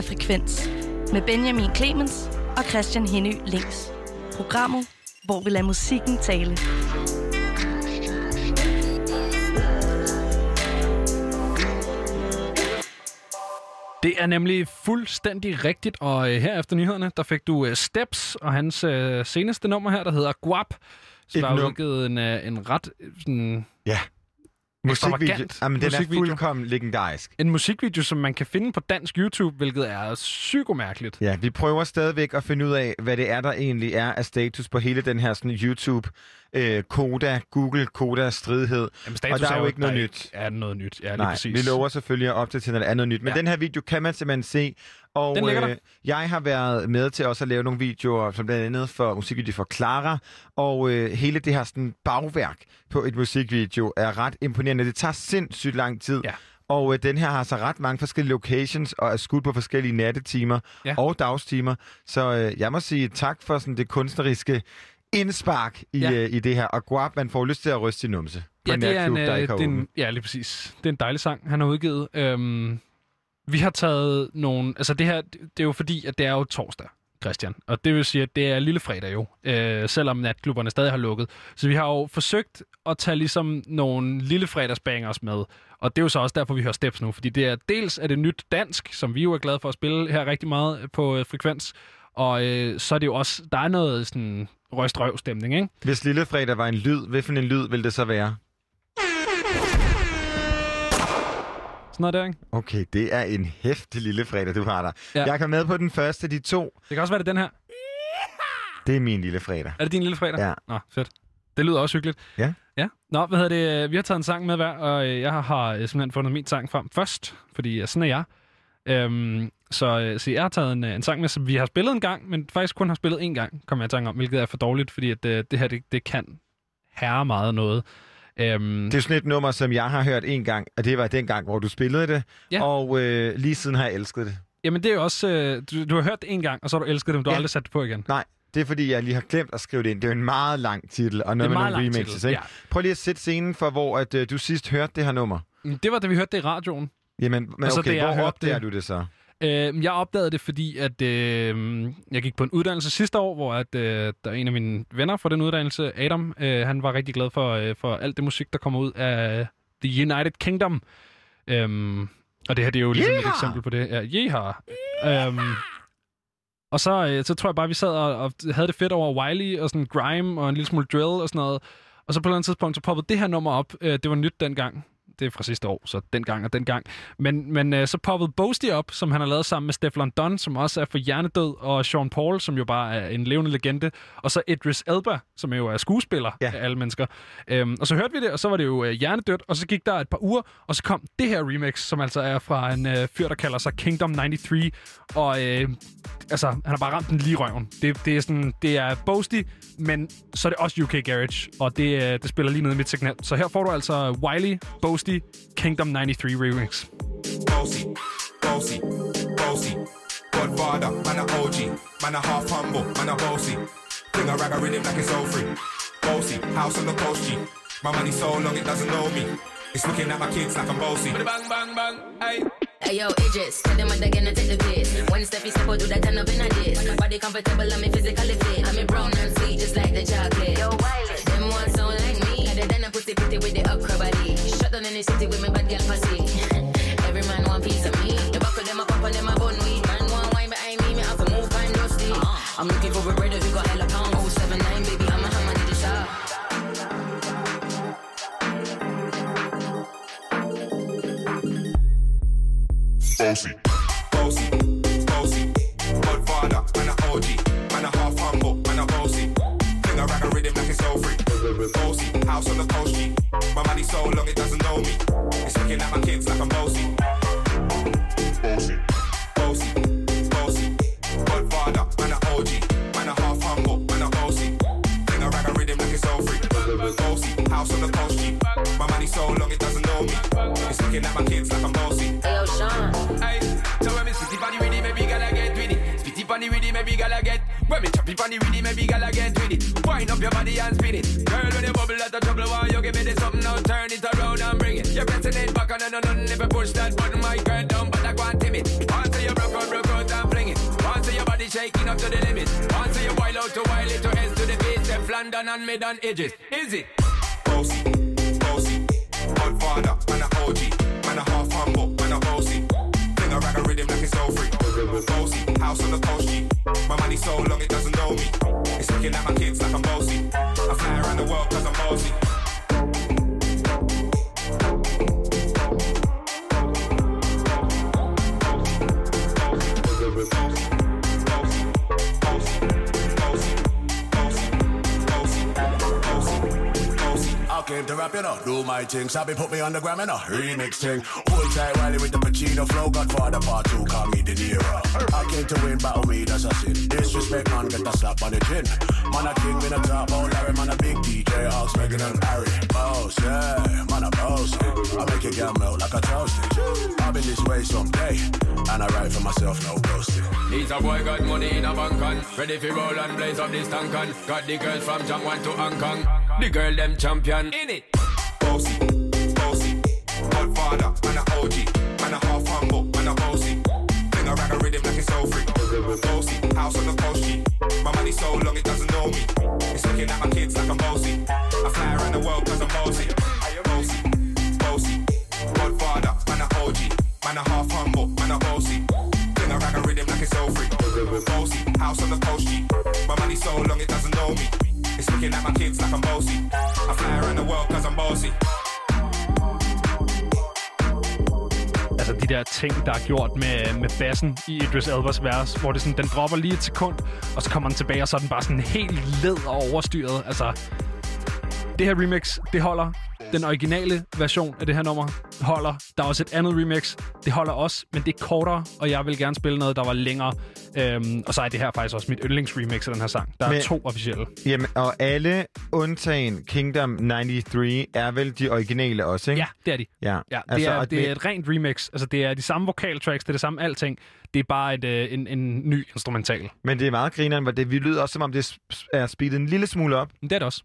Er Frekvens med Benjamin Clemens og Christian Henny Links. Programmet, hvor vi lader musikken tale. Det er nemlig fuldstændig rigtigt, og øh, her efter nyhederne, der fik du øh, Steps og hans øh, seneste nummer her, der hedder Guap. Så Et der er udgivet en, en ret sådan, Ja. Musikvideo. Jamen, den er musikvideo. fuldkommen legendarisk. en musikvideo, som man kan finde på dansk YouTube, hvilket er psykomærkeligt. Ja, vi prøver stadigvæk at finde ud af, hvad det er, der egentlig er af status på hele den her sådan, YouTube, øh, Koda, Google, Koda stridighed. Jamen, Og der er jo ikke noget nyt. Er noget nyt, ja, lige Nej, præcis. vi lover selvfølgelig at opdatere, når der er noget nyt. Men ja. den her video kan man simpelthen se. Og Den der. jeg har været med til også at lave nogle videoer, som blandt andet for musikvideo for Clara. Og øh, hele det her sådan, bagværk på et musikvideo er ret imponerende. Det tager sindssygt lang tid. Ja. Og øh, den her har så ret mange forskellige locations og er skudt på forskellige nattetimer Ja. og dagstimer. Så øh, jeg må sige tak for sådan, det kunstneriske indspark i, Ja. øh, i det her. Og Guap, man får lyst til at ryste i numse. På Ja, det er en, der øh, ikke har det er en, åbent. ja, lige præcis. Det er en dejlig sang, han har udgivet. Øhm, vi har taget nogle... Altså det her, det er jo fordi, at det er jo torsdag, Christian. Og det vil sige, at det er lille fredag jo, øh, selvom natklubberne stadig har lukket. Så vi har jo forsøgt at tage ligesom nogle lille fredagsbangers med. Og det er jo så også derfor, vi hører Steps nu. Fordi det er dels er det nyt dansk, som vi jo er glade for at spille her rigtig meget øh, på øh, frekvens. Og øh, så er det jo også... Der er noget sådan røstrøv stemning, ikke? Hvis Lille Fredag var en lyd, hvilken en lyd ville det så være? Sådan noget der, ikke? Okay, det er en hæftig Lille Fredag, du har der. Ja. Jeg kom med på den første, de to. Det kan også være, det er den her. Det er min Lille Fredag. Er det din lille fredag? Ja. Nå, fedt. Det lyder også hyggeligt. Ja. Ja. Nå, hvad hedder det? Vi har taget en sang med hver, og øh, jeg har øh, simpelthen fundet min sang frem først, fordi øh, sådan er jeg. Øhm, så, så jeg har taget en, en sang med, som vi har spillet en gang, men faktisk kun har spillet én gang, kommer jeg i tanke om, hvilket er for dårligt, fordi at, øh, det her, det, det kan herre meget noget. Øhm, Det er sådan et nummer, som jeg har hørt en gang, og det var den gang, hvor du spillede det. Ja. Og øh, lige siden har jeg elsket det. Jamen, det er jo også... Øh, du, du har hørt det en gang, og så har du elsket det, men du har Ja. aldrig sat det på igen. Nej, det er fordi, jeg lige har glemt at skrive det ind. Det er jo en meget lang titel, og noget med nogle remixes. titel, Ikke? Prøv lige at sætte scenen for, hvor at, øh, du sidst hørte det her nummer. Men Det var, da vi hørte det i radioen. Jamen, men Og så okay, hvor opdager det- du det så? Øh, jeg opdagede det, fordi at øh, jeg gik på en uddannelse sidste år, hvor at, øh, der er en af mine venner fra den uddannelse, Adam, øh, han var rigtig glad for, øh, for alt det musik, der kommer ud af The United Kingdom. Øhm, og det her det er jo ligesom Yeehaw! et eksempel på det. Ja, yeehaw. Øhm, og så, øh, så tror jeg bare, vi sad og, og havde det fedt over Wiley og sådan grime og en lille smule drill og sådan noget. Og så på et eller andet tidspunkt, så poppede det her nummer op. Øh, det var nyt dengang. Det er fra sidste år, så dengang og dengang. Men, men øh, så poppede Boasty op, som han har lavet sammen med Stefan Dunn, som også er for Hjernedød, og Sean Paul, som jo bare er en levende legende. Og så Idris Elba, som jo er skuespiller Ja. af alle mennesker. Øhm, og så hørte vi det, og så var det jo øh, hjernedødt, og så gik der et par uger, og så kom det her remix, som altså er fra en øh, fyr, der kalder sig Kingdom 93. Og øh, altså, han har bare ramt den lige røven. Det, det, er sådan, det er Boasty, men så er det også UK Garage, og det, øh, det spiller lige ned i mit segment. Så her får du altså Wiley, Boasty, Kingdom 93 remix. Bossy, bossy, bossy. Godfather, man a OG, man a half humble, man a bossy. Bring a rag a rhythm like it's all free. Bossy, house on the coast G. My money so long it doesn't know me. It's looking at my kids like I'm bossy. Bang, bang, bang, hey. Hey yo, Idris, tell them what they're gonna take the piss. One step you step out, do that turn up in a diss. Body comfortable, I'm physically fit. I'm in brown and sweet, just like the chocolate. Yo, Wiley, them ones sound the then I pussy pretty with the upper body. Shut down in the city with me bad girl pussy. Every man want piece of me. The back of them a pop and them a bun weed. Man want wine behind me, me have to move kind dusty. I'm looking for a brother who got hella pound. 079, baby, I'm a hammer to the shop. Bossy, bossy, bossy. Godfather, man a OG, man a half humble, man a bossy. A rag a rhythm like it's all free. Bossy, house on the coast G. My money so long it doesn't know me. It's looking at my kids like I'm bossy. Bossy, bossy, bossy. Godfather, man a OG, man a half humble, man a bossy. Bring a rag a rhythm like it's all free. Bossy, house on the coast G. My money so long it doesn't know me. It's looking at my kids like I'm bossy. Hey yo, Sean. Aye. So when me spitty pon the rhythm, maybe gala get with it. Spitty pon the rhythm, maybe gala get. When me choppy pon the rhythm, maybe gala get with it. Wind up your body and spin it. Girl, when you bubble out of trouble, why you give me this something now? Turn it around and bring it. You're pressing it back on and on and never push that button, my girl down, but I go and timid. Once you broke out, broke out and fling it. Once your body shaking up to the limit. Once you wild out to wild it to ends to the base, them London and mid on edges. Is it? bossy, bossy. Godfather, man a OG, man a half humble, man a bossy. Bring a rag a rhythm like it's all free. Bossy, house on the coast G. My money so long it doesn't know me. It's looking at my kids like I'm bossy. I fly around the world cause I'm bossy. Came to rap, you know, do my thing. Sabi put me on the gram, you know, remix thing. Hold tight, Wiley with the Pacino flow. Godfather part two, call me De Niro. I came to win, battle me, that's a sin. Disrespect, man, get a slap on the chin. Man, a king, in a top, oh, Larry, man, a big DJ, Hawks, Megan and Harry. Boss, yeah, man, a boss. I make it get melt like a toasted. I've been this way someday, and I write for myself, no ghosting. These a boy got money in a bank on Ready for roll and blaze up this tank on Got the girls from Jangwan to Hong Kong The girl them champion In it Bossy, bossy. Godfather, man a OG, man a half humble, man a bossy. Bring a rag a rhythm like it's all free. Bossy, house on the coast G. My money so long it doesn't know me. It's looking at my kids like I'm bossy. I fly around the world cause I'm bossy. Bossy, bossy. Godfather, man a OG, man a half humble, man a bossy. Bring a rag a rhythm like it's all free. Bossy, house on the coast G. My money so long it doesn't know me. It's looking at my kids like I'm bossy. I fly around the world cause I'm bossy. Altså de der ting, der er gjort med, med bassen i Idris Elbers vers, hvor det sådan, den dropper lige et sekund, og så kommer den tilbage, og så er den bare sådan helt led og overstyret. Altså, det her remix, det holder. Den originale version af det her nummer holder. Der er også et andet remix. Det holder også, men det er kortere, og jeg vil gerne spille noget, der var længere. Øhm, og så er det her faktisk også mit yndlingsremix af den her sang. Der er Men- to officielle. Jamen, og alle undtagen Kingdom 93 er vel de originale også, ikke? Ja, det er de. ja. Ja, det, altså, er, det er et rent remix. Altså, det er de samme vokaltracks, det er det samme alting. Det er bare et, øh, en, en ny instrumental. Men det er meget grineren, hvor det, vi lyder også, som om det er speedet en lille smule op. Det er det også.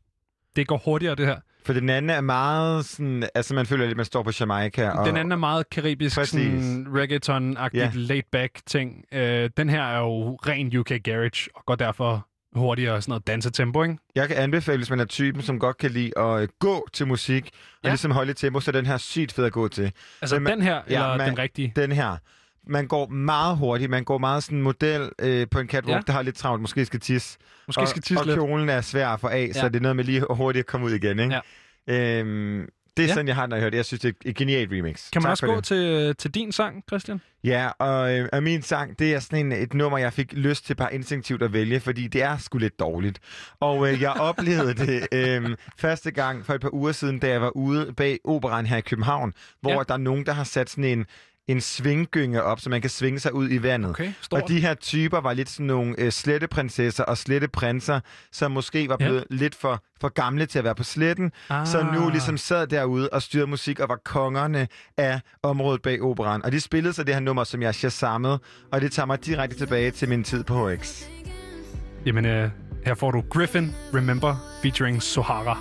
Det går hurtigere, det her. For den anden er meget sådan... Altså, man føler lidt, man står på Jamaica. Og, Den anden er meget karibisk, Præcis. sådan reggaeton-agtigt, Ja. laid-back ting. Øh, den her er jo ren UK garage, og går derfor hurtigere sådan noget dansetempo, ikke? Jeg kan anbefale, hvis man er typen, som godt kan lide at øh, gå til musik, og Ja. ligesom holde tempo, så er den her sygt fed at gå til. Altså man- den her, eller man- den rigtige? Den her. Man går meget hurtigt. Man går meget sådan en model øh, på en catwalk, Ja. der har lidt travlt. Måske skal tisse. Måske og, skal tisse og lidt. kjolen er svær at få af, ja. så det er noget med lige hurtigt at komme ud igen. Ikke? Ja. Øhm, det er Ja. sådan, jeg har, når jeg hører det. Jeg synes, det er et genialt remix. Kan man tak også gå det. til, til din sang, Christian? Ja, og, øh, og min sang, det er sådan en, et nummer, jeg fik lyst til bare instinktivt at vælge, fordi det er sgu lidt dårligt. Og øh, jeg oplevede det øh, første gang for et par uger siden, da jeg var ude bag operan her i København, hvor ja. der er nogen, der har sat sådan en, en svinggynge op, så man kan svinge sig ud i vandet. Okay, stort. Og de her typer var lidt sådan nogle øh, sletteprinsesser og sletteprinser, som måske var Ja. blevet lidt for, for gamle til at være på sletten, ah. så nu Ah. ligesom sad derude og styrede musik og var kongerne af området bag operan. Og de spillede så det her nummer, som jeg shazammede, og det tager mig direkte tilbage til min tid på HX. Jamen, øh, her får du Griffin Remember featuring Sohara.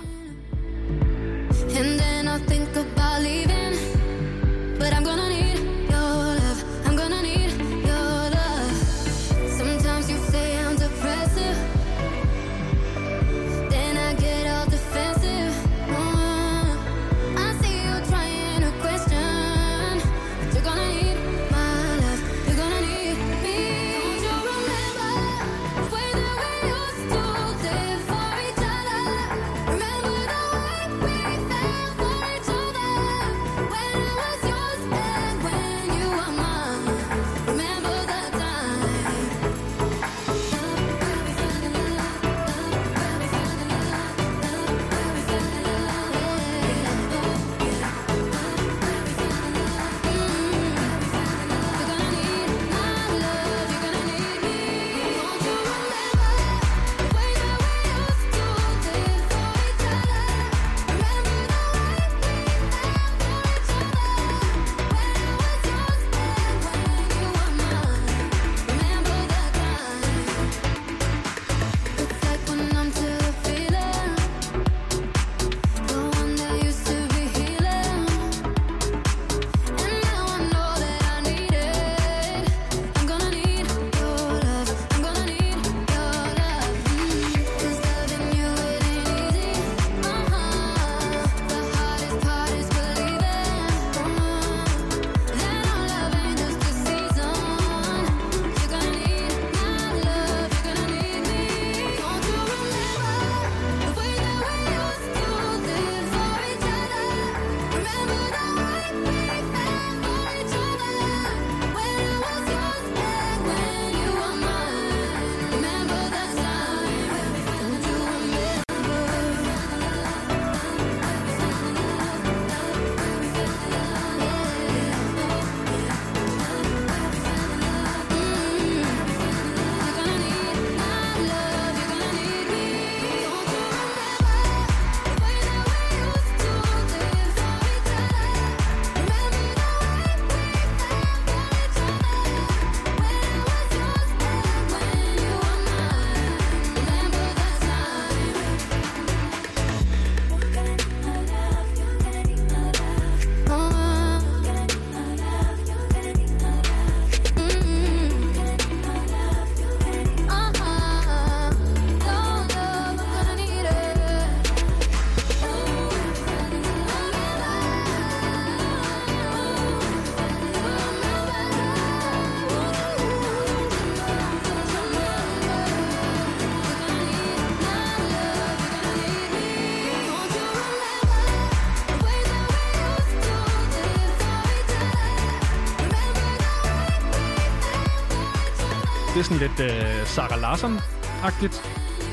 Sådan lidt øh, Sarah Larsson-agtigt.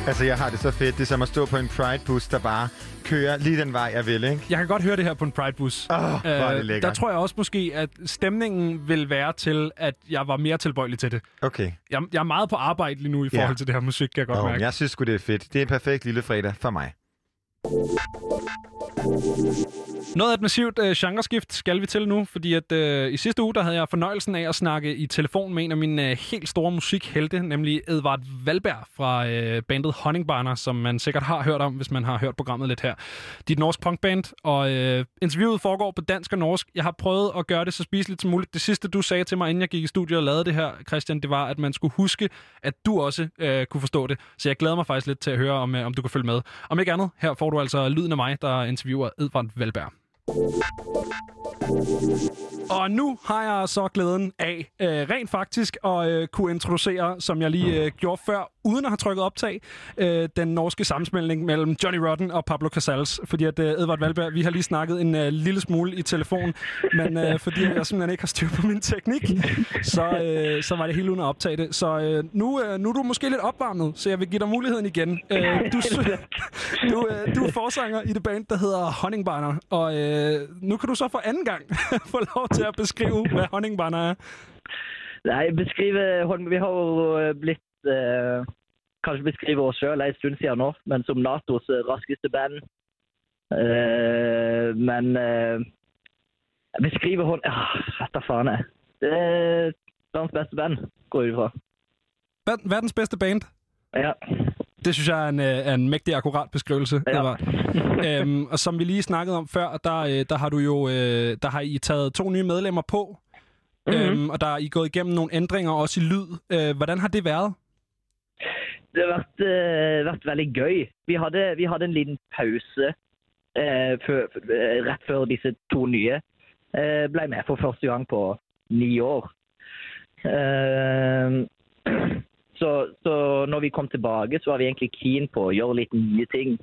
Altså, jeg har det så fedt. Det er som at stå på en Pride-bus, der bare kører lige den vej, jeg vil, ikke? Jeg kan godt høre det her på en Pride-bus. Åh, hvor er det lækkert. der tror jeg også måske, at stemningen vil være til, at jeg var mere tilbøjelig til det. Okay. Jeg, jeg er meget på arbejde lige nu i Ja. forhold til det her musik, kan jeg godt Oh, mærke. jeg synes sgu, det er fedt. Det er en perfekt lille fredag for mig. Noget af et massivt øh, genreskift skal vi til nu, fordi at øh, i sidste uge der havde jeg fornøjelsen af at snakke i telefon med en af mine øh, helt store musikhelte, nemlig Edvard Valberg fra øh, bandet Honningbarner, som man sikkert har hørt om, hvis man har hørt programmet lidt her. De er et norsk punkband, og øh, interviewet foregår på dansk og norsk. Jeg har prøvet at gøre det så spiseligt som muligt. Det sidste, du sagde til mig, inden jeg gik i studiet og lavede det her, Christian, det var, at man skulle huske, at du også øh, kunne forstå det. Så jeg glæder mig faktisk lidt til at høre, om, øh, om du kan følge med. Om ikke andet, her får du altså lyden af mig, der interviewer Edvard Valberg. Thank you. Og nu har jeg så glæden af øh, rent faktisk at øh, kunne introducere, som jeg lige øh, gjorde før, uden at have trykket optag, øh, den norske sammensmeltning mellem Johnny Rotten og Pablo Casals. Fordi at øh, Edvard Valberg, vi har lige snakket en øh, lille smule i telefon, men øh, fordi jeg simpelthen ikke har styr på min teknik, så, øh, så var det helt uden at optage det. Så øh, nu, øh, nu er du måske lidt opvarmet, så jeg vil give dig muligheden igen. Øh, du, du, øh, du er forsanger i det band, der hedder Honningbarner, og øh, nu kan du så for anden gang få lov til at beskrive, hvad Honningbarner er. Nei, beskrive Holm, Vi har jo eh, blitt eh, Kanskje beskrive oss sjøl en stund siden nå, men som Natos raskeste band. Eh, men eh, beskrive Holm ah, Vet da faen, jeg. Det er verdens beste band, går jeg ut fra. Ver- Verdens bedste band. Ja. Det synes jeg er en, øh, er en mægtig akkurat beskrivelse. Ja. Edvard. øhm, og som vi lige snakkede om før, der, øh, der har du jo øh, der har I taget to nye medlemmer på, Mhm. øhm, og der er I gået igennem nogle ændringer også i lyd. Øh, hvordan har det været? Det har vært, eh, vært veldig gøy. Vi hadde, vi hadde en liten pause eh, før, rett før disse to nye eh, ble med for første gang på ni år. Eh, så, så når vi kom tilbake, så var vi egentlig keen på å gjøre litt nye ting.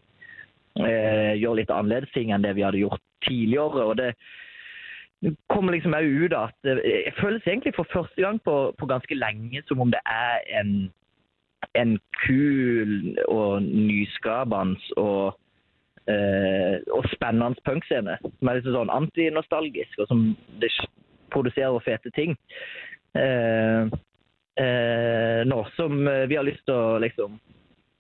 Eh, gjøre litt annerledes ting enn det vi hadde gjort tidligere. og det kommer liksom også ut at det jeg føles egentlig for første gang på, på ganske lenge som om det er en en kul og nyskapende og, eh, og spennende punkscene. Som er litt sånn antinostalgisk, og som det produserer fete ting. Eh, eh, nå som eh, vi har lyst til å liksom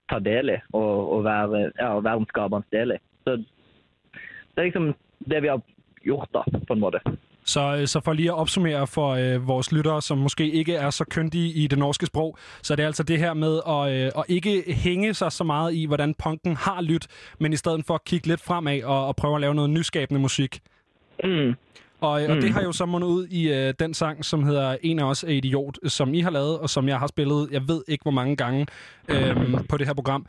ta del i og, og være, ja, og være en skapende del i. Så det er liksom det vi har gjort, da, på en måte. Så, øh, så for lige at opsummere for øh, vores lyttere, som måske ikke er så kyndige i det norske sprog, så er det altså det her med at, øh, at ikke hænge sig så meget i, hvordan punken har lyttet, men i stedet for at kigge lidt fremad og, og prøve at lave noget nyskabende musik. Mm. Og, og Mm. det har jo så mundet ud i øh, den sang, som hedder En af os er idiot, som I har lavet, og som jeg har spillet, jeg ved ikke hvor mange gange øh, på det her program.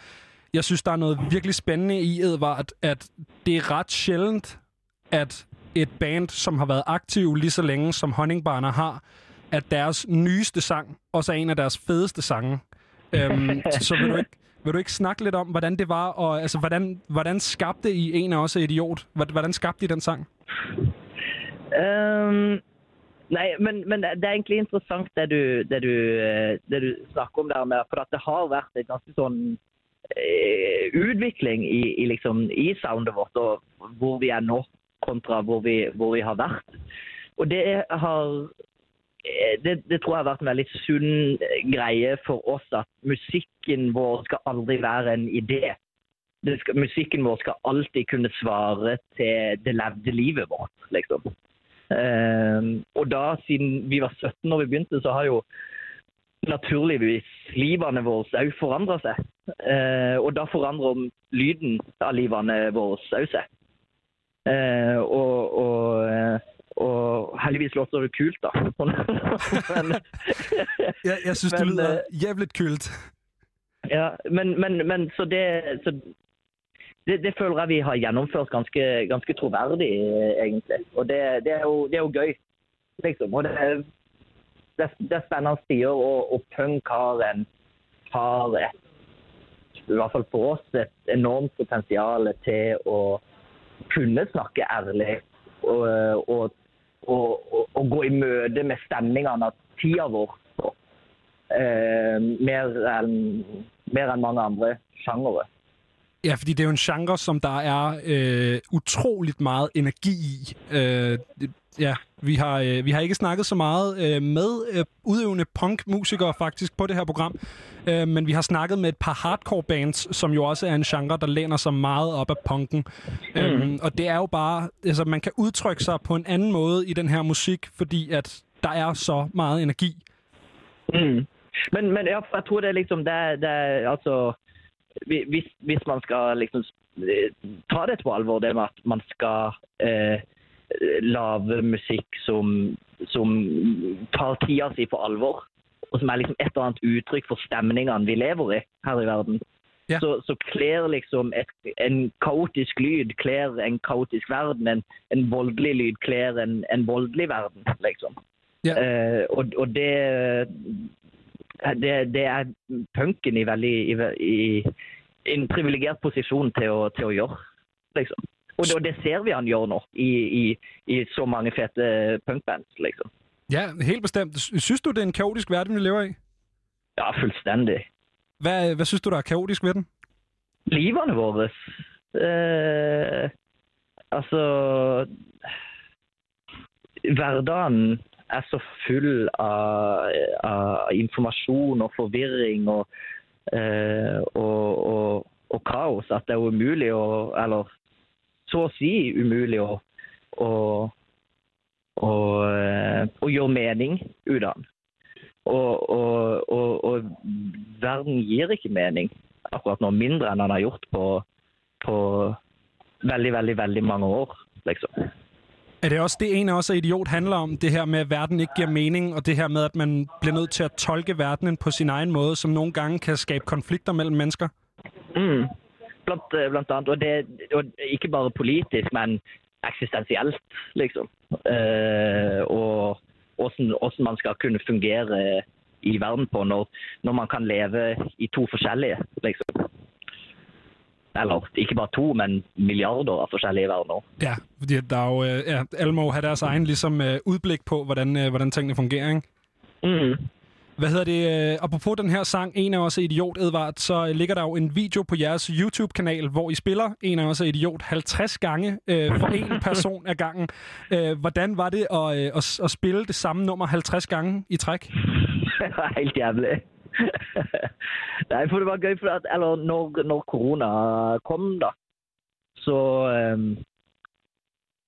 Jeg synes, der er noget virkelig spændende i, Edvard, at det er ret sjældent, at et band, som har været aktiv lige så længe, som Honningbarner har, at deres nyeste sang også er en af deres fedeste sange. Øhm, så vil du, ikke, vil du ikke snakke lidt om, hvordan det var, og altså, hvordan, hvordan skabte I En af os er idiot? Hvordan skabte I den sang? Ehm, nei, men, men det er egentlig interessant det du, det du, det du snakker om der med, for at det har vært en ganske sånn eh, øh, utvikling i, i, liksom, i soundet vårt, og hvor vi er nå kontra hvor vi, hvor vi har vært. Og det har øh, det, det tror jeg har vært en veldig sunn greie for oss at musikken vår skal aldri være en idé. Det skal, musikken vår skal alltid kunne svare til det levde livet vårt, liksom. Eh, og da, siden vi var 17 når vi begynte, så har jo naturligvis livene våre òg forandra seg. Eh, og da forandrer lyden av livene våre òg seg. Eh, og, og, eh, og heldigvis låter det kult, da. Men, Jeg, jeg synes, det lyder øh, jævligt kult. Ja, men, men, men så det så det, det føler jeg vi har gjennomført ganske, ganske troverdig, eh, egentlig. Og det, det, er jo, det er jo gøy, liksom. Og det, er- det, er- det er spennende tider, og, og punk har en har et, i hvert fall for oss, et enormt potensial til å kunne snakke ærlig og, og, og, og, og gå i møte med stemningene av tida vår. Eh, mer enn mer enn mange andre sjangere. Ja, fordi det er jo en genre, som der er øh, utroligt meget energi i. Øh, ja, vi har, øh, vi har ikke snakket så meget øh, med øh, udøvende punkmusikere faktisk på det her program, øh, men vi har snakket med et par hardcore bands, som jo også er en genre, der læner sig meget op af punken. Mm. Øhm, og det er jo bare, altså man kan udtrykke sig på en anden måde i den her musik, fordi at der er så meget energi. Mm. Men, men jeg tror det er liksom det, er- det er altså hvis, hvis man skal liksom eh, ta det på alvor, det med at man skal eh, lage musikk som, som tar tida si på alvor, og som er liksom et eller annet uttrykk for stemningene vi lever i her i verden, Ja. så, så kler liksom et, en kaotisk lyd kler en kaotisk verden, en, en voldelig lyd kler en, en voldelig verden, liksom. Ja. Eh, og, og det, det, det er punken i veldig i, i, i en privilegert posisjon til å, til å gjøre, liksom. Og det, og det ser vi han gjør nå i, i, i så mange fete punkbands, liksom. Ja, helt bestemt. Sy- Synes du, det er en kaotisk verden, vi lever i? Ja, fullstendig. Hvad, hvad synes du, der er kaotisk ved den? Livene våre eh, Altså Hverdagen er så full av, av informasjon og forvirring og, eh, og, og, og kaos at det er umulig å Eller så å si umulig å, å, å, eh, å gjøre mening ut av den. Og, og, og, og verden gir ikke mening akkurat nå, mindre enn han har gjort på, på veldig, veldig, veldig mange år, liksom. Er det også det, en af os er idiot handler om? Det her med, at verden ikke giver mening, og det her med, at man bliver nødt til at tolke verdenen på sin egen måde, som nogle gange kan skabe konflikter mellem mennesker? Mm. Blandt, eh, blandt blant annet, og, det, og ikke bare politisk, men eksistensielt, liksom. Eh, og hvordan, hvordan man skal kunne fungere eh, i verden på når, når man kan leve i to forskjellige, liksom. Eller ikke bare to, men milliarder av forskjellige verdener. Ja, fordi der er jo, øh, ja, alle må have deres egen ligesom, øh, udblik på, hvordan, øh, hvordan tingene fungerer, ikke? Mm. Hvad hedder det? Apropos den her sang, En af os er idiot, Edvard, så ligger der jo en video på jeres YouTube-kanal, hvor I spiller En af os er idiot 50 gange øh, for en person ad gangen. Øh, hvordan var det at, øh, at, at spille det samme nummer 50 gange i træk? Helt jævlig. Nei, for det var gøy, for at, eller når, når korona kom, da, så, øhm,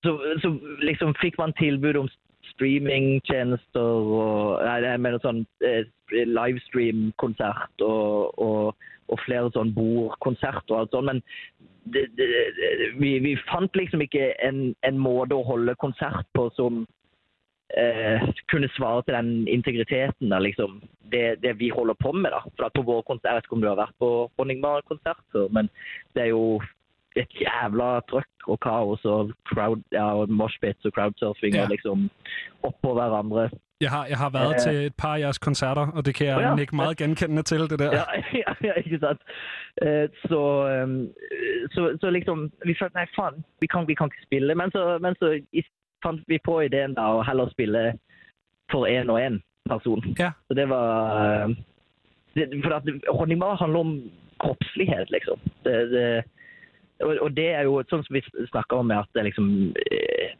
så, så liksom fikk man tilbud om streamingtjenester og Nei, jeg mener sånn eh, livestream-konsert og, og, og flere sånn bordkonserter og alt sånt. Men det, det, det, vi, vi fant liksom ikke en, en måte å holde konsert på som eh, kunne svare til den integriteten av liksom, det, det vi holder på med. da. For at på våre konsert, Jeg vet ikke om du har vært på Honningbar-konsert før, men det er jo et jævla trøkk og kaos og crowd, ja, moshpits og crowdsurfing Ja. og liksom oppå hverandre. Jeg har, jeg har været Øh. til et par af jeres koncerter, og det kan jeg ja. nikke meget genkendende til, det der. Ja, ja, ja ikke sant? Eh, Så, ehm, så, så liksom Vi følte nei, faen, vi kan, vi kan ikke spille. Men så, men så i- fant vi på ideen da å heller spille for én og én person. Ja. Så det var eh, det, For at Honningbar handler om kroppslighet, liksom. Det, det, og, og det er jo sånn som vi snakker om, at det er liksom eh,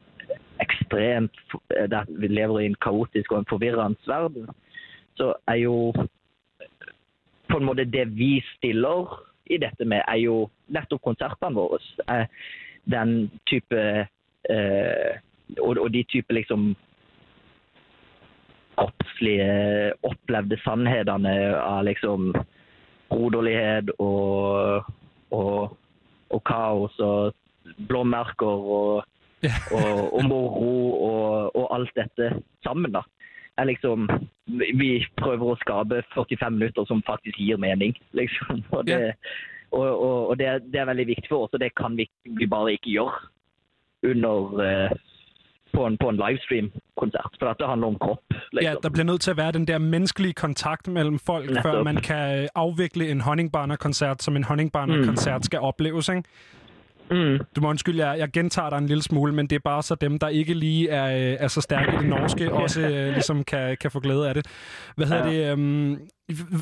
ekstremt eh, at Vi lever i en kaotisk og en forvirrende verden. Så er jo på en måte det vi stiller i dette med, er jo nettopp konsertene våre. Den type eh, og, og de type liksom kroppslige, opplevde sannhetene av liksom broderlighet og, og, og kaos og blåmerker og, og, og moro og, og alt dette sammen, da. Er liksom, vi prøver å skape 45 minutter som faktisk gir mening, liksom. Og det, og, og, og det, det er veldig viktig for oss, og det kan vi, vi bare ikke gjøre under eh, på en, på en livestream-konsert. For det handler om kropp. Liksom. Ja, der bliver nødt til at være den der menneskelige kontakt mellem folk, Netop. før man kan øh, afvikle en Honningbarner-koncert, som en Honningbarner-koncert skal opleves, ikke? Mm. Du må undskylde, jeg, jeg gentager dig en lille smule, men det er bare så dem, der ikke lige er, øh, er så stærke i det norske, også øh, ligesom kan, kan få glæde af det. Hvad hedder Ja. det?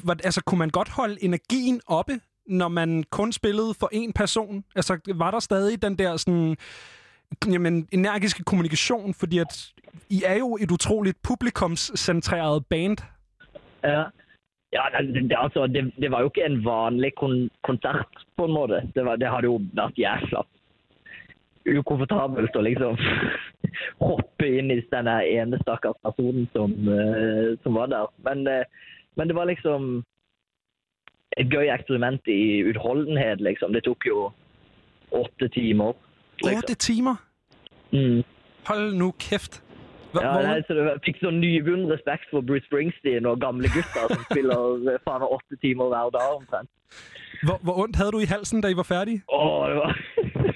Hvad, altså, kunne man godt holde energien oppe når man kun spillede for én person? Altså, var der stadig den der sådan, jamen, energiske kommunikation? Fordi at I er jo et utroligt publikumscentreret band. Ja. Ja, det, det, altså, det, det var jo ikke en vanlig kon koncert, på en måde. Det, var, det har jo været jævla ukomfortabelt å liksom hoppe inn i den der ene stakkars personen som, uh, som var der. Men, uh, men det var liksom et gøy eksperiment i utholdenhet, liksom. Det tok jo åtte timer. Otte timer? Mm. Hold nu kæft. Hva, Ja, hvor, nei, så det fikk sånn nyvunnet respekt for Bruce Springsteen og gamle gutter som spiller faen meg åtte timer hver dag omtrent. hvor, hvor ondt havde du i halsen, da I var færdige? Åh, det var...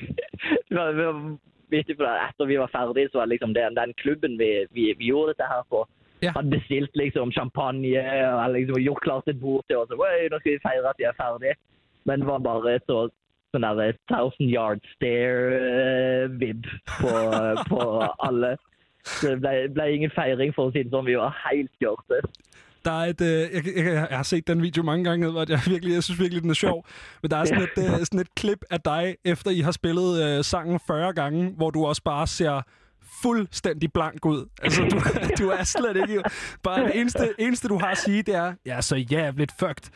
det var, det var vittig, for etter vi var ferdige, så var det liksom den, den klubben vi, vi, vi gjorde dette her på, Ja. hadde bestilt liksom champagne og liksom gjort klart et bord til oss. og, «Oi, Nå skal vi feire at vi er ferdige. Men det var bare så sånn der eh, thousand yard stare-vib på, på alle. Så det ble, ble ingen feiring, for å si det sånn. Vi var helt gjørte. Der er et, øh, jeg, jeg, jeg har set den video mange gange, Edvard. Jeg, virkelig, jeg synes virkelig, den er sjov. Men der er sådan et, øh, sådan et klip af dig, efter I har spillet øh, sangen 40 gange, hvor du også bare ser fuldstændig blank ud. Altså, du, du er slet ikke... Bare det eneste, eneste, du har at sige, det er, jeg er så jævligt fucked.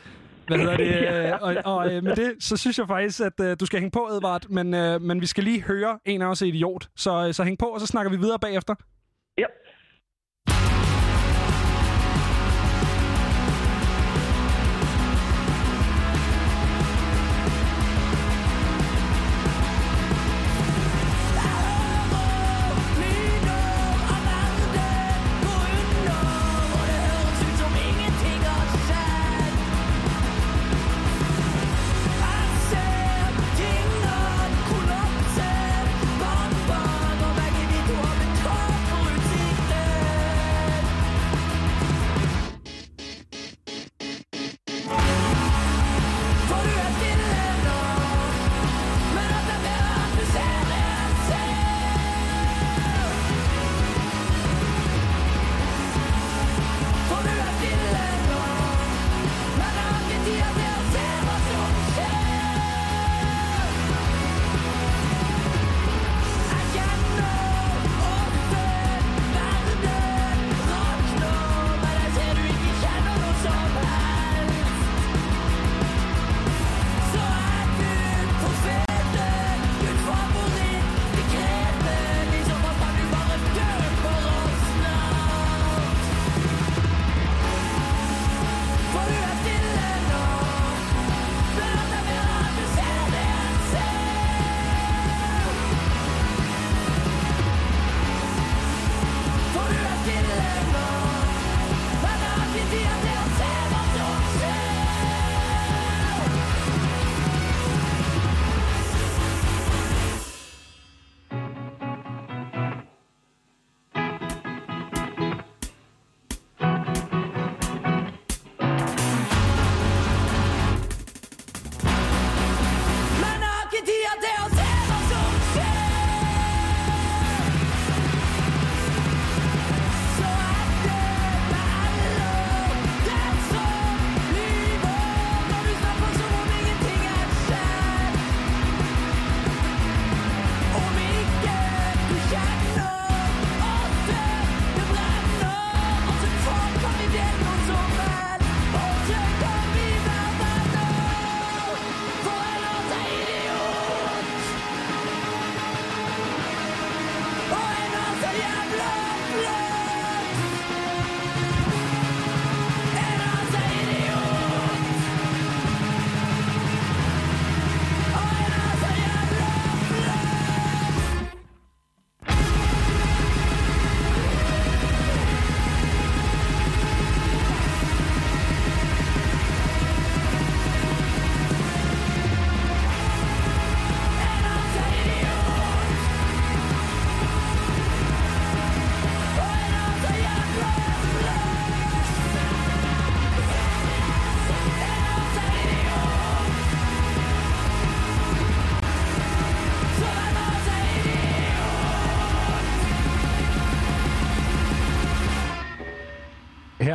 Hvad hedder det? Øh, Og, og øh, med det, så synes jeg faktisk, at øh, du skal hænge på, Edvard. Men, øh, men vi skal lige høre en af os er idiot. Så, så hæng på, og så snakker vi videre bagefter. Ja.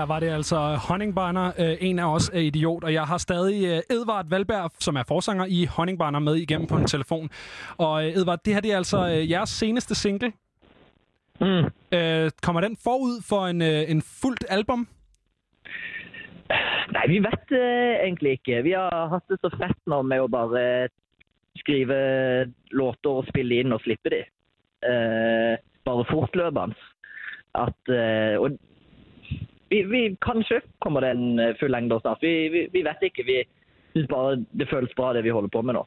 Her var det altså Honningbarner, øh, en af os er idiot, og jeg har stadig øh, Edvard Valberg, som er forsanger i Honningbarner, med igennem på en telefon. Og øh, Edvard, det her det er altså øh, jeres seneste single. Mm. Øh, kommer den forud for en, øh, en fuldt album? Nei, vi vet eh, egentlig ikke. Vi har hatt det så fett nå med å bare skrive låter og spille inn og slippe de. Eh, bare fortløpende. At eh, Og vi, vi, kanskje kommer det en eh, fullengder snart. Vi, vi, vi vet ikke. Vi syns bare det føles bra, det vi holder på med nå.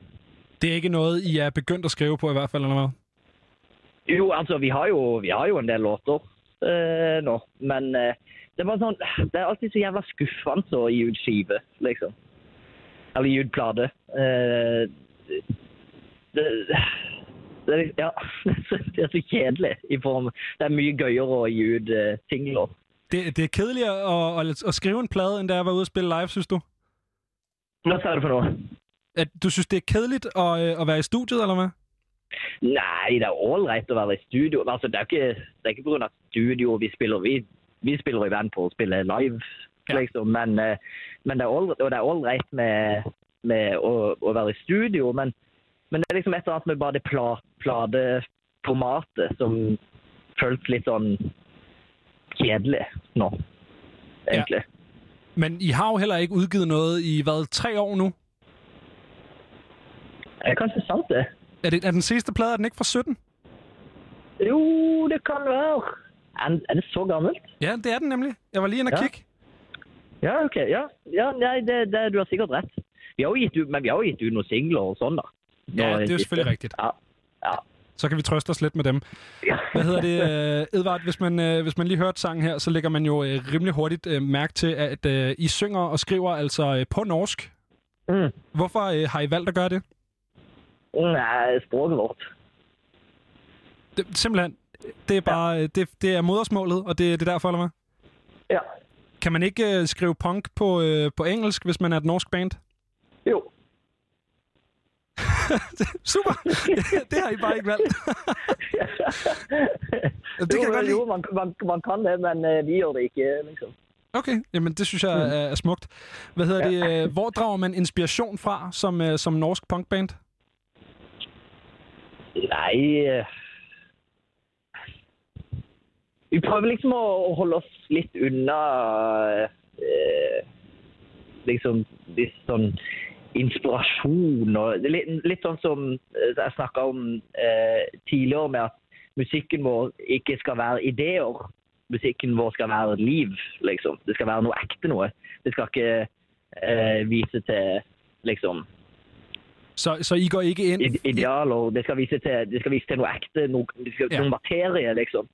Det er ikke noget, I er begyndt at skrive på i hvert fald, eller hvad? Jo, altså, vi har jo, vi har jo en del låter eh, nå. Men eh, det er bare sånn Det er alltid så jævla skuffende å gi ut skive, liksom. Eller gi ut plate. Eh, det, det, er- ja, det er så- så kjedelig i form Det er mye gøyere å gi ut singler. Det, det er kedeligere at, at, at skrive en plade, end da jeg var ude og spille live, synes du? Hva sa du for noe? At du synes, det er kedeligt at, øh, at være i studiet, eller hvad? Nei, det er ålreit å være i studio. Altså, det er ikke, det er ikke pga. studio vi spiller. Vi, vi spiller i band på å spille live, liksom. Men, eh, men det er all- og det er ålreit med, med å, å være i studio. Men, men det er liksom et eller annet med bare det pla, plateformatet som føles litt sånn kjedelig nå, egentlig. Men I har jo heller ikke udgivet noget i, hvad, tre år nu? Det kanskje sant, det? Er, det, er den sidste plade, er den ikke fra 17? Jo, det kan være. Er, er det så gammelt? Ja, det er den nemlig. Jeg var lige inde og Ja. kigge. Ja, ok. Ja, ja nei, det, det, du har sikkert rett. Vi har jo gitt ut, men vi har jo gitt ut noen singler og sånn, da. Ja, det er jo selvfølgelig rigtigt. Ja. ja. Så kan vi trøste os lidt med dem. Hvad hedder det, øh, Edvard? Hvis man, øh, hvis man lige hørte sangen her, så lægger man jo øh, rimelig hurtigt øh, mærke til, at øh, I synger og skriver altså øh, på norsk. Mm. Hvorfor øh, har I valgt at gøre det? Nei, språket vårt. det simpelthen, det er bare, øh, det, det er modersmålet, og det, det er derfor, eller hvad? Ja. Kan man ikke øh, skrive punk på, øh, på engelsk, hvis man er et norsk band? Jo. Super! det har I bare ikke valgt. det kan jo, godt lide. jo man, man, man kan det, men eh, vi gjør det ikke, liksom. Okay, jamen det synes jeg er, er smukt. Hvad hedder det? øh, Hvor drager man inspiration fra som, øh, som norsk punkband? Nei eh, Vi prøver liksom å å holde oss litt unna eh, liksom litt sånn inspirasjon og litt, litt sånn som jeg snakka om eh, tidligere med at musikken vår ikke skal være ideer. Musikken vår skal være liv, liksom. Det skal være noe ekte noe. Det skal ikke eh, vise til liksom Så, så I går ikke ind... ide- idealer. Det skal vise til, det skal vise til noe ekte, noe, det skal, Ja. noen materie, liksom.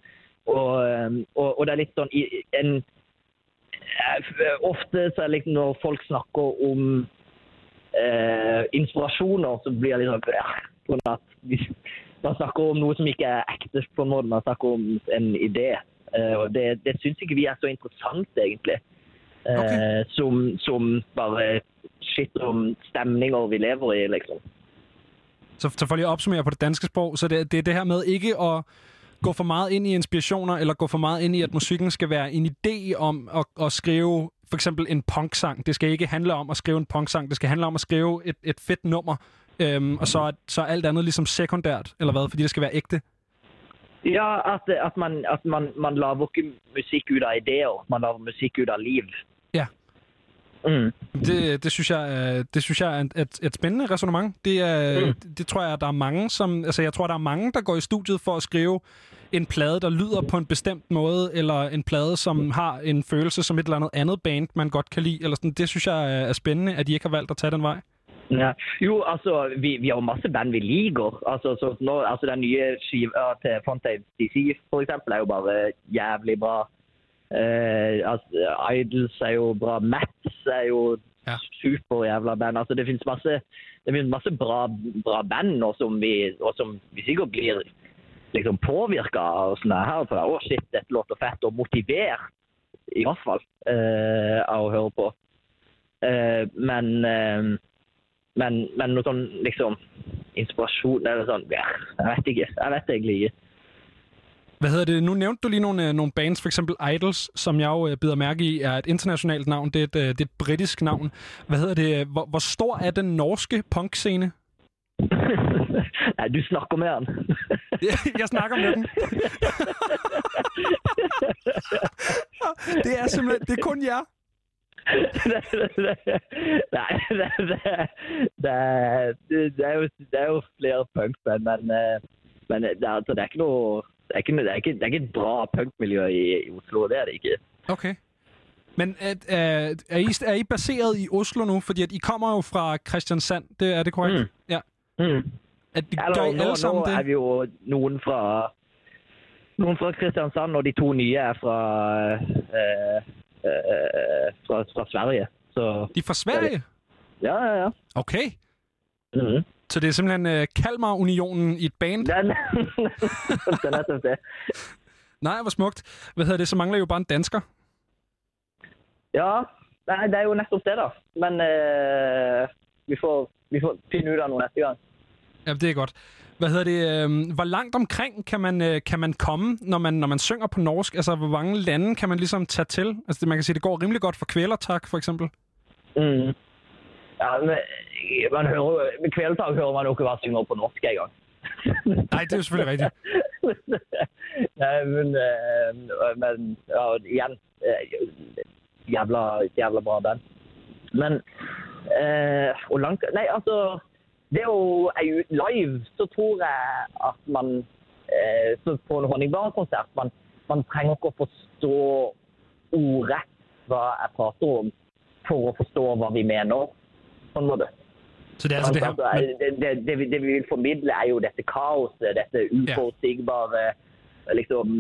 Og, um, og, og det er litt sånn en, Ofte så er det liksom når folk snakker om eh, inspirasjoner, så blir det litt sånn ja, på at Man snakker om noe som ikke er ekte, på en måte. Man snakker om en idé. Eh, og det, det syns ikke vi er så interessant, egentlig. Eh, som, som bare shit om stemninger vi lever i, liksom. Så, så for lige at opsummere på det danske sprog, så det, det er det her med ikke at gå for meget ind i inspirationer, eller gå for meget ind i, at musikken skal være en idé om at, at skrive for eksempel en punksang. Det skal ikke handle om at skrive en punksang, det skal handle om at skrive et, et fedt nummer, øhm, og så er, så er alt andet ligesom sekundært, eller hvad, fordi det skal være ægte. Ja, at, at, man, at man, man lager ikke musikk ut av ideer, man lager musikk ut av liv. Ja. Mm. Det, det synes jeg, er- det synes jeg er et, et, spændende resonemang. Det, er, Mm. det, det tror jeg, der er mange, som, altså jeg tror, der er mange, der går i studiet for at skrive en plade, der lyder på en bestemt måde, eller en plade, som har en følelse som et eller andet andet band, man godt kan lide. Eller sådan. Det synes jeg er spændende, at de ikke har valgt at tage den vej. Ja. Jo, altså, vi, vi har jo masse band vi liker. Altså, så nå, altså den nye skiva til Fontaine DC, for eksempel, er jo bare jævlig bra. Eh, altså, Idols er jo bra. Mats er jo Ja. super jævla band. Altså, det finnes masse, det finnes masse bra, bra band nå som vi, og som vi sikkert blir liksom påvirka av sånne her. For å, shit, dette låter fett. Og motivert, i hvert fall, eh, av å høre på. Eh, men eh, men, men noe sånn liksom inspirasjon eller sånn ja, Jeg vet ikke. Jeg vet egentlig ikke. Hvad hedder det? Nu nævnte du lige nogle, øh, nogle bands, for eksempel Idols, som jeg jo øh, bider mærke i, er et internationalt navn. Det er et, øh, det er et britisk navn. Hvad hedder det? Hvor, hvor stor er den norske punkscene? Nei, du snakker med han. Jeg snakker med den. det er simpelthen, det er kun jer. Nei, det, det, det, det, det, er jo, det er jo flere punkband, men, men det, er, altså, det er ikke noe det er ikke, det er ikke, det er ikke et bra punkmiljø i, i Oslo, det er det ikke. Okay. Men er, er, er, I, er I baseret i Oslo nu? Fordi at I kommer jo fra Kristiansand, det, er det korrekt? Mm. Ja. Mm. At de, Eller, gør I nå, alle sammen nå det? er vi jo noen fra noen fra Kristiansand, og de to nye er fra, eh, eh, fra, fra Sverige. Så, De er fra Sverige? ja, ja, ja. Okay. Mhm. Så det er simpelthen uh, Kalmar-unionen i et band? Den, det er nettopp det. Nej, hvor smukt. Hvad hedder det? Så mangler I jo bare en dansker. Ja, nei, det er jo nettopp det, da. Men eh, vi, får, vi får finne ut av noe neste gang. Ja, det er godt. Hvad hedder det? Øh, hvor langt omkring kan man, øh, kan man komme, når man, når man synger på norsk? Altså, hvor mange lande kan man ligesom tage til? Altså, det, man kan sige, det går rimelig godt for kvælertak, for eksempel. Mm. Ja, men man hører, med Kvelertak hører man jo ikke hva synger på norsk engang. Nej, det er jo selvfølgelig rigtigt. Nei, men, eh, men ja, igjen eh, jævla, jævla bra band. Men eh, Hvor langt Nei, altså Det er jo live, så tror jeg at man eh, så På en Honningbarn-konsert man, man trenger ikke å forstå ordrett hva jeg prater om, for å forstå hva vi mener. På en måte. Så det er altså det her... Men, det, det, det, vi- det vi vil formidle, er jo dette kaoset, dette uforutsigbare, liksom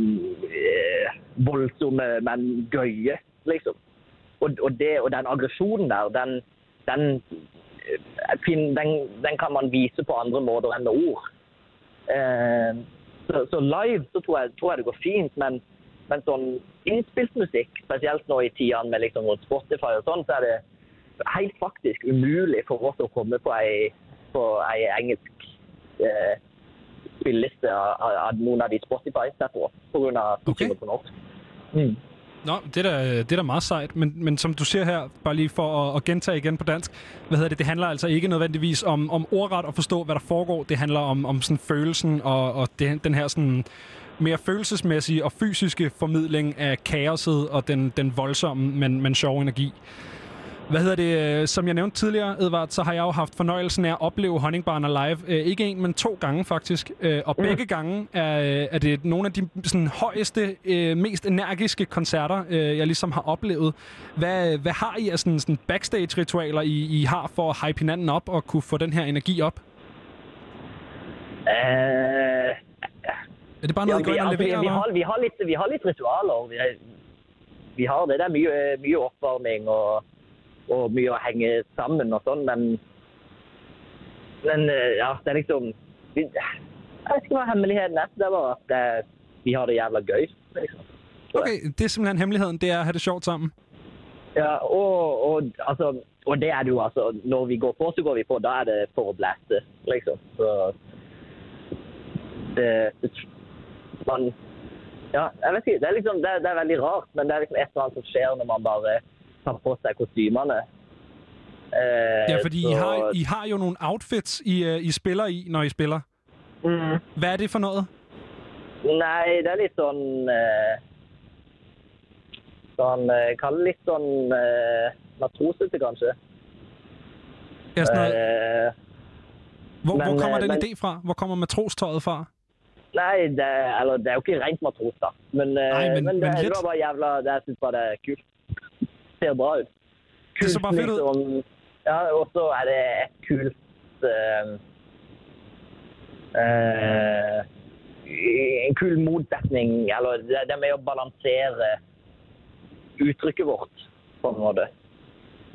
eh, voldsomme, men gøye, liksom. Og, og, det, og den aggresjonen der, den, den, eh, den, den kan man vise på andre måter enn med ord. Eh, så, så live så tror jeg, tror jeg det går fint, men, men sånn innspilt musikk, spesielt nå i tidene med liksom rundt Spotify og sånn, så er det helt faktisk umulig for oss å komme på ei, på ei engelsk eh, spilleliste av, av- noen av de at de Okay. på norsk. Mm. Nå, det er, da, det er da meget sejt, men, men som du siger her, bare lige for at, at gentage igen på dansk, hvad hedder det, det handler altså ikke nødvendigvis om, om ordret at forstå, hvad der foregår. Det handler om, om sådan følelsen og, og det, den her sådan mere følelsesmæssige og fysiske formidling af kaoset og den, den voldsomme, men, men sjove energi. Hvad hedder det? Som jeg nævnte tidligere, Edvard, så har jeg jo haft fornøjelsen af at opleve Honningbarner live. Øh, ikke en, men to gange faktisk. Øh, og begge gange er, er det nogle af de sådan, højeste, øh, mest energiske koncerter, øh, jeg ligesom har oplevet. Hvad, hvad har I af sådan, sådan backstage-ritualer, I, I har for at hype hinanden op og kunne få den her energi op? Eh, Er det bare noget, I går vi, ind og altså, vi, leverer? vi, eller? har, vi, har litt, vi har litt ritualer. Vi, vi har det. Det er mye, mye oppvarming og, og mye å henge sammen og sånn, men Men eh, ja, det er liksom vi, Jeg vet ikke hva hemmeligheten er. Det er bare at det, vi har det jævla gøy. Liksom. Okay, det er simpelthen hemmeligheden, det er at have det sjovt sammen. Ja, og, og, altså, og det er det jo altså Når vi går på, så går vi på. Da er det for å blæste, liksom. Så det, det man, Ja, jeg vet ikke. Det er liksom det, det er veldig rart, men det er liksom et eller annet som skjer når man bare tar på seg kostymene. Eh, Ja, fordi I så- har, I har jo nogle outfits, I, øh, I spiller i, når I spiller. Mm. Hvad er det for noget? Nei, det er litt sånn eh, Sånn eh, Kall det litt sånn eh, matrosete, kanskje. Ja, sådan noget. Eh, Hvor, men, hvor kommer øh, den men- idé fra? Hvor kommer matrostøjet fra? Nei, det, eller, det er jo ikke rent matros, da. Men, eh, Nei, men- men, det, men det litt. var bare jævla det, Jeg syns bare det er kult. Ser bra ut. Det ser bare fedt. Liksom, ja, og så er det et kult eh, eh, En kul motsetning, eller det, det med å balansere uttrykket vårt, på en måte.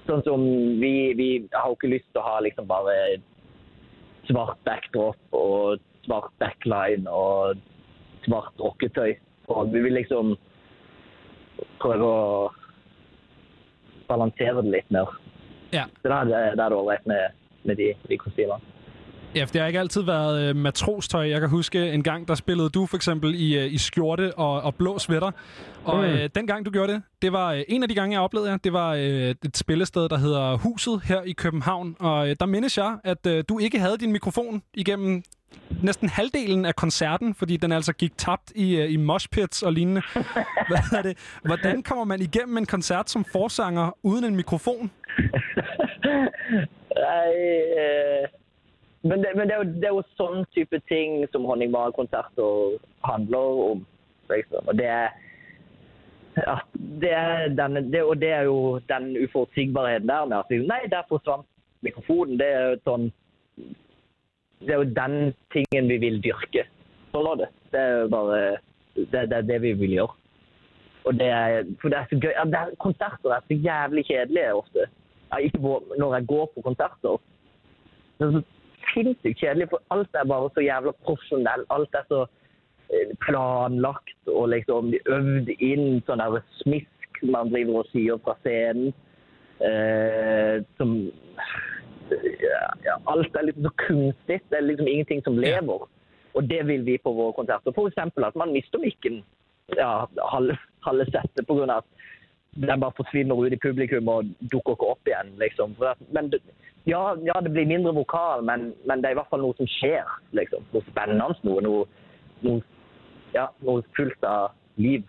Sånn som vi, vi har jo ikke lyst til å ha liksom bare svart backdrop og svart backline og svart rocketøy. Og vi vil liksom prøve å balansere det litt mer. Ja. Så da er det, da er det ålreit med, med de, de kostymene. Ja, for det har ikke altid været øh, matrostøj. Jeg kan huske en gang, der spillede du for eksempel i, øh, i skjorte og, og blå sweater. Og Mm. øh, den gang, du gjorde det, det var øh, en af de gange, jeg oplevede jer. Det var øh, et spillested, der hedder Huset her i København. Og øh, der mindes jeg, at øh, du ikke havde din mikrofon igennem næsten halvdelen af koncerten, fordi den altså gik tabt i, øh, i moshpits og lignende. Hvad er det? Hvordan kommer man igennem en koncert som forsanger uden en mikrofon? Nei, eh, men, det, men det, er jo, det er jo sånn type ting som honningbarkonserter handler om. Liksom. Og det er, ja, det er den, det, og det er jo den uforutsigbarheten der med at vi- nei, der forsvant mikrofonen. Det er jo sånn det er jo den tingen vi vil dyrke. Sånn det. Det er jo bare det, det er det vi vil gjøre. Og det er, for det er så gøy. Ja, det er, konserter er så jævlig kjedelige ofte. Ja, ikke på, når jeg går på konserter. Det er så sinnssykt kjedelig, for alt er bare så jævla profesjonell. Alt er så eh, planlagt og liksom øvd inn sånn der smisk man driver og sier fra scenen. Eh, som ja, Alt er liksom så kunstig. Det er liksom ingenting som lever. Og det vil vi på våre konserter. Eksempel at man mister mikken ja, halve, halve settet grunn av at den bare forsvinner ut i publikum og dukker ikke opp igjen. liksom. Men ja, ja, det blir mindre vokal, men, men det er i hvert fall noe som skjer. liksom. Noe spennende, noe, noe, noe, ja, noe fullt av liv.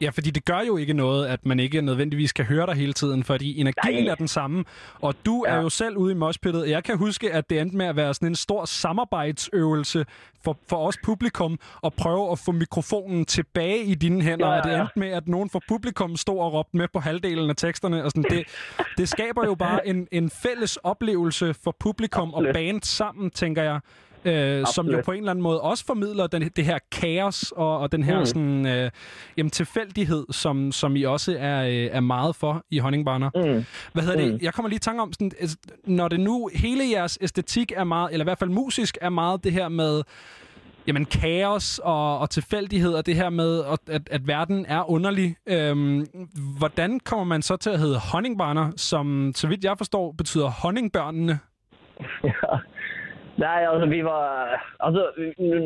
Ja, fordi det gør jo ikke noget, at man ikke nødvendigvis kan høre dig hele tiden, fordi energien Nej. er den samme. Og du ja. er jo selv ude i moshpittet. Jeg kan huske, at det endte med at være sådan en stor samarbejdsøvelse for, for os publikum at prøve at få mikrofonen tilbage i dine hænder. Ja, ja, Og det endte med, at nogen fra publikum stod og råbte med på halvdelen af teksterne. Og sådan. Det, det skaber jo bare en, en fælles oplevelse for publikum og band sammen, tænker jeg. Øh, som jo på en eller anden måde også formidler den, det her kaos og, og den her Mm. sådan, øh, jamen, tilfældighed, som, som I også er, øh, er meget for i Honningbarner. Mm. Hvad hedder det? Mm. Jeg kommer lige i tanke om, sådan, altså, når det nu hele jeres æstetik er meget, eller i hvert fald musisk er meget det her med jamen, kaos og, og tilfældighed, og det her med, at, at, at verden er underlig. Øhm, hvordan kommer man så til at hedde Honningbarner, som, så vidt jeg forstår, betyder honningbørnene? Ja. Nei, altså vi var Altså,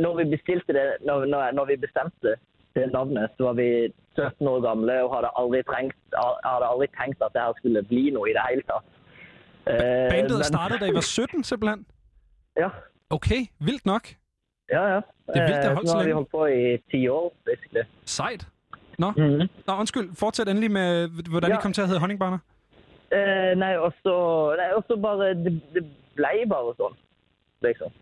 når vi bestilte det, når, når, når vi bestemte det navnet, så var vi 17 år gamle og hadde aldri, trengt, hadde aldri tenkt at det her skulle bli noe i det hele tatt. Eh, Bandet men- startede, da I var 17, simpelthen? Ja. Okay, vildt nok. Ja, ja. Det er vildt, har Eh, holdt så så har vi længe. holdt på i ti år, basically. Sejt. Nå, Mhm. Nå undskyld. Fortsæt endelig med, hvordan ja. I kom til at hedde Honningbarner. Eh, nei, og så nei, og så bare det, det ble bare sånn, liksom.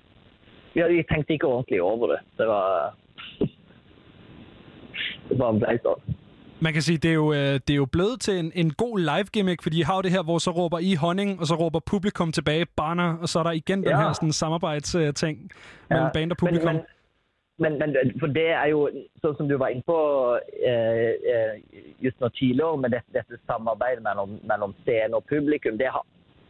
Vi tenkte ikke ordentlig over det. Det var Det bare ble sånn. Man kan sige, det er jo, øh, det er jo blevet til en, en god live gimmick, fordi I har jo det her, hvor så råber I honning, og så råber publikum tilbage barner, og så er der igen den Ja. her sådan, samarbejdsting mellem Ja. band og publikum. Men, men, men, men for det er jo, sånn som du var inne på eh, eh, just nå tidligere, med dette, dette samarbeidet mellom, mellom scene og publikum, det har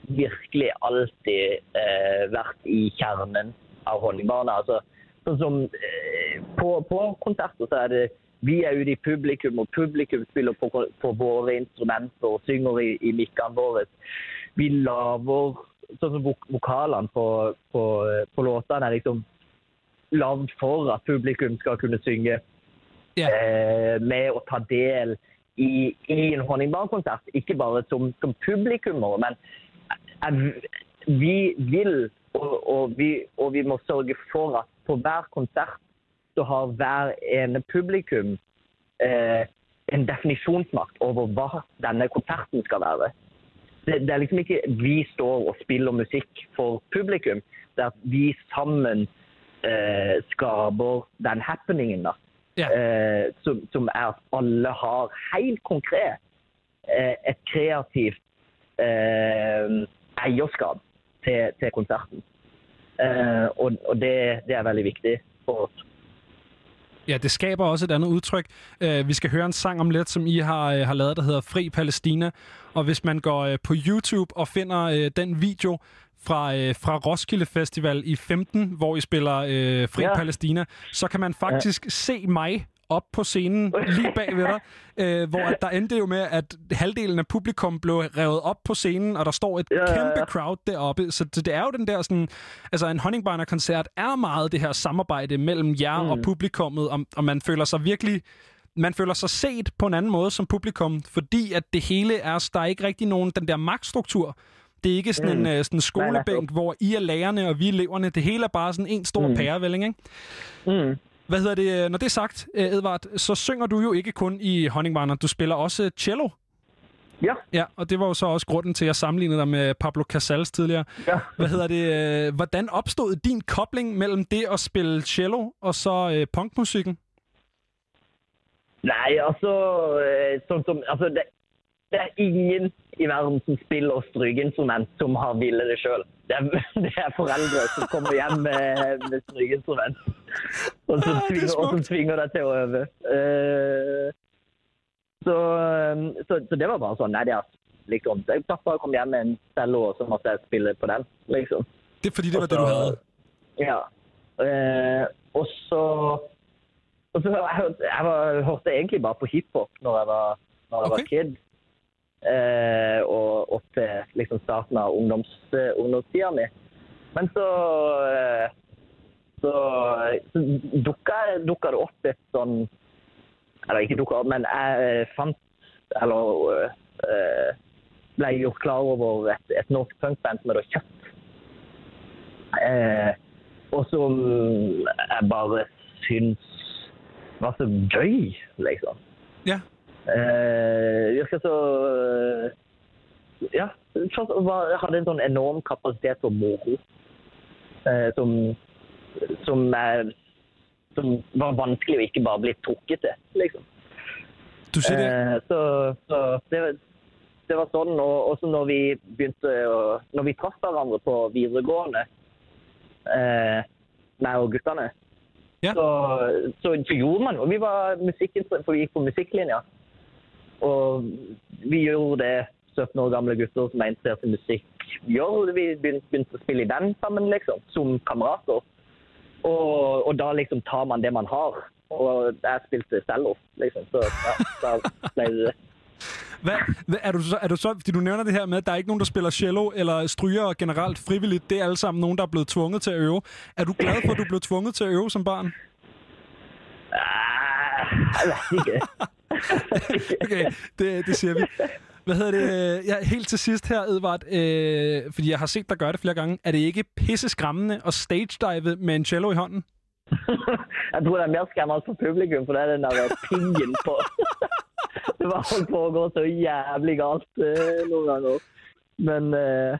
virkelig alltid eh, vært i kjernen av Honningbarna. Altså, sånn som eh, på, på konserter så er det vi er ute i publikum, og publikum spiller på, på våre instrumenter og synger i, i mikkene våre. Vi lager sånn som vok vokalene på, på, på låtene er liksom lagd for at publikum skal kunne synge Ja. eh, med å ta del i, i en honningbarnkonsert. Ikke bare som, som publikummer, men eh, vi vil, og, og, vi, og vi må sørge for at på hver konsert så har hver ene publikum eh, en definisjonsmakt over hva denne konserten skal være. Det, det er liksom ikke vi står og spiller musikk for publikum. Det er at vi sammen eh, skaper den happeningen. da. Ja. Eh, som, som er at alle har helt konkret eh, et kreativt eh, eierskap til, til konserten. Eh, og og det, det er veldig viktig for oss. Ja, det skaber også et andet udtryk. Uh, vi skal høre en sang om lidt, som I har, uh, har lavet, der hedder Fri Palæstina. Og hvis man går uh, på YouTube og finder uh, den video fra, uh, fra Roskilde Festival i 15, hvor I spiller uh, Fri. Ja. Palæstina, så kan man faktisk ja. se mig op på scenen lige bag ved dig, øh, hvor at der endte jo med, at halvdelen af publikum blev revet op på scenen, og der står et Ja, ja, ja. kæmpe crowd deroppe. Så, det er jo den der sådan... Altså, en Honningbrænder-koncert er meget det her samarbejde mellem jer mm. og publikummet, og, og man føler sig virkelig man føler sig set på en anden måde som publikum, fordi at det hele er, der er ikke rigtig nogen, den der magtstruktur. Det er ikke sådan Mm. en, øh, sådan en Nej, nej. skolebænk, hvor I er lærerne, og vi er eleverne. Det hele er bare sådan en stor. Mm. pærevælling, ikke? Mm. Hvad hedder det? øh, Når det er sagt, øh, Edvard, så synger du jo ikke kun i Honningbarner. Du spiller også cello. Ja. Ja, og det var jo så også grunden til, at jeg sammenlignede dig med Pablo Casals tidligere. Ja. Hvad hedder det? øh, Hvordan opstod din kobling mellem det at spille cello og så øh, punkmusikken? Nei, altså eh, Sånn som Altså, det, det er ingen i verden som spiller strykeinstrument som har villet det sjøl. Det, er- det er foreldre som kommer hjem med, med strykeinstrument og som, Ah, det er tvinger, og som tvinger deg til å øve. Eh, så, eh, så, så det var bare sånn. Nei, det er liksom jeg Pappa kom hjem med en cello, og så måtte jeg spille på den, liksom. Det er fordi, det var det, du havde. Ja. Eh, og så og så jeg, jeg var, hørte egentlig bare på hiphop når jeg var, når jeg Ok. var kid. Eh, og opp til liksom starten av ungdoms, eh, ungdomstida mi. Men så eh, så, så dukka, dukka det opp et sånn Eller ikke dukka opp, men jeg eh, fant Eller eh, ble gjort klar over et, et norsk punkband som heter Kjøtt. Eh, og som mm, jeg bare syns var så gøy, liksom. Ja. Eh, virker så Ja. Først var, hadde en sånn enorm kapasitet for moro. Eh, som som, er, som var vanskelig å ikke bare bli trukket til, liksom. Du siger det. Eh, så så det, var- det var sånn. Og også når vi begynte å Når vi traff hverandre på videregående, eh, meg og guttene, Ja. så, så, så gjorde man jo Vi var musikkinteressert, for vi gikk på musikklinja. Og vi gjorde det 17 år gamle gutter som er interessert i musikk, gjør. Vi begynte, begynte å spille i band sammen, liksom, som kamerater. Og, og da liksom tar man det man har. Og jeg spilte cello, liksom. Så ja, da ble det det. Hvad, hvad, er, du så, er du så, fordi du nævner det her med, at der er ikke nogen, der spiller cello eller stryger generelt frivilligt. Det er alle sammen nogen, der er blevet tvunget til at øve. Er du glad for, at du blev tvunget til at øve som barn? Ikke. Okay, det, det siger vi. Hvad hedder det? Ja, helt til sidst her, Edvard, øh, fordi jeg har set dig gøre det flere gange. Er det ikke pisse skræmmende at stage-dive med en cello i hånden? Jeg tror det er mer skremmende for publikum, for det er den der pingen på. Det var holdt på å gå så jævlig galt eh, noen ganger. Men, eh,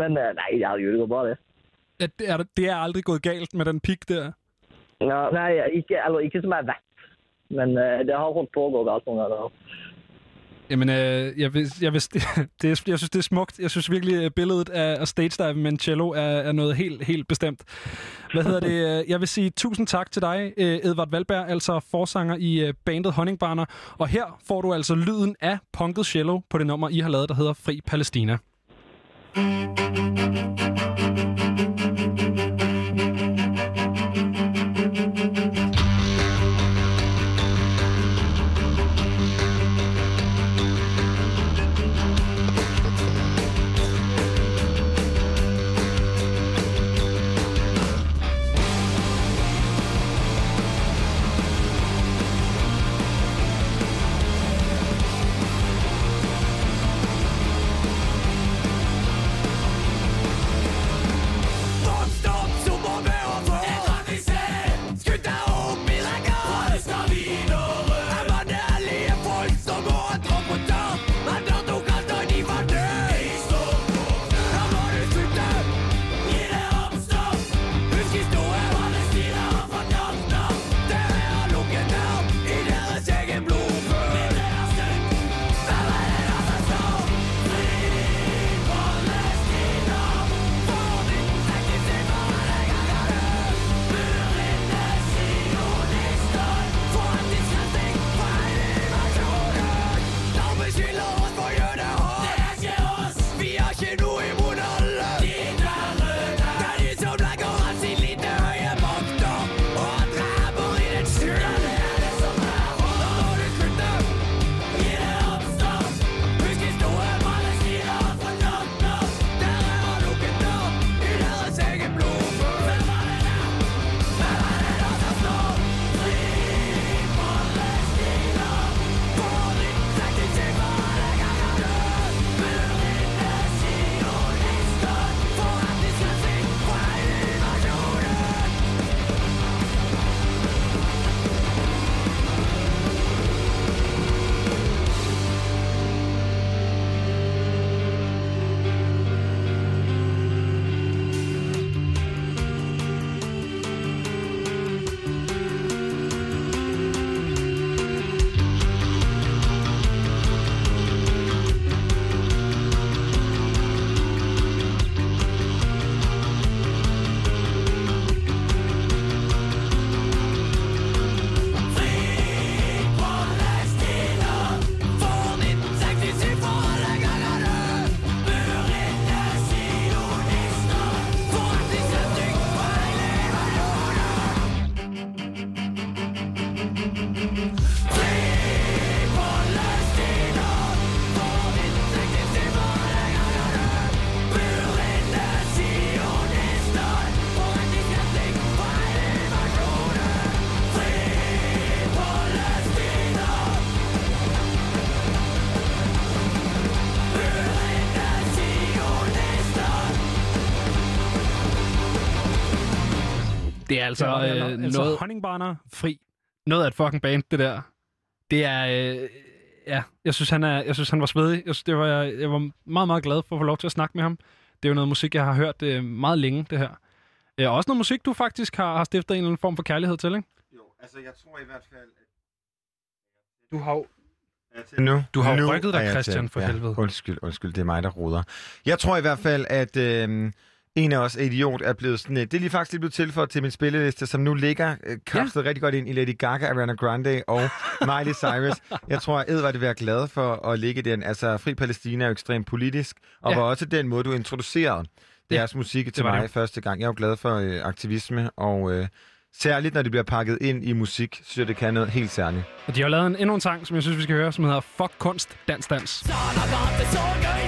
men eh, nei, herregud, det går bra, det. At det, er, det er aldrig gået galt med den pik der. Ja, nei, ikke, eller ikke som jeg vet. Men øh, det har holdt på å gå galt. Jamen, øh, jeg, vil, jeg, vil, det er, jeg synes, det er smukt. Jeg synes virkelig, at billedet af stage dive med en cello er, er noget helt, helt bestemt. Hvad hedder det? Øh, jeg vil sige tusind tak til dig, øh, Edvard Valberg, altså forsanger i bandet Honningbarner. Og her får du altså lyden af punket cello på det nummer, I har lavet, der hedder Fri Palæstina. Det er altså Ja, øh, ja, altså noget, Honningbarner fri. noget af et fucking band, det der. Det er... Øh, ja, jeg synes, han er, jeg synes, han var svedig. Jeg, synes, det var, jeg, jeg var meget, meget glad for at få lov til at snakke med ham. Det er jo noget musik, jeg har hørt øh, meget længe, det her. Ja, også noget musik, du faktisk har, har stiftet en eller anden form for kærlighed til, ikke? Jo, altså jeg tror i hvert fald... Du har jo... Nu, Du har nu rykket dig, er Christian, til. for helvede. Undskyld, undskyld, det er mig, der ruder. Jeg tror i hvert fald, at øh, en af os, Idiot, er blevet sådan... øh, Det er lige faktisk lige blevet tilføjet til min spilleliste, som nu ligger øh, kapslet ja. rigtig godt ind i Lady Gaga, Ariana Grande og Miley Cyrus. Jeg tror, at Edvard vil være glad for at ligge den. Altså, Fri Palæstina er jo ekstremt politisk, og Ja. ja. var også den måde, du introducerede deres musik til det mig jo. første gang. Jeg er jo glad for øh, aktivisme, og øh, særligt når det bliver pakket ind i musik, synes jeg, det kan noget helt særligt. Og de har lavet en, endnu en sang, som jeg synes, vi skal høre, som hedder Fuck kunst, dans, dans. Nå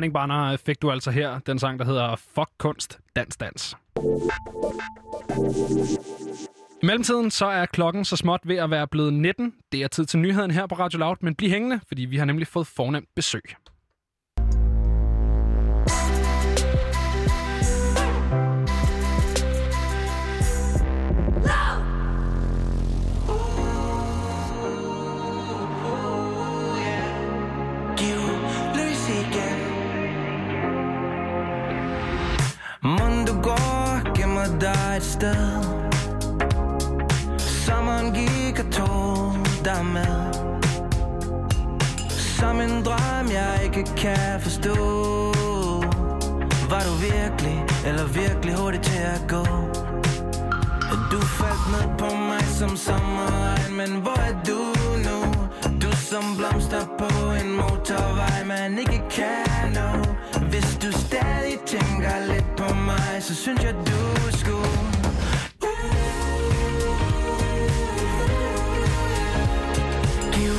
Honningbarner fik du altså her, den sang, der hedder Fuck kunst, dans, dans. I mellemtiden så er klokken så småt ved at være blevet 19. Det er tid til nyheden her på Radio Loud, men bliv hængende, fordi vi har nemlig fået fornemt besøg. Mund du går, gemmer dig et sted Sommeren gik og tog dig med Som en drøm, jeg ikke kan forstå Var du virkelig, eller virkelig hurtig til at gå? Du faldt ned på mig som sommeren Men hvor er du nu? Du som blomster på en motorvej Man ikke kan nå mig Så synes jeg du skulle Giv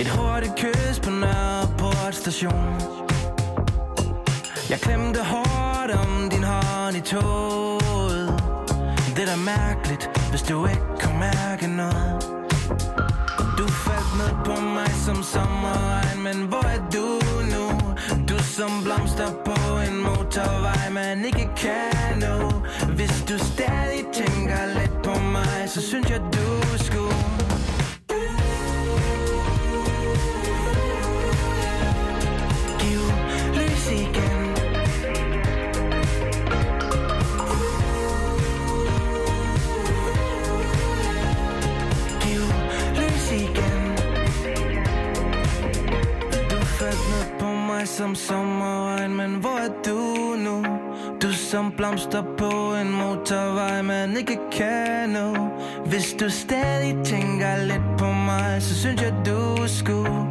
Et hurtigt kys på Nørreport station. Jeg klemte hårdt om din hånd i toget. Det er da mærkeligt, hvis du ikke kan mærke noget. Du faldt ned på mig som sommerregn Men hvor er du nu? Du som blomster på en motorvej Man ikke kan nå. Hvis du stadig tænker lidt på mig Så synes jeg du blomster på en motorvej, man ikke kan nå. Hvis du stadig tænker lidt på mig, så synes jeg du skulle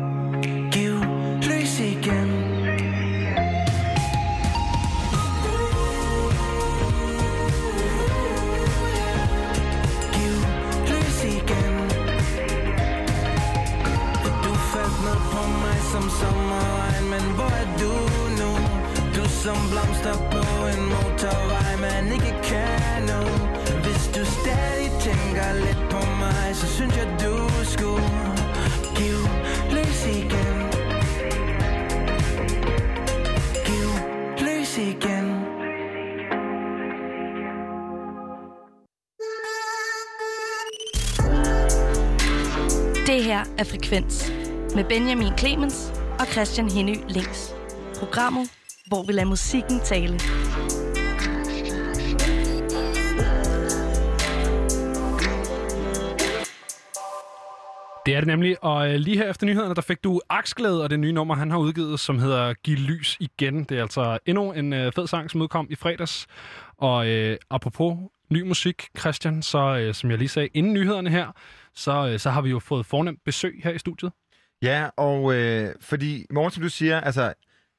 af Frekvens med Benjamin Clemens og Christian Henny Links. Programmet, hvor vi lader musikken tale. Det er det nemlig, og øh, lige her efter nyhederne, der fik du Aksglæde og det nye nummer, han har udgivet, som hedder Giv lys igen. Det er altså endnu en øh, fed sang, som udkom i fredags. Og øh, apropos ny musik, Christian, så øh, som jeg lige sagde inden nyhederne her, så, øh, så har vi jo fået fornemt besøg her i studiet. Ja, og øh, fordi, morgen, som du siger, altså,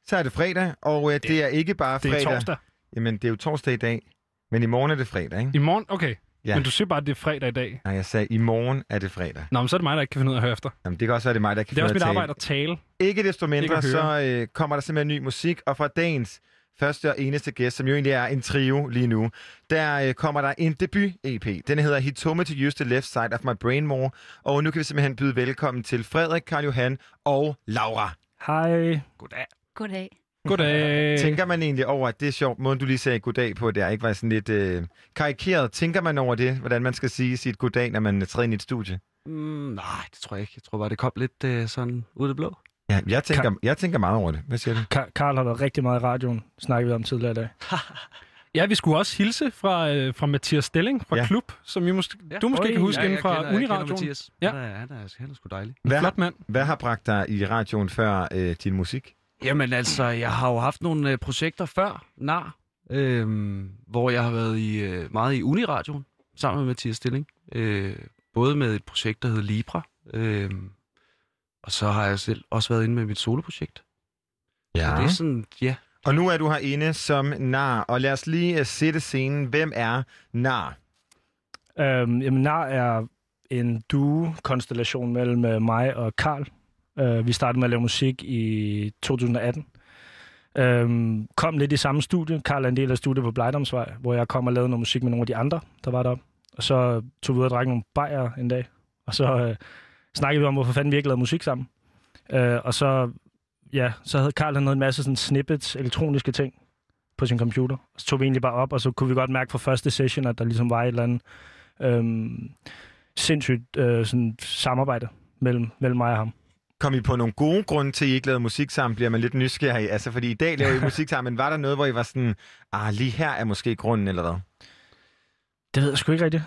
så er det fredag, og øh, det er ikke bare Det fredag. er torsdag. Jamen, det er jo torsdag i dag, men i morgen er det fredag, ikke? I morgen, okay. Ja. Men du siger bare, at det er fredag i dag. Nej, jeg sagde, i morgen er det fredag. Nå, men så er det mig, der ikke kan finde ud af at høre efter. Jamen, det kan også være, det er mig, der kan Det er også finde mit ud af at arbejde at tale. Ikke desto Ikke mindre, at så øh, kommer der simpelthen ny musik, og fra dagens første og eneste gæst, som jo egentlig er en trio lige nu, der øh, kommer der en debut-EP. Den hedder He Told Me To Use The Left Side of My Brain More, og nu kan vi simpelthen byde velkommen til Frederik, Karl Johan og Laura. Hej. Goddag. Goddag. Goddag. Tænker man egentlig over, at det er sjovt, måden du lige sagde goddag på, det er ikke var sådan lidt øh, karikeret. Tænker man over det, hvordan man skal sige sit goddag, når man træder ind i et studie? Mm, nej, det tror jeg ikke. Jeg tror bare, det kom lidt øh, sådan ud af det blå. Ja, jeg tænker, jeg tænker meget over det. Hvad siger du? Ka- Karl har været rigtig meget i radioen, snakkede vi om tidligere i dag. Ja, vi skulle også hilse fra, øh, fra Mathias Stilling fra Ja. Klub, som I måske, ja. du måske Oj, kan huske ja, inden jeg fra kender- jeg kender Uniradioen. Mathias. Ja. Han er, han er, han er sgu dejlig. Hvad, Flot mand. hvad har bragt dig i radioen før øh, din musik? Jamen altså, jeg har jo haft nogle øh, projekter før, nar, øh, hvor jeg har været i, øh, meget i Uniradioen sammen med Mathias Stilling. Øh, både med et projekt, der hedder Libra, øh, og så har jeg selv også været inde med mit soloprojekt. Ja. Så det er sådan, ja. Og nu er du herinde som nar, og lad os lige uh, sætte scenen. Hvem er nar? Øhm, jamen, NAR er en duo-konstellation mellem øh, mig og Karl. Øh, vi startede med at lave musik i 2018. Øhm, kom lidt i samme studie. Karl er en del af studiet på Blejdomsvej, hvor jeg kom og lavede noget musik med nogle af de andre, der var deroppe. Og så tog vi ud og drak nogle bajer en dag. Og så øh, snakkede vi om, hvorfor fanden vi ikke lavede musik sammen. Øh, og så, ja, så havde Karl han havde en masse sådan snippets, elektroniske ting på sin computer. Så tog vi egentlig bare op, og så kunne vi godt mærke fra første session, at der ligesom var et eller andet øhm, sindssygt øh, sådan samarbejde mellem, mellem mig og ham. Kom I på nogle gode grunde til, at I ikke lavede musik sammen? Bliver man lidt nysgerrig? Altså, fordi i dag laver I musik sammen, men var der noget, hvor I var sådan, ah, lige her er måske grunden, eller hvad? Det ved jeg sgu ikke rigtigt.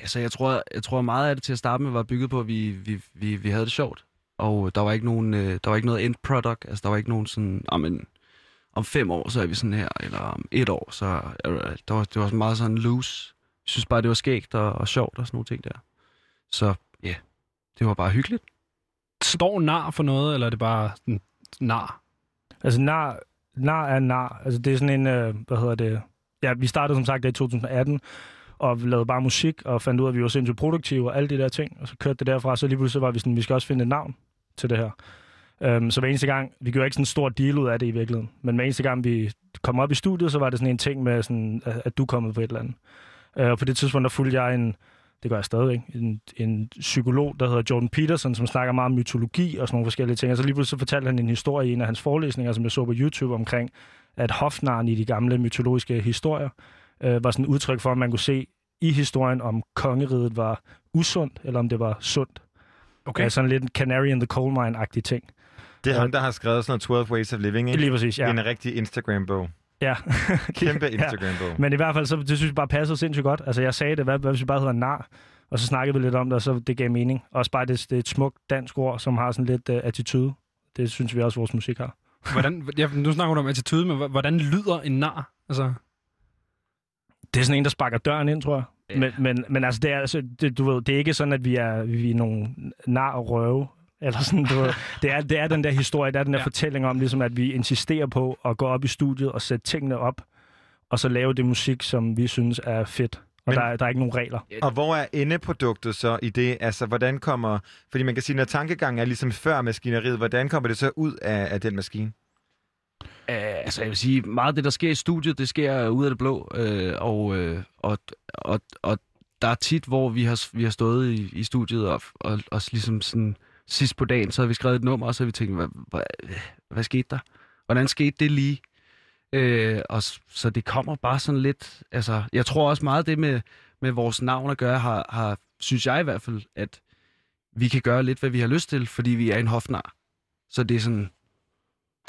Altså, jeg tror, jeg tror meget af det til at starte med var bygget på, at vi, vi, vi, vi havde det sjovt. Og der var ikke nogen, øh, der var ikke noget end product. Altså, der var ikke nogen sådan, ah, men, om fem år, så er vi sådan her, eller om et år, så der, der var, det var meget sådan loose. Jeg synes bare, det var skægt og, og sjovt og sådan nogle ting der. Så ja, yeah, det var bare hyggeligt. Står nar for noget, eller er det bare sådan nar? Altså, nar, nar er nar. Altså, det er sådan en, øh, hvad hedder det... Ja, vi startede som sagt i 2018, og lavede bare musik, og fandt ud af, at vi var sindssygt produktive og alle de der ting. Og så kørte det derfra, så lige pludselig var vi sådan, vi skal også finde et navn til det her. Um, så hver eneste gang, vi gjorde ikke sådan en stor deal ud af det i virkeligheden, men hver eneste gang, vi kom op i studiet, så var det sådan en ting med, sådan, at, at du kom på et eller andet. Uh, og på det tidspunkt, der fulgte jeg en, det gør jeg stadigvæk, en, en psykolog, der hedder Jordan Peterson, som snakker meget om mytologi og sådan nogle forskellige ting. Og så lige pludselig fortalte han en historie i en af hans forelæsninger, som jeg så på YouTube omkring, at hofnaren i de gamle mytologiske historier øh, var sådan et udtryk for, at man kunne se i historien, om kongeriget var usundt, eller om det var sundt. Okay. Ja, sådan lidt en canary in the coal mine-agtig ting. Det er ham, der har skrevet sådan noget 12 Ways of Living, ikke? Lige præcis, ja. En rigtig Instagram-bog. Ja. Kæmpe Ja. Instagram-bog. Men i hvert fald, så det synes jeg bare passede sindssygt godt. Altså, jeg sagde det, hvad, hvad hvis vi bare hedder nar? Og så snakkede vi lidt om det, og så det gav mening. Også bare, det, det er et smukt dansk ord, som har sådan lidt uh, attitude. Det synes vi også, vores musik har. Hvordan, ja, nu snakker du om attitude, men hv- hvordan lyder en nar? Altså, Det er sådan en, der sparker døren ind, tror jeg. Ja. Men, men, men altså, det er, altså det, du ved, det er ikke sådan, at vi er, vi er nogle nar og røve. Eller sådan, du ved. Det, er, det er den der historie, det er den der Ja. fortælling om, ligesom, at vi insisterer på at gå op i studiet og sætte tingene op, og så lave det musik, som vi synes er fedt. Og men, der, er, der er ikke nogen regler. Og hvor er endeproduktet så i det? Altså, hvordan kommer... Fordi man kan sige, når tankegangen er ligesom før maskineriet, hvordan kommer det så ud af, af den maskine? Uh, altså, jeg vil sige, meget af det, der sker i studiet, det sker ud af det blå. øh, og, uh, og, og, og der er tit, hvor vi har, vi har stået i, i studiet og, og, og ligesom sådan sidst på dagen, så har vi skrevet et nummer, og så har vi tænkt, hvad, hvad, hvad skete der? Hvordan skete det lige? Øh, og så det kommer bare sådan lidt... Altså, jeg tror også meget det med, med vores navn at gøre, har, har, synes jeg i hvert fald, at vi kan gøre lidt, hvad vi har lyst til, fordi vi er en hofnar. Så det er sådan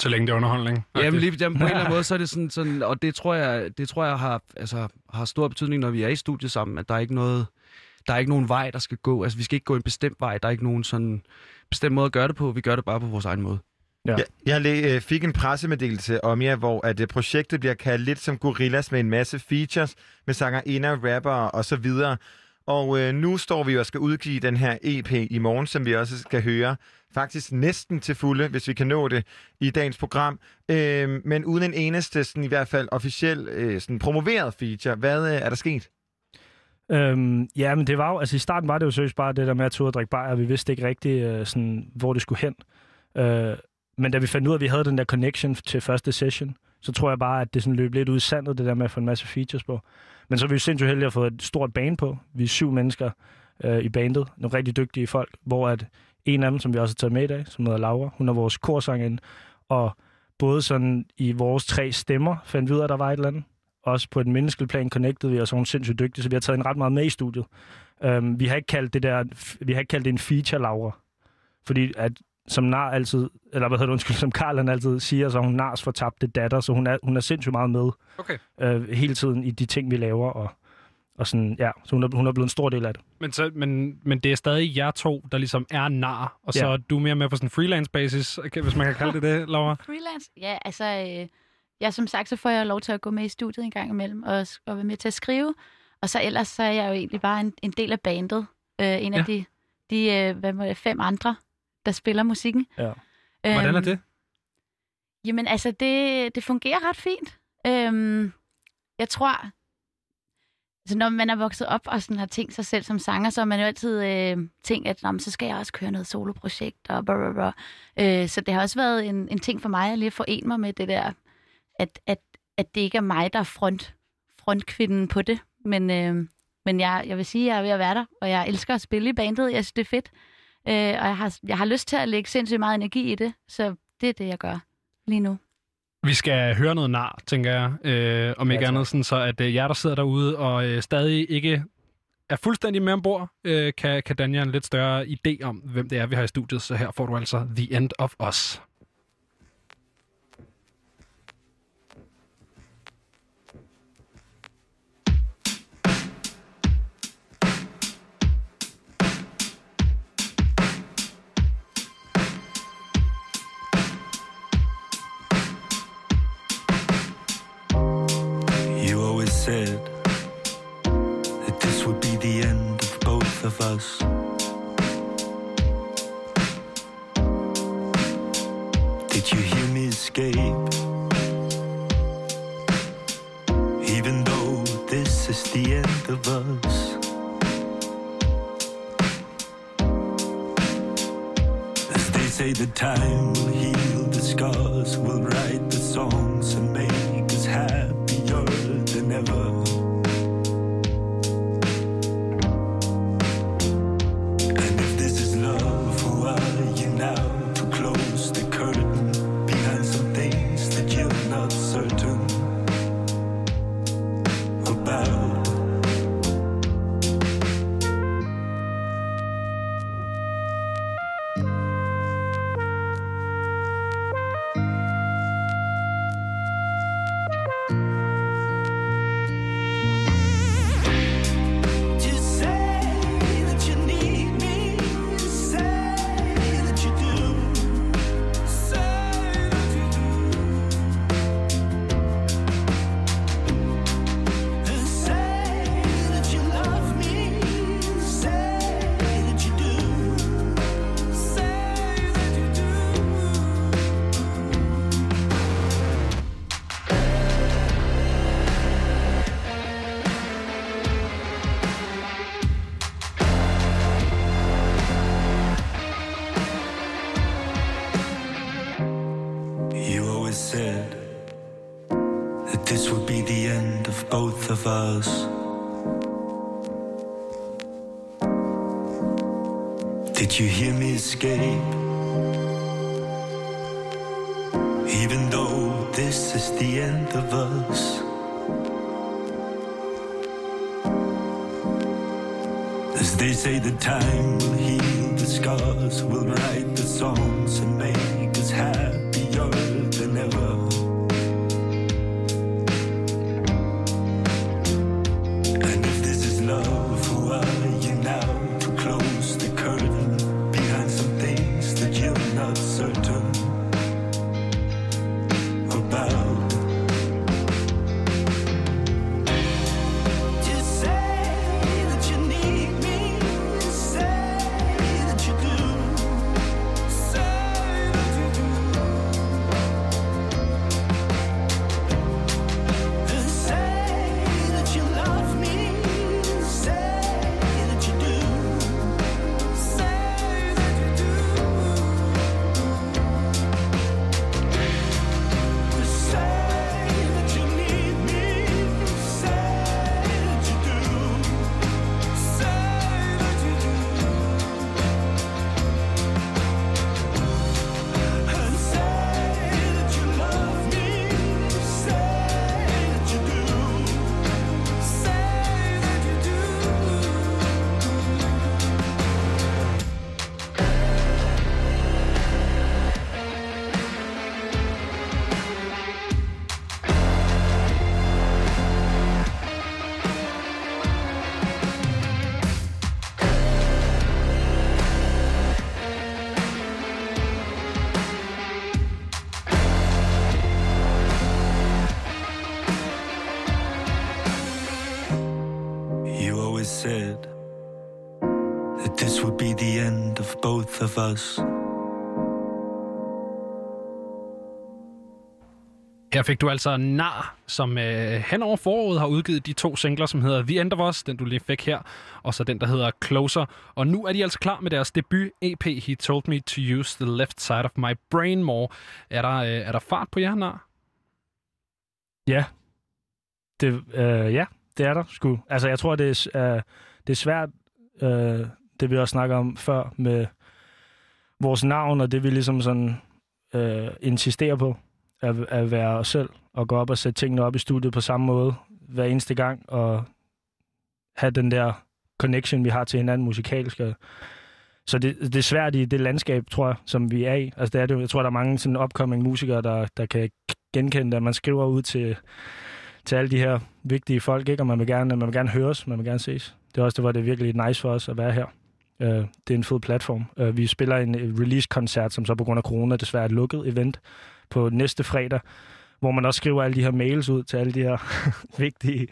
så længe det er underholdning. Jamen lige jamen, på en eller anden måde, så er det sådan, sådan og det tror jeg, det tror jeg har, altså, har stor betydning, når vi er i studiet sammen, at der er ikke noget, der er ikke nogen vej, der skal gå. Altså, vi skal ikke gå en bestemt vej. Der er ikke nogen sådan bestemt måde at gøre det på. Vi gør det bare på vores egen måde. Ja. Jeg, jeg øh, fik en pressemeddelelse om jer, hvor at, øh, projektet bliver kaldt lidt som Gorillas med en masse features med sangerinder, rappere og så videre. Og øh, nu står vi jo og skal udgive den her EP i morgen, som vi også skal høre. Faktisk næsten til fulde, hvis vi kan nå det i dagens program. Øh, men uden en eneste, sådan, i hvert fald officiel, øh, sådan, promoveret feature. Hvad øh, er der sket? Øhm, ja, men det var jo, altså i starten var det jo seriøst bare det der med at tage og drikke bajer. Vi vidste ikke rigtigt, øh, sådan, hvor det skulle hen. Øh, men da vi fandt ud af, at vi havde den der connection til første session, så tror jeg bare, at det sådan løb lidt ud i sandet, det der med at få en masse features på. Men så er vi jo sindssygt heldige at få et stort band på. Vi er syv mennesker øh, i bandet, nogle rigtig dygtige folk, hvor at en af dem, som vi også har taget med i dag, som hedder Laura, hun er vores korsangerinde, og både sådan i vores tre stemmer fandt vi ud af, at der var et eller andet. Også på et menneskeligt plan connected vi, og så er hun sindssygt dygtig, så vi har taget en ret meget med i studiet. Um, vi har ikke kaldt det der, vi har ikke kaldt det en feature, Laura. Fordi at som nar altid, eller hvad hedder det, undskyld, som Karl han altid siger, så hun nars fortabte datter, så hun er, hun er sindssygt meget med Okay. øh, hele tiden i de ting, vi laver, og, og sådan, ja, så hun er, hun er blevet en stor del af det. Men, så, men, men det er stadig jer to, der ligesom er nar, og så Ja. er du mere med på sådan en freelance basis, okay, hvis man kan kalde det det, Laura. Freelance? Ja, altså... Øh, ja, som sagt, så får jeg lov til at gå med i studiet en gang imellem, og, og være med til at skrive. Og så ellers så er jeg jo egentlig bare en, en del af bandet. Øh, en Ja. af de, de øh, hvad må det, fem andre, der spiller musikken. Ja. Hvordan er Øhm, det? Jamen altså, det, det fungerer ret fint. Øhm, jeg tror, altså, når man er vokset op og sådan har tænkt sig selv som sanger, så har man jo altid øh, tænkt, at "Nå, men så skal jeg også køre noget soloprojekt og blah, blah, blah. Øh, så det har også været en, en ting for mig at lige forene mig med det der, at, at, at det ikke er mig, der er front, frontkvinden på det. Men, øh, men jeg, jeg vil sige, at jeg er ved at være der, og jeg elsker at spille i bandet. Jeg synes, det er fedt. Øh, og jeg har, jeg har lyst til at lægge sindssygt meget energi i det, så det er det, jeg gør lige nu. Vi skal høre noget nar, tænker jeg. Øh, om ikke tak. andet, sådan, så at øh, jer, der sidder derude og øh, stadig ikke er fuldstændig med ombord, øh, kan, kan danne jer en lidt større idé om, hvem det er, vi har i studiet. Så her får du altså The End of Us. The end of us. As they say, the time will heal the scars, escape? Even though this is the end of us. As they say, the time will heal the scars, will write the songs and make of us. Her fik du altså Nar, som øh, hen over foråret har udgivet de to singler, som hedder The End of Us, den du lige fik her, og så den, der hedder Closer. Og nu er de altså klar med deres debut EP, He Told Me To Use The Left Side of My Brain More. Er der, øh, er der fart på jer, Nar? Ja. Det, øh, ja, det er der sgu. Altså, jeg tror, det er, øh, det er svært, øh, det vi også snakker om før, med vores navn, og det vi ligesom sådan øh, insisterer på, at, at være os selv, og gå op og sætte tingene op i studiet på samme måde hver eneste gang, og have den der connection, vi har til hinanden musikalsk. Så det, det er svært i det landskab, tror jeg, som vi er i. Altså, det er det, jeg tror, der er mange sådan upcoming musikere, der, der kan genkende det, at man skriver ud til, til alle de her vigtige folk, ikke? og man vil, gerne, man vil gerne høres, man vil gerne ses. Det er også det, hvor det er virkelig nice for os at være her. Øh, det er en fed platform. Øh, vi spiller en øh, release-koncert, som så på grund af corona desværre er et lukket event på næste fredag, hvor man også skriver alle de her mails ud til alle de her vigtige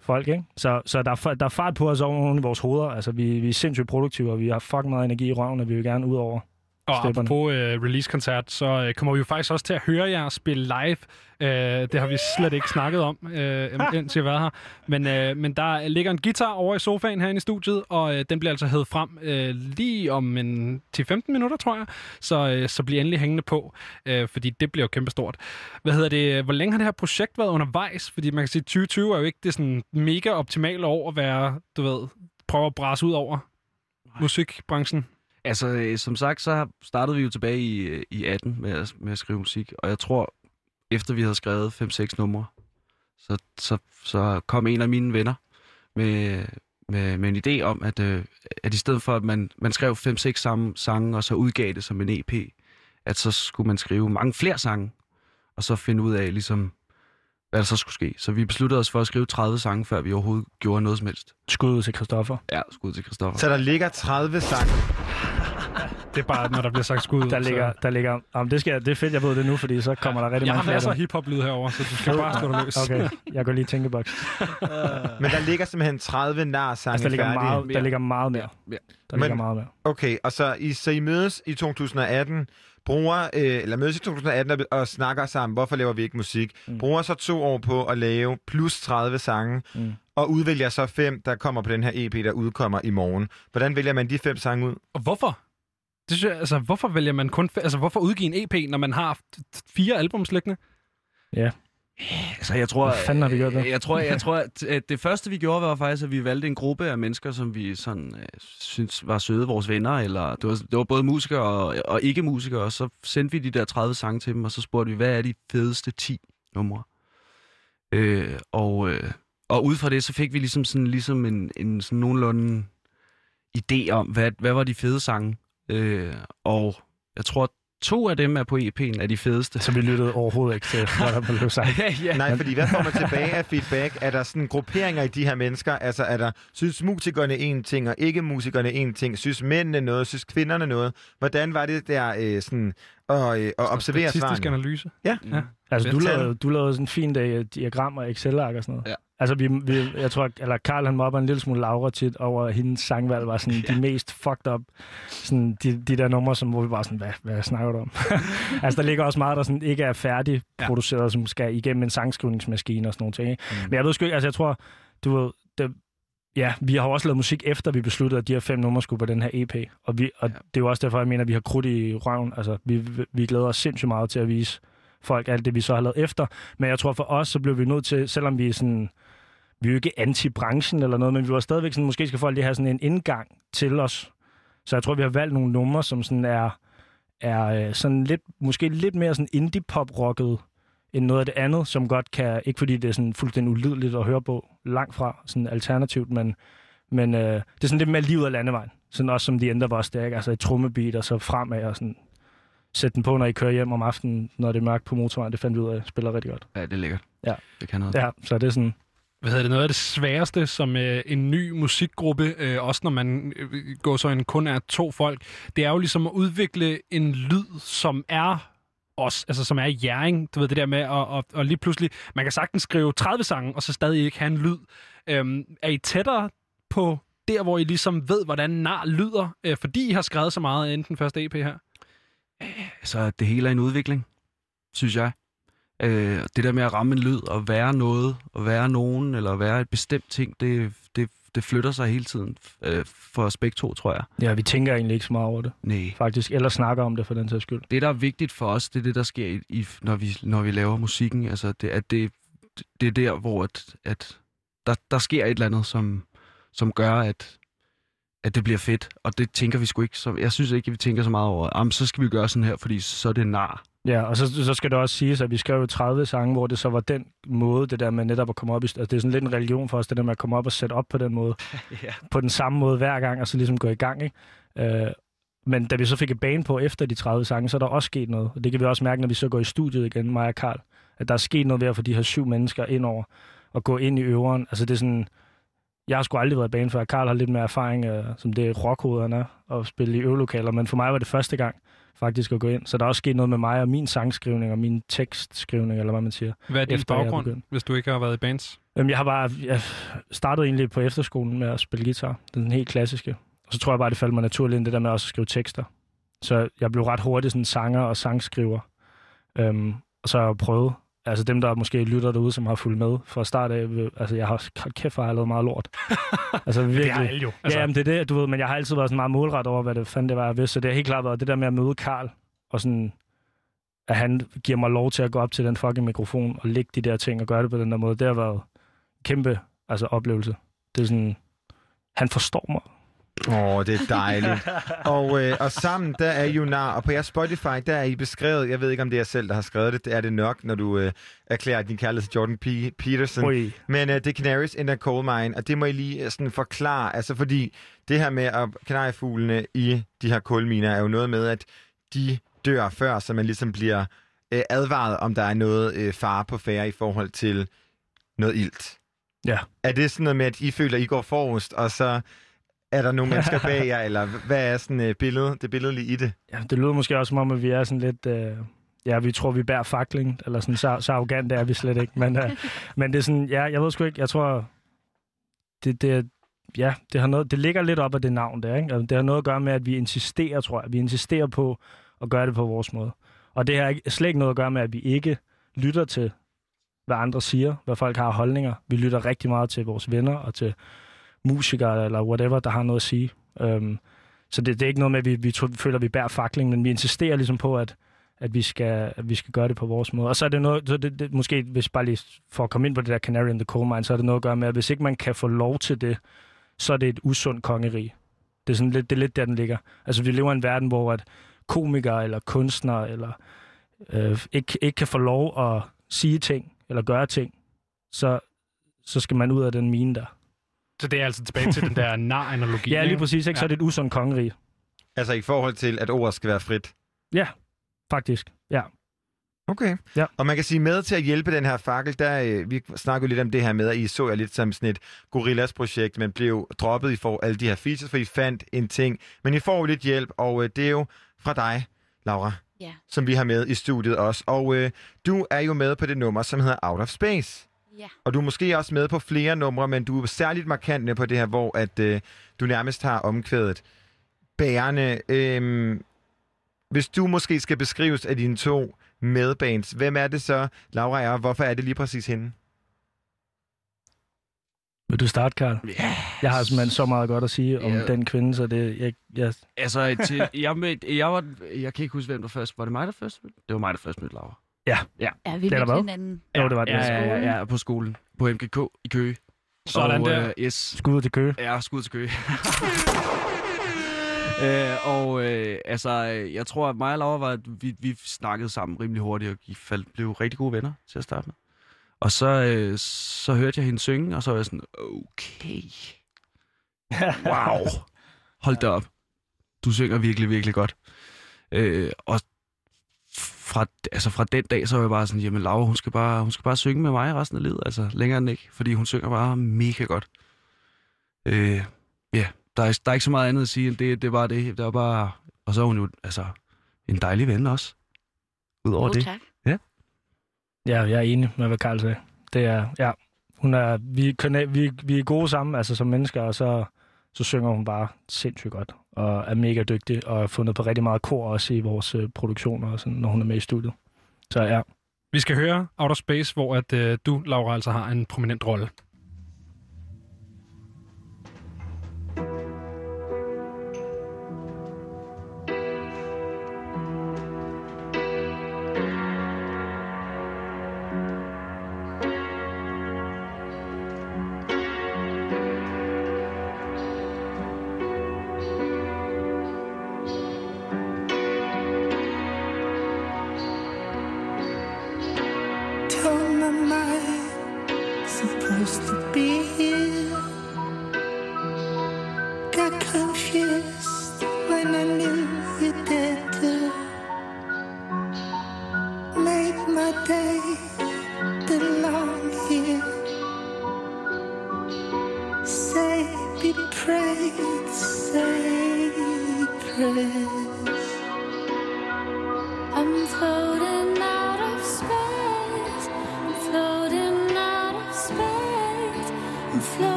folk. Ikke? Så, så der, er, der er fart på os oven i vores hoveder. Altså, vi, vi er sindssygt produktive, og vi har fucking meget energi i røven, og vi vil gerne ud over og stepperne. apropos øh, release-koncert, så øh, kommer vi jo faktisk også til at høre jer spille live. Øh, det har vi slet ikke snakket om, øh, indtil jeg har været her. Men, øh, men der ligger en guitar over i sofaen herinde i studiet, og øh, den bliver altså hævet frem øh, lige om en 10-15 minutter, tror jeg. Så, øh, så bliver endelig hængende på, øh, fordi det bliver jo kæmpestort. Hvad hedder det? Hvor længe har det her projekt været undervejs? Fordi man kan sige, at 2020 er jo ikke det sådan mega optimale år at være, du ved, prøve at brase ud over musikbranchen. Altså, øh, som sagt, så startede vi jo tilbage i, øh, i 18 med at, med at skrive musik, og jeg tror, efter vi havde skrevet 5-6 numre, så, så, så kom en af mine venner med, med, med en idé om, at, øh, at i stedet for, at man, man skrev 5-6 samme sange, og så udgav det som en EP, at så skulle man skrive mange flere sange, og så finde ud af, ligesom, hvad der så skulle ske. Så vi besluttede os for at skrive 30 sange, før vi overhovedet gjorde noget som helst. Skud til Christoffer. Ja, skud til Christoffer. Så der ligger 30 sange. Det er bare, når der bliver sagt skud. Der ligger, der ligger, jamen, det, skal, jeg- det er fedt, jeg ved det nu, fordi så kommer der rigtig Jeg mange har flere. masser af der- hiphop-lyd herover, så du skal bare slå dig løs. Okay, jeg går lige i tænkeboks. Men der ligger simpelthen 30 nar-sange Altså, der ligger, færdige. meget, der ligger meget mere. Ja. Der ligger Men- meget mere. Okay, og så I, så I mødes i 2018, bruger, øh, eller mødes i 2018 og, og snakker sammen, hvorfor laver vi ikke musik? Mm. Bruger så to år på at lave plus 30 sange, Mm. og udvælger så fem, der kommer på den her EP, der udkommer i morgen. Hvordan vælger man de fem sange ud? Og hvorfor? Det synes jeg, altså, hvorfor vælger man kun... Altså, hvorfor udgive en EP, når man har fire albums liggende? Ja. Altså, jeg tror, Hvad fanden har vi gjort der? Jeg, jeg tror, jeg tror at, at det første, vi gjorde, var faktisk, at vi valgte en gruppe af mennesker, som vi sådan, øh, synes var søde, vores venner, eller det var, det var både musikere og, og ikke-musikere, og så sendte vi de der 30 sange til dem, og så spurgte vi, hvad er de fedeste 10 numre? Øh, og, øh, og ud fra det, så fik vi ligesom sådan, ligesom en, en sådan nogenlunde idé om, hvad, hvad var de fede sange. Øh, og jeg tror, to af dem er på EP'en af de fedeste. Så vi lyttede overhovedet ikke til, hvad der blev sagt. ja, ja. Nej, fordi hvad får man tilbage af feedback? Er der sådan grupperinger i de her mennesker? Altså er der, synes musikerne en ting, og ikke musikerne en ting? Synes mændene noget? Synes kvinderne noget? Hvordan var det der øh, sådan at, øh, at observere Statistisk svarene? analyse. Ja. ja. Altså, du lavede, du lavede sådan en fin uh, diagram og Excel-ark og sådan noget. Ja. Altså, vi, vi, jeg tror, eller Karl han mobber en lille smule Laura tit over, at hendes sangvalg var sådan ja. de mest fucked up. Sådan de, de der numre, som, hvor vi bare sådan, hvad, hvad snakker du om? altså, der ligger også meget, der sådan ikke er færdigproduceret, ja. som skal igennem en sangskrivningsmaskine og sådan nogle ting. Ikke? Mm. Men jeg ved sgu ikke, altså jeg tror, du ved, det, ja, vi har også lavet musik efter, vi besluttede, at de her fem numre skulle på den her EP. Og, vi, og ja. det er jo også derfor, jeg mener, at vi har krudt i røven. Altså, vi, vi glæder os sindssygt meget til at vise folk alt det, vi så har lavet efter. Men jeg tror for os, så blev vi nødt til, selvom vi er sådan, vi er jo ikke anti-branchen eller noget, men vi var stadigvæk sådan, måske skal folk lige have sådan en indgang til os. Så jeg tror, vi har valgt nogle numre, som sådan er, er øh, sådan lidt, måske lidt mere sådan indie-pop-rocket end noget af det andet, som godt kan, ikke fordi det er sådan fuldstændig ulydeligt at høre på, langt fra sådan alternativt, men, men øh, det er sådan lidt mere livet af landevejen. Sådan også som de ændrer var stærk, altså et trummebeat og så fremad og sådan sætte den på, når I kører hjem om aftenen, når det er mørkt på motorvejen. Det fandt vi ud af, spiller rigtig godt. Ja, det er lækkert. Ja. Det kan noget. Ja, så det er sådan... Hvad hedder det? Noget af det sværeste som øh, en ny musikgruppe, øh, også når man øh, går så en kun er to folk, det er jo ligesom at udvikle en lyd, som er os, altså som er jæring. Du ved det der med, og, og, og lige pludselig, man kan sagtens skrive 30 sange, og så stadig ikke have en lyd. Øhm, er I tættere på der, hvor I ligesom ved, hvordan nar lyder, øh, fordi I har skrevet så meget inden den første EP her? Øh, så det hele er en udvikling, synes jeg. Øh, det der med at ramme en lyd og være noget, og være nogen, eller være et bestemt ting, det, det, det flytter sig hele tiden øh, for os begge to, tror jeg. Ja, vi tænker egentlig ikke så meget over det. Nej. Faktisk. Eller snakker om det for den sags skyld. Det, der er vigtigt for os, det er det, der sker, i, i, når, vi, når vi laver musikken. Altså, det, at det, det er der, hvor at, at der, der sker et eller andet, som, som gør, at, at det bliver fedt. Og det tænker vi sgu ikke. Så, jeg synes ikke, at vi tænker så meget over, Jamen, så skal vi gøre sådan her, fordi så er det nar. Ja, og så, så skal det også siges, at vi skrev jo 30 sange, hvor det så var den måde, det der med netop at komme op i... Altså, det er sådan lidt en religion for os, det der med at komme op og sætte op på den måde. ja. På den samme måde hver gang, og så ligesom gå i gang, ikke? Øh, men da vi så fik et bane på efter de 30 sange, så er der også sket noget. Og det kan vi også mærke, når vi så går i studiet igen, mig og Karl. At der er sket noget ved at få de her syv mennesker ind over og gå ind i øveren. Altså det er sådan... Jeg har sgu aldrig været i bane før. Karl har lidt mere erfaring, øh, som det rockhoved han er, at spille i øvelokaler. Men for mig var det første gang faktisk at gå ind. Så der er også sket noget med mig og min sangskrivning og min tekstskrivning, eller hvad man siger. Hvad er din efter baggrund, hvis du ikke har været i bands? Øhm, jeg har bare jeg startede egentlig på efterskolen med at spille guitar. Den helt klassiske. Og så tror jeg bare, det faldt mig naturligt ind, det der med også at skrive tekster. Så jeg blev ret hurtigt sådan sanger og sangskriver. Øhm, og så har jeg prøvet, altså dem, der måske lytter derude, som har fulgt med fra start af, altså jeg har kæft, har jeg lavet meget lort. altså virkelig. Det har alle jo. Altså. Altså. Ja, jamen, det er det, du ved, men jeg har altid været sådan meget målret over, hvad det fanden det var, jeg vidste. Så det har helt klart været det der med at møde Karl, og sådan, at han giver mig lov til at gå op til den fucking mikrofon og lægge de der ting og gøre det på den der måde. Det har været en kæmpe altså, oplevelse. Det er sådan, han forstår mig. Åh, oh, det er dejligt. og, øh, og sammen, der er I jo nar, og på jeres Spotify, der er I beskrevet, jeg ved ikke, om det er jeg selv, der har skrevet det, det er det nok, når du øh, erklærer din kærlighed til Jordan P. Peterson. Ui. Men øh, det er Canaries in a Coal Mine, og det må I lige øh, sådan forklare, altså fordi det her med at kanariefuglene i de her kulminer er jo noget med, at de dør før, så man ligesom bliver øh, advaret, om der er noget øh, fare på færre i forhold til noget ilt. Ja. Er det sådan noget med, at I føler, at I går forrest, og så er der nogle mennesker bag jer, eller hvad er sådan øh, billede, det billedlige i det? Ja, det lyder måske også som om, at vi er sådan lidt... Øh, ja, vi tror, vi bærer fakling, eller sådan, så, så arrogant er vi slet ikke. Men, øh, men det er sådan, ja, jeg ved sgu ikke, jeg tror, det, det, ja, det, har noget, det ligger lidt op af det navn der, ikke? Det har noget at gøre med, at vi insisterer, tror jeg. Vi insisterer på at gøre det på vores måde. Og det har ikke- slet ikke noget at gøre med, at vi ikke lytter til, hvad andre siger, hvad folk har holdninger. Vi lytter rigtig meget til vores venner og til musikere eller whatever, der har noget at sige. Øhm, så det, det er ikke noget med, at vi, vi tror, føler, at vi bærer fakling, men vi insisterer ligesom på, at, at vi skal, at vi skal gøre det på vores måde. Og så er det noget, så det, det, måske hvis bare lige for at komme ind på det der Canary in the Coal Mine, så er det noget at gøre med, at hvis ikke man kan få lov til det, så er det et usundt kongerige. Det er, sådan lidt, det er lidt der, den ligger. Altså, vi lever i en verden, hvor at komikere eller kunstnere eller øh, ikke, ikke kan få lov at sige ting eller gøre ting, så, så skal man ud af den mine der. Så det er altså tilbage til den der nar-analogi. Ja, lige præcis. Ikke? Så er det et usundt kongerige. Altså i forhold til, at ordet skal være frit. Ja, faktisk. Ja. Okay. Ja. Og man kan sige, med til at hjælpe den her fakkel, der, øh, vi snakkede lidt om det her med, at I så jer lidt som sådan et gorillas-projekt, men blev droppet, I får alle de her features, for I fandt en ting. Men I får jo lidt hjælp, og øh, det er jo fra dig, Laura, Ja. som vi har med i studiet også. Og øh, du er jo med på det nummer, som hedder Out of Space. Ja. Og du er måske også med på flere numre, men du er særligt markant med på det her, hvor at, øh, du nærmest har omkvædet bærende. Øh, hvis du måske skal beskrives af dine to medbands, hvem er det så, Laura er, og hvorfor er det lige præcis hende? Vil du starte, Karl? Yeah. Jeg har simpelthen så meget godt at sige om Ja. den kvinde, så det... Jeg, jeg, Altså, til, jeg, med, jeg, var, jeg kan ikke huske, hvem der først... Var det mig, der først mødte? Det var mig, der først mødte Laura. Ja. Ja, Ja, vi Det er der mødte hinanden. Jo, det var det. ja, ja, ja, ja, på skolen. På MGK i Køge. Sådan og, der. Øh, yes. Skud til Køge. Ja, skud til Køge. øh, og øh, altså, jeg tror, at mig og Laura var, at vi, vi snakkede sammen rimelig hurtigt, og vi faldt, blev rigtig gode venner til at starte med. Og så, øh, så hørte jeg hende synge, og så var jeg sådan, okay. Wow. Hold da op. Du synger virkelig, virkelig godt. Øh, og fra, altså fra den dag, så var jeg bare sådan, jamen Laura, hun skal bare, hun skal bare synge med mig resten af livet. Altså længere end ikke, fordi hun synger bare mega godt. Øh, ja, der er, der er ikke så meget andet at sige, end det, det var det. det var bare, og så er hun jo altså, en dejlig ven også. Udover Oh, det. tak. Ja, jeg er enig med, hvad Karl sagde. Det er, ja, hun er, vi, kan, vi, vi er gode sammen, altså som mennesker, og så, så synger hun bare sindssygt godt, og er mega dygtig, og har fundet på rigtig meget kor også i vores øh, produktioner, og sådan, når hun er med i studiet. Så ja, Vi skal høre Outer Space, hvor at, øh, du, Laura, altså har en prominent rolle.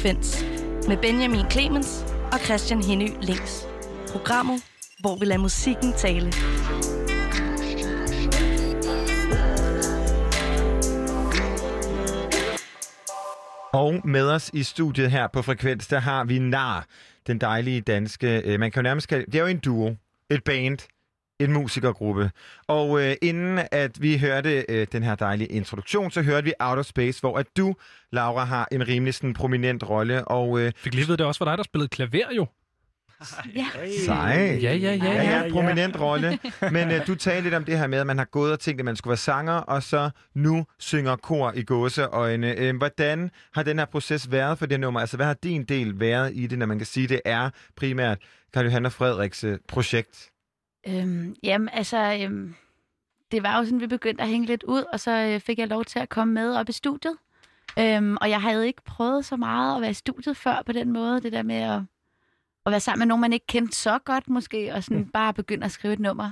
Frekvens med Benjamin Clemens og Christian Henny Links. Programmet, hvor vi lader musikken tale. Og med os i studiet her på Frekvens, der har vi Nar, den dejlige danske, øh, man kan jo nærmest kalde, det er jo en duo, et band, en musikergruppe. Og øh, inden at vi hørte øh, den her dejlige introduktion, så hørte vi Out of Space, hvor at du, Laura, har en rimelig sådan, prominent rolle. Og, øh, Fik lige ved, det også var dig, der spillede klaver jo. Ja. Sej. Ja, ja, ja. Ja, ja, prominent rolle. Men øh, du talte lidt om det her med, at man har gået og tænkt, at man skulle være sanger, og så nu synger kor i gåseøjne. Øh, hvordan har den her proces været for det nummer? Altså, hvad har din del været i det, når man kan sige, det er primært Karl Johan og Frederiks øh, projekt? Øhm, jamen, altså, øhm, det var jo sådan, vi begyndte at hænge lidt ud, og så øh, fik jeg lov til at komme med op i studiet. Øhm, og jeg havde ikke prøvet så meget at være i studiet før på den måde, det der med at, at være sammen med nogen, man ikke kendte så godt måske, og sådan bare begynde at skrive et nummer.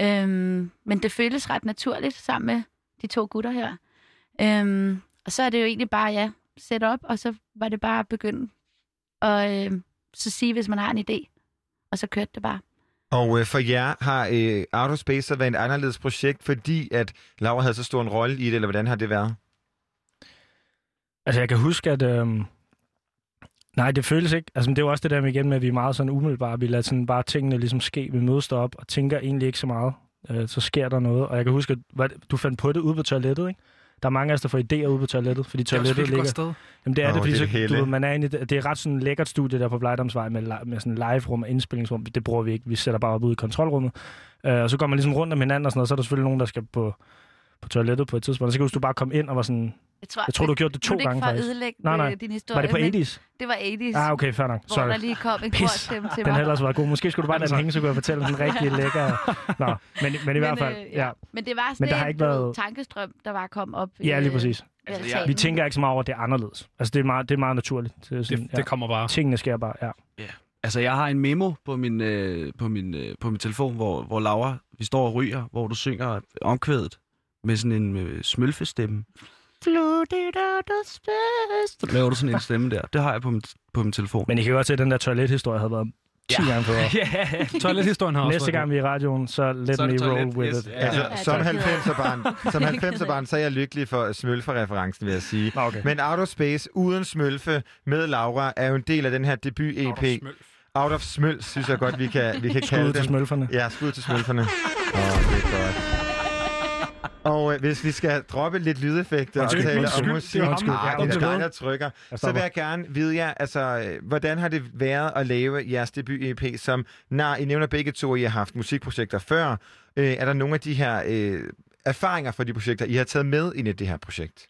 Øhm, men det føltes ret naturligt sammen med de to gutter her. Øhm, og så er det jo egentlig bare, ja, sætte op, og så var det bare at begynde at øh, så sige, hvis man har en idé. Og så kørte det bare. Og øh, for jer har øh, Outer Space så været et anderledes projekt, fordi at Laura havde så stor en rolle i det, eller hvordan har det været? Altså, jeg kan huske, at... Øh... Nej, det føles ikke. Altså, det er jo også det der med igen med, at vi er meget sådan umiddelbare. Vi lader sådan bare tingene ligesom ske. Vi mødes op og tænker egentlig ikke så meget. Øh, så sker der noget. Og jeg kan huske, at hvad, du fandt på det ude på toilettet, ikke? Der er mange af os, der får idéer ude på toilettet, fordi Det er toilettet ligger... godt sted. Jamen det er Åh, det, fordi det er så, du, ved, man er inde det, er ret sådan lækkert studie der på Blejdomsvej med, med sådan live-rum og indspillingsrum. Det bruger vi ikke. Vi sætter bare op ude i kontrolrummet. Øh, og så går man ligesom rundt om hinanden og sådan noget. Så er der selvfølgelig nogen, der skal på, på toilettet på et tidspunkt. Og så kan du, du bare komme ind og var sådan... Jeg tror, jeg tror du har gjort det to nu er gange ikke for faktisk. at ødelægge nej, nej. øh, din historie. Var det på men 80's? Det var 80's. Ah, okay, fair nok. Hvor Sorry. der lige kom en Pis. korstemme til Den mig. har ellers været god. Måske skulle du bare lade den hænge, så kunne jeg fortælle den rigtig lækker. Nå, men, men i hvert fald, øh, ja. Men det var sådan Men der har en, ikke været... tankestrøm, der var kommet op. Ja, lige øh, præcis. Altså, altanen. Vi tænker ikke så meget over, at det er anderledes. Altså, det er meget, det er meget naturligt. Det, er sådan, det kommer bare. Tingene sker bare, ja. Altså, jeg har en memo på min, øh, på min, øh, på min telefon, hvor, hvor Laura, vi står og ryger, hvor du synger omkvædet med sådan en øh, smølfestemme. Floated out of space. Så laver du sådan en stemme der. Det har jeg på min, på min telefon. Men I kan godt se, at den der toilethistorie havde været 10 Ja. gange federe. Ja, toilethistorien har også Næste gang vi er i radioen, så let Så me roll with yes. it. Ja. Ja, som 90'er-barn, som 90'er-barn, så er jeg lykkelig for Smølfe-referencen, vil jeg sige. Okay. Men Out of Space uden Smølfe med Laura er jo en del af den her debut-EP. Out of Smøl, synes jeg godt, vi kan, vi kan kalde Skud til smølferne. Ja, skud til smølferne. Åh, oh, det er godt. Og øh, hvis vi skal droppe lidt lydeffekter og tale om musik, det er dig, der trykker, så vil jeg gerne vide jer, altså, øh, hvordan har det været at lave jeres debut-EP, som, når I nævner begge to, I har haft musikprojekter før. Øh, er der nogle af de her øh, erfaringer fra de projekter, I har taget med ind i det her projekt?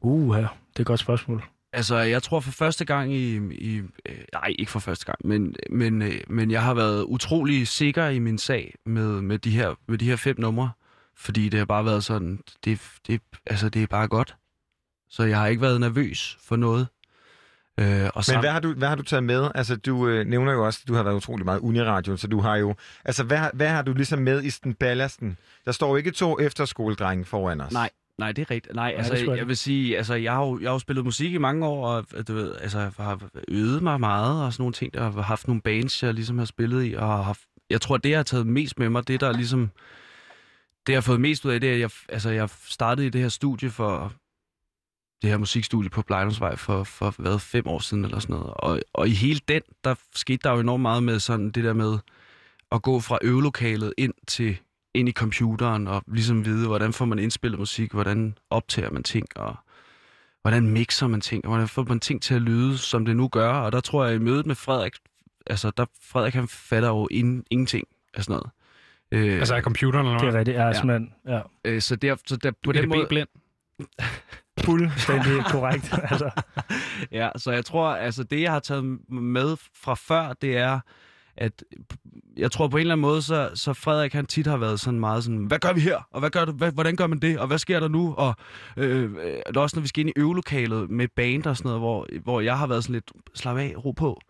Uh, ja. det er et godt spørgsmål. Altså, jeg tror for første gang i... i øh, nej, ikke for første gang, men, men, øh, men jeg har været utrolig sikker i min sag med, med, de, her, med de her fem numre. Fordi det har bare været sådan, det, det, altså, det er bare godt. Så jeg har ikke været nervøs for noget. Øh, og Men hvad har, du, hvad har du taget med? Altså, du øh, nævner jo også, at du har været utrolig meget uniradio, så du har jo... Altså, hvad, har- hvad har du ligesom med i den ballasten? Der står jo ikke to efterskoledrenge foran os. Nej, nej, det er rigtigt. Nej, altså, sgu jeg, vil sige, altså, jeg har, jo, jeg har jo spillet musik i mange år, og du ved, altså, jeg har øvet mig meget, og sådan nogle ting, der har haft nogle bands, jeg ligesom har spillet i, og har haft, jeg tror, det, jeg har taget mest med mig, det der ligesom, det jeg har fået mest ud af, det er, at jeg, altså, jeg startede i det her studie for det her musikstudie på Blejdomsvej for, for hvad, fem år siden eller sådan noget. Og, og i hele den, der skete der jo enormt meget med sådan det der med at gå fra øvelokalet ind til ind i computeren og ligesom vide, hvordan får man indspillet musik, hvordan optager man ting, og hvordan mixer man ting, og hvordan får man ting til at lyde, som det nu gør. Og der tror jeg, i mødet med Frederik, altså der Frederik han fatter jo in, ingenting af sådan noget. Øh, Altså af computeren eller Det er noget? rigtigt, ja, simpelthen. Ja. Øh, så der, så der, på Du den måde, blind. Fuldstændig korrekt. altså. ja, så jeg tror, altså det, jeg har taget med fra før, det er, at jeg tror på en eller anden måde, så, så Frederik han tit har været sådan meget sådan, hvad gør vi her? Og hvad gør du? Hvad, hvordan gør man det? Og hvad sker der nu? Og øh, øh, det er også, når vi skal ind i øvelokalet med band og sådan noget, hvor, hvor jeg har været sådan lidt, slap af, ro på.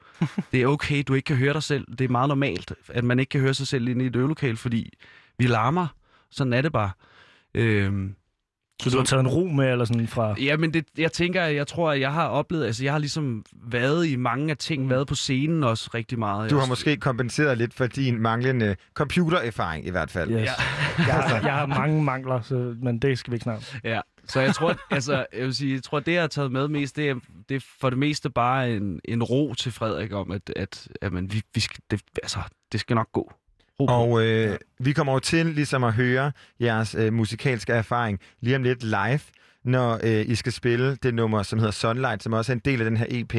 Det er okay, du ikke kan høre dig selv. Det er meget normalt, at man ikke kan høre sig selv inde i et øvelokale, fordi vi larmer. Sådan er det bare. Øh, så du har taget en ro med, eller sådan fra... Ja, men det, jeg tænker, jeg tror, at jeg har oplevet, altså jeg har ligesom været i mange af ting, været på scenen også rigtig meget. Du har Jeg- måske kompenseret lidt for din manglende computererfaring i hvert fald. Yes. Ja. Jeg, har, jeg har mange mangler, så, men det skal vi ikke snakke om. Ja, så jeg tror, altså, jeg vil sige, jeg tror, det jeg har taget med mest, det er, det er for det meste bare en, en ro til Frederik om, at, at, at man, vi, vi skal, det, altså, det skal nok gå. Og øh, vi kommer jo til ligesom at høre jeres øh, musikalske erfaring lige om lidt live, når øh, I skal spille det nummer, som hedder Sunlight, som også er en del af den her EP.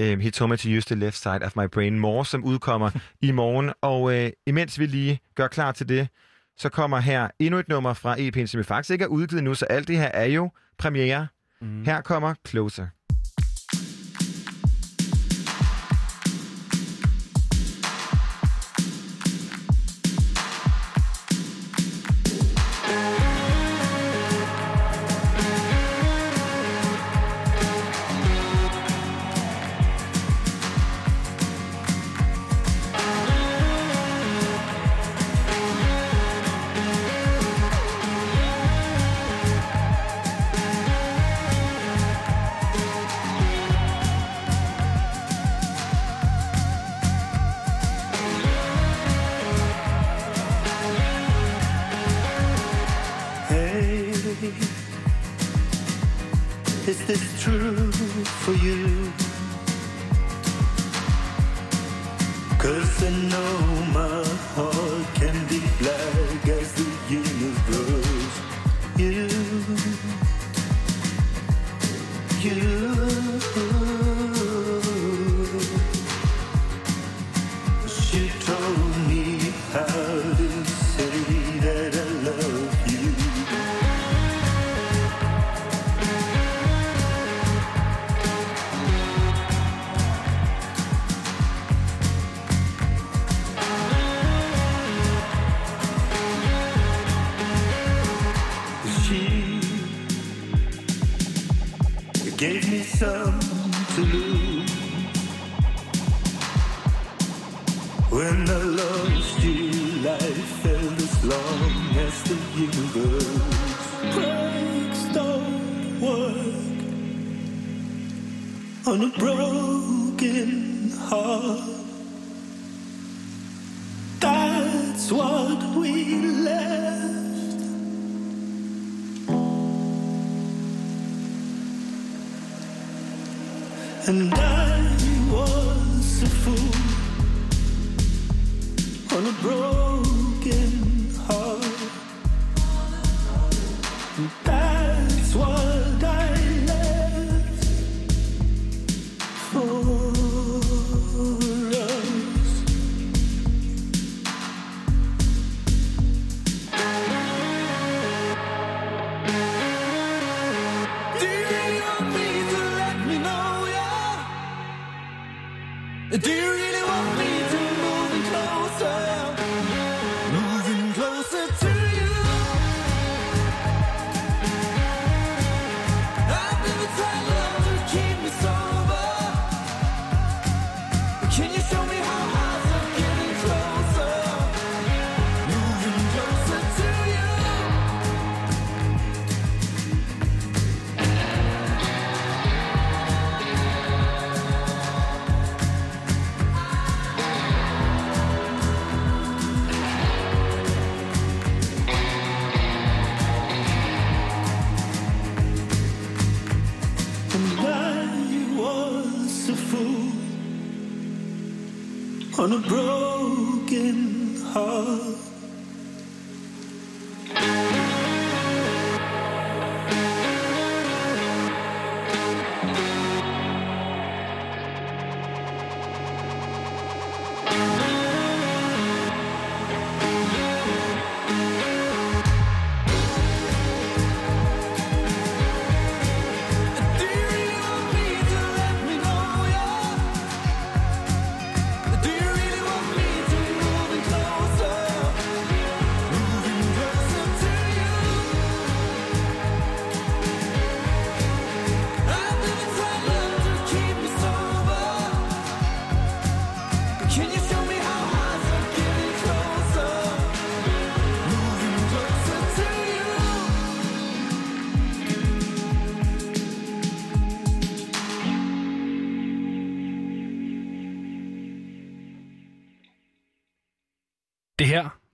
Øh, He told me to use the left side of my brain more, som udkommer i morgen. Og øh, imens vi lige gør klar til det, så kommer her endnu et nummer fra EP'en, som vi faktisk ikke er udgivet nu, så alt det her er jo premiere. Mm. Her kommer Closer.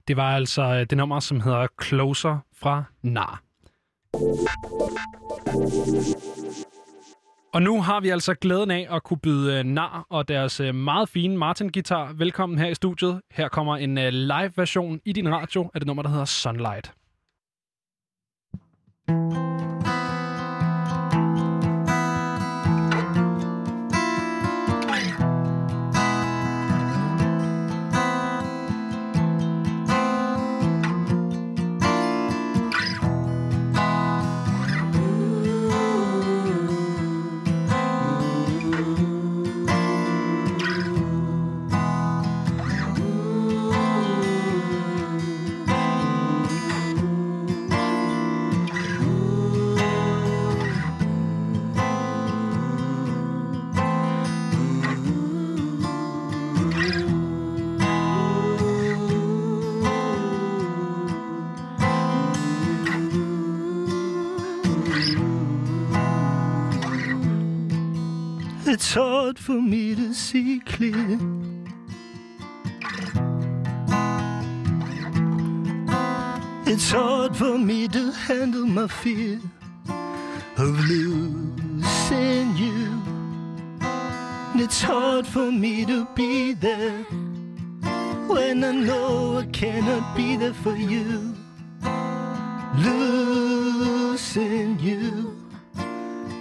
Det var altså øh, det nummer, som hedder Closer fra Nar. Og nu har vi altså glæden af at kunne byde øh, Nar og deres øh, meget fine Martin-gitar velkommen her i studiet. Her kommer en live-version i din radio af det nummer, der hedder Sunlight. It's hard for me to see clear. It's hard for me to handle my fear of losing you. It's hard for me to be there when I know I cannot be there for you. Losing you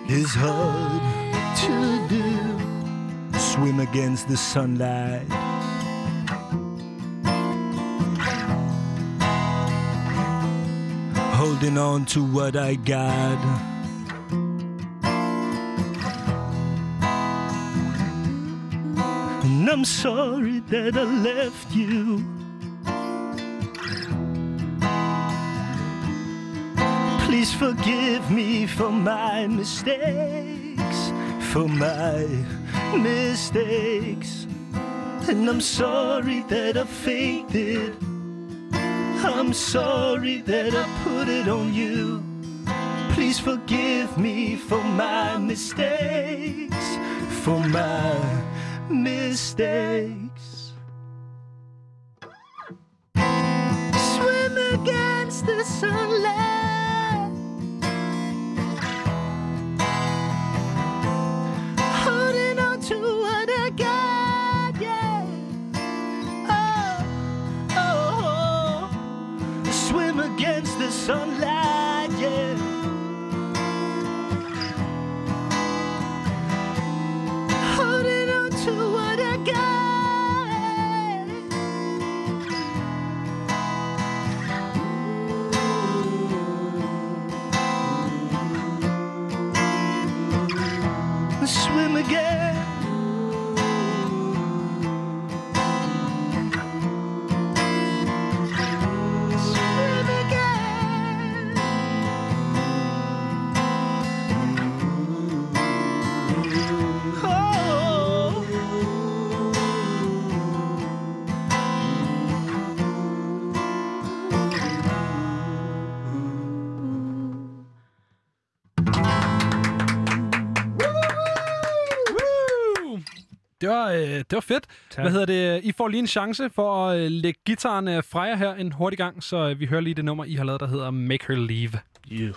is hard to do. Swim against the sunlight. Holding on to what I got. And I'm sorry that I left you. Please forgive me for my mistakes, for my mistakes. And I'm sorry that I faked it. I'm sorry that I put it on you. Please forgive me for my mistakes, for my mistakes. Swim against the sunlight. Sunlight, yeah. Det var, øh, det var fedt. Tak. Hvad hedder det? I får lige en chance for at øh, lægge gitaren øh, fra jer her en hurtig gang, så øh, vi hører lige det nummer, I har lavet, der hedder Make Her Leave. You.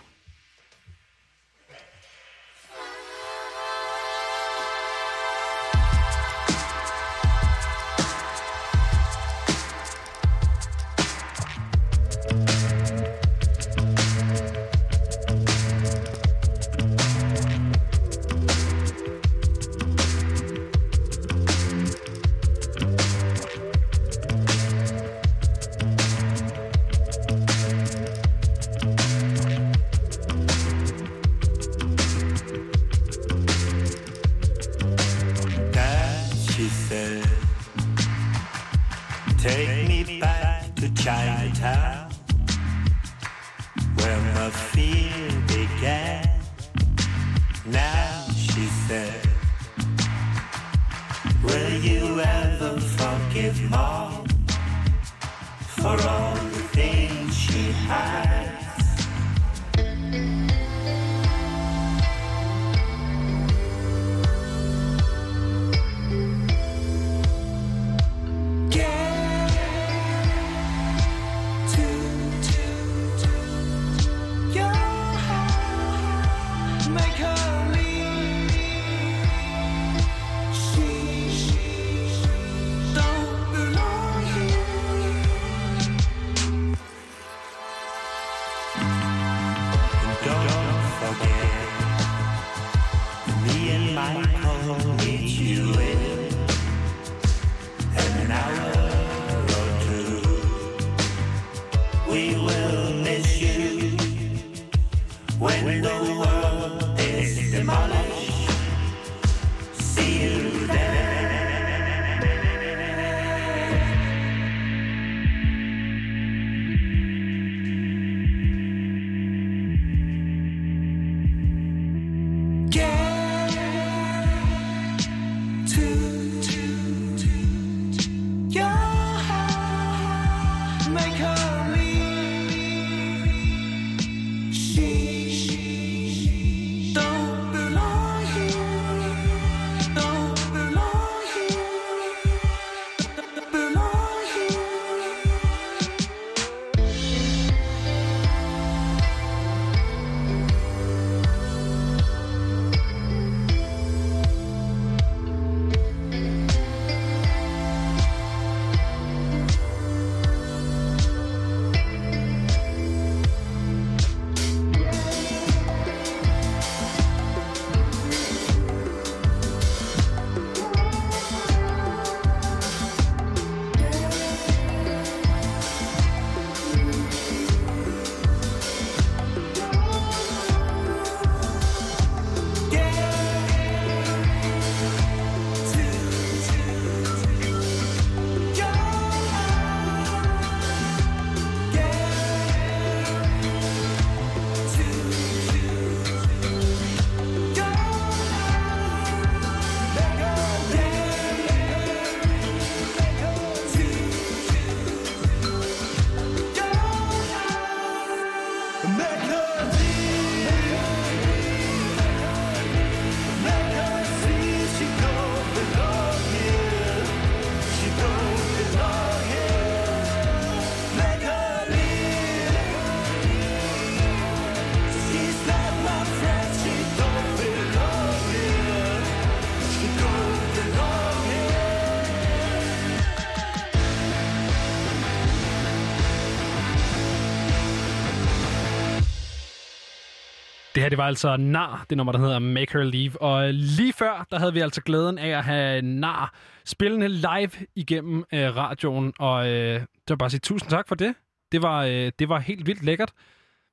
Det her, det var altså Nar, det nummer, der hedder Make Her Leave. Og lige før, der havde vi altså glæden af at have Nar spillende live igennem øh, radioen. Og øh, det var bare at sige tusind tak for det. Det var, øh, det var helt vildt lækkert.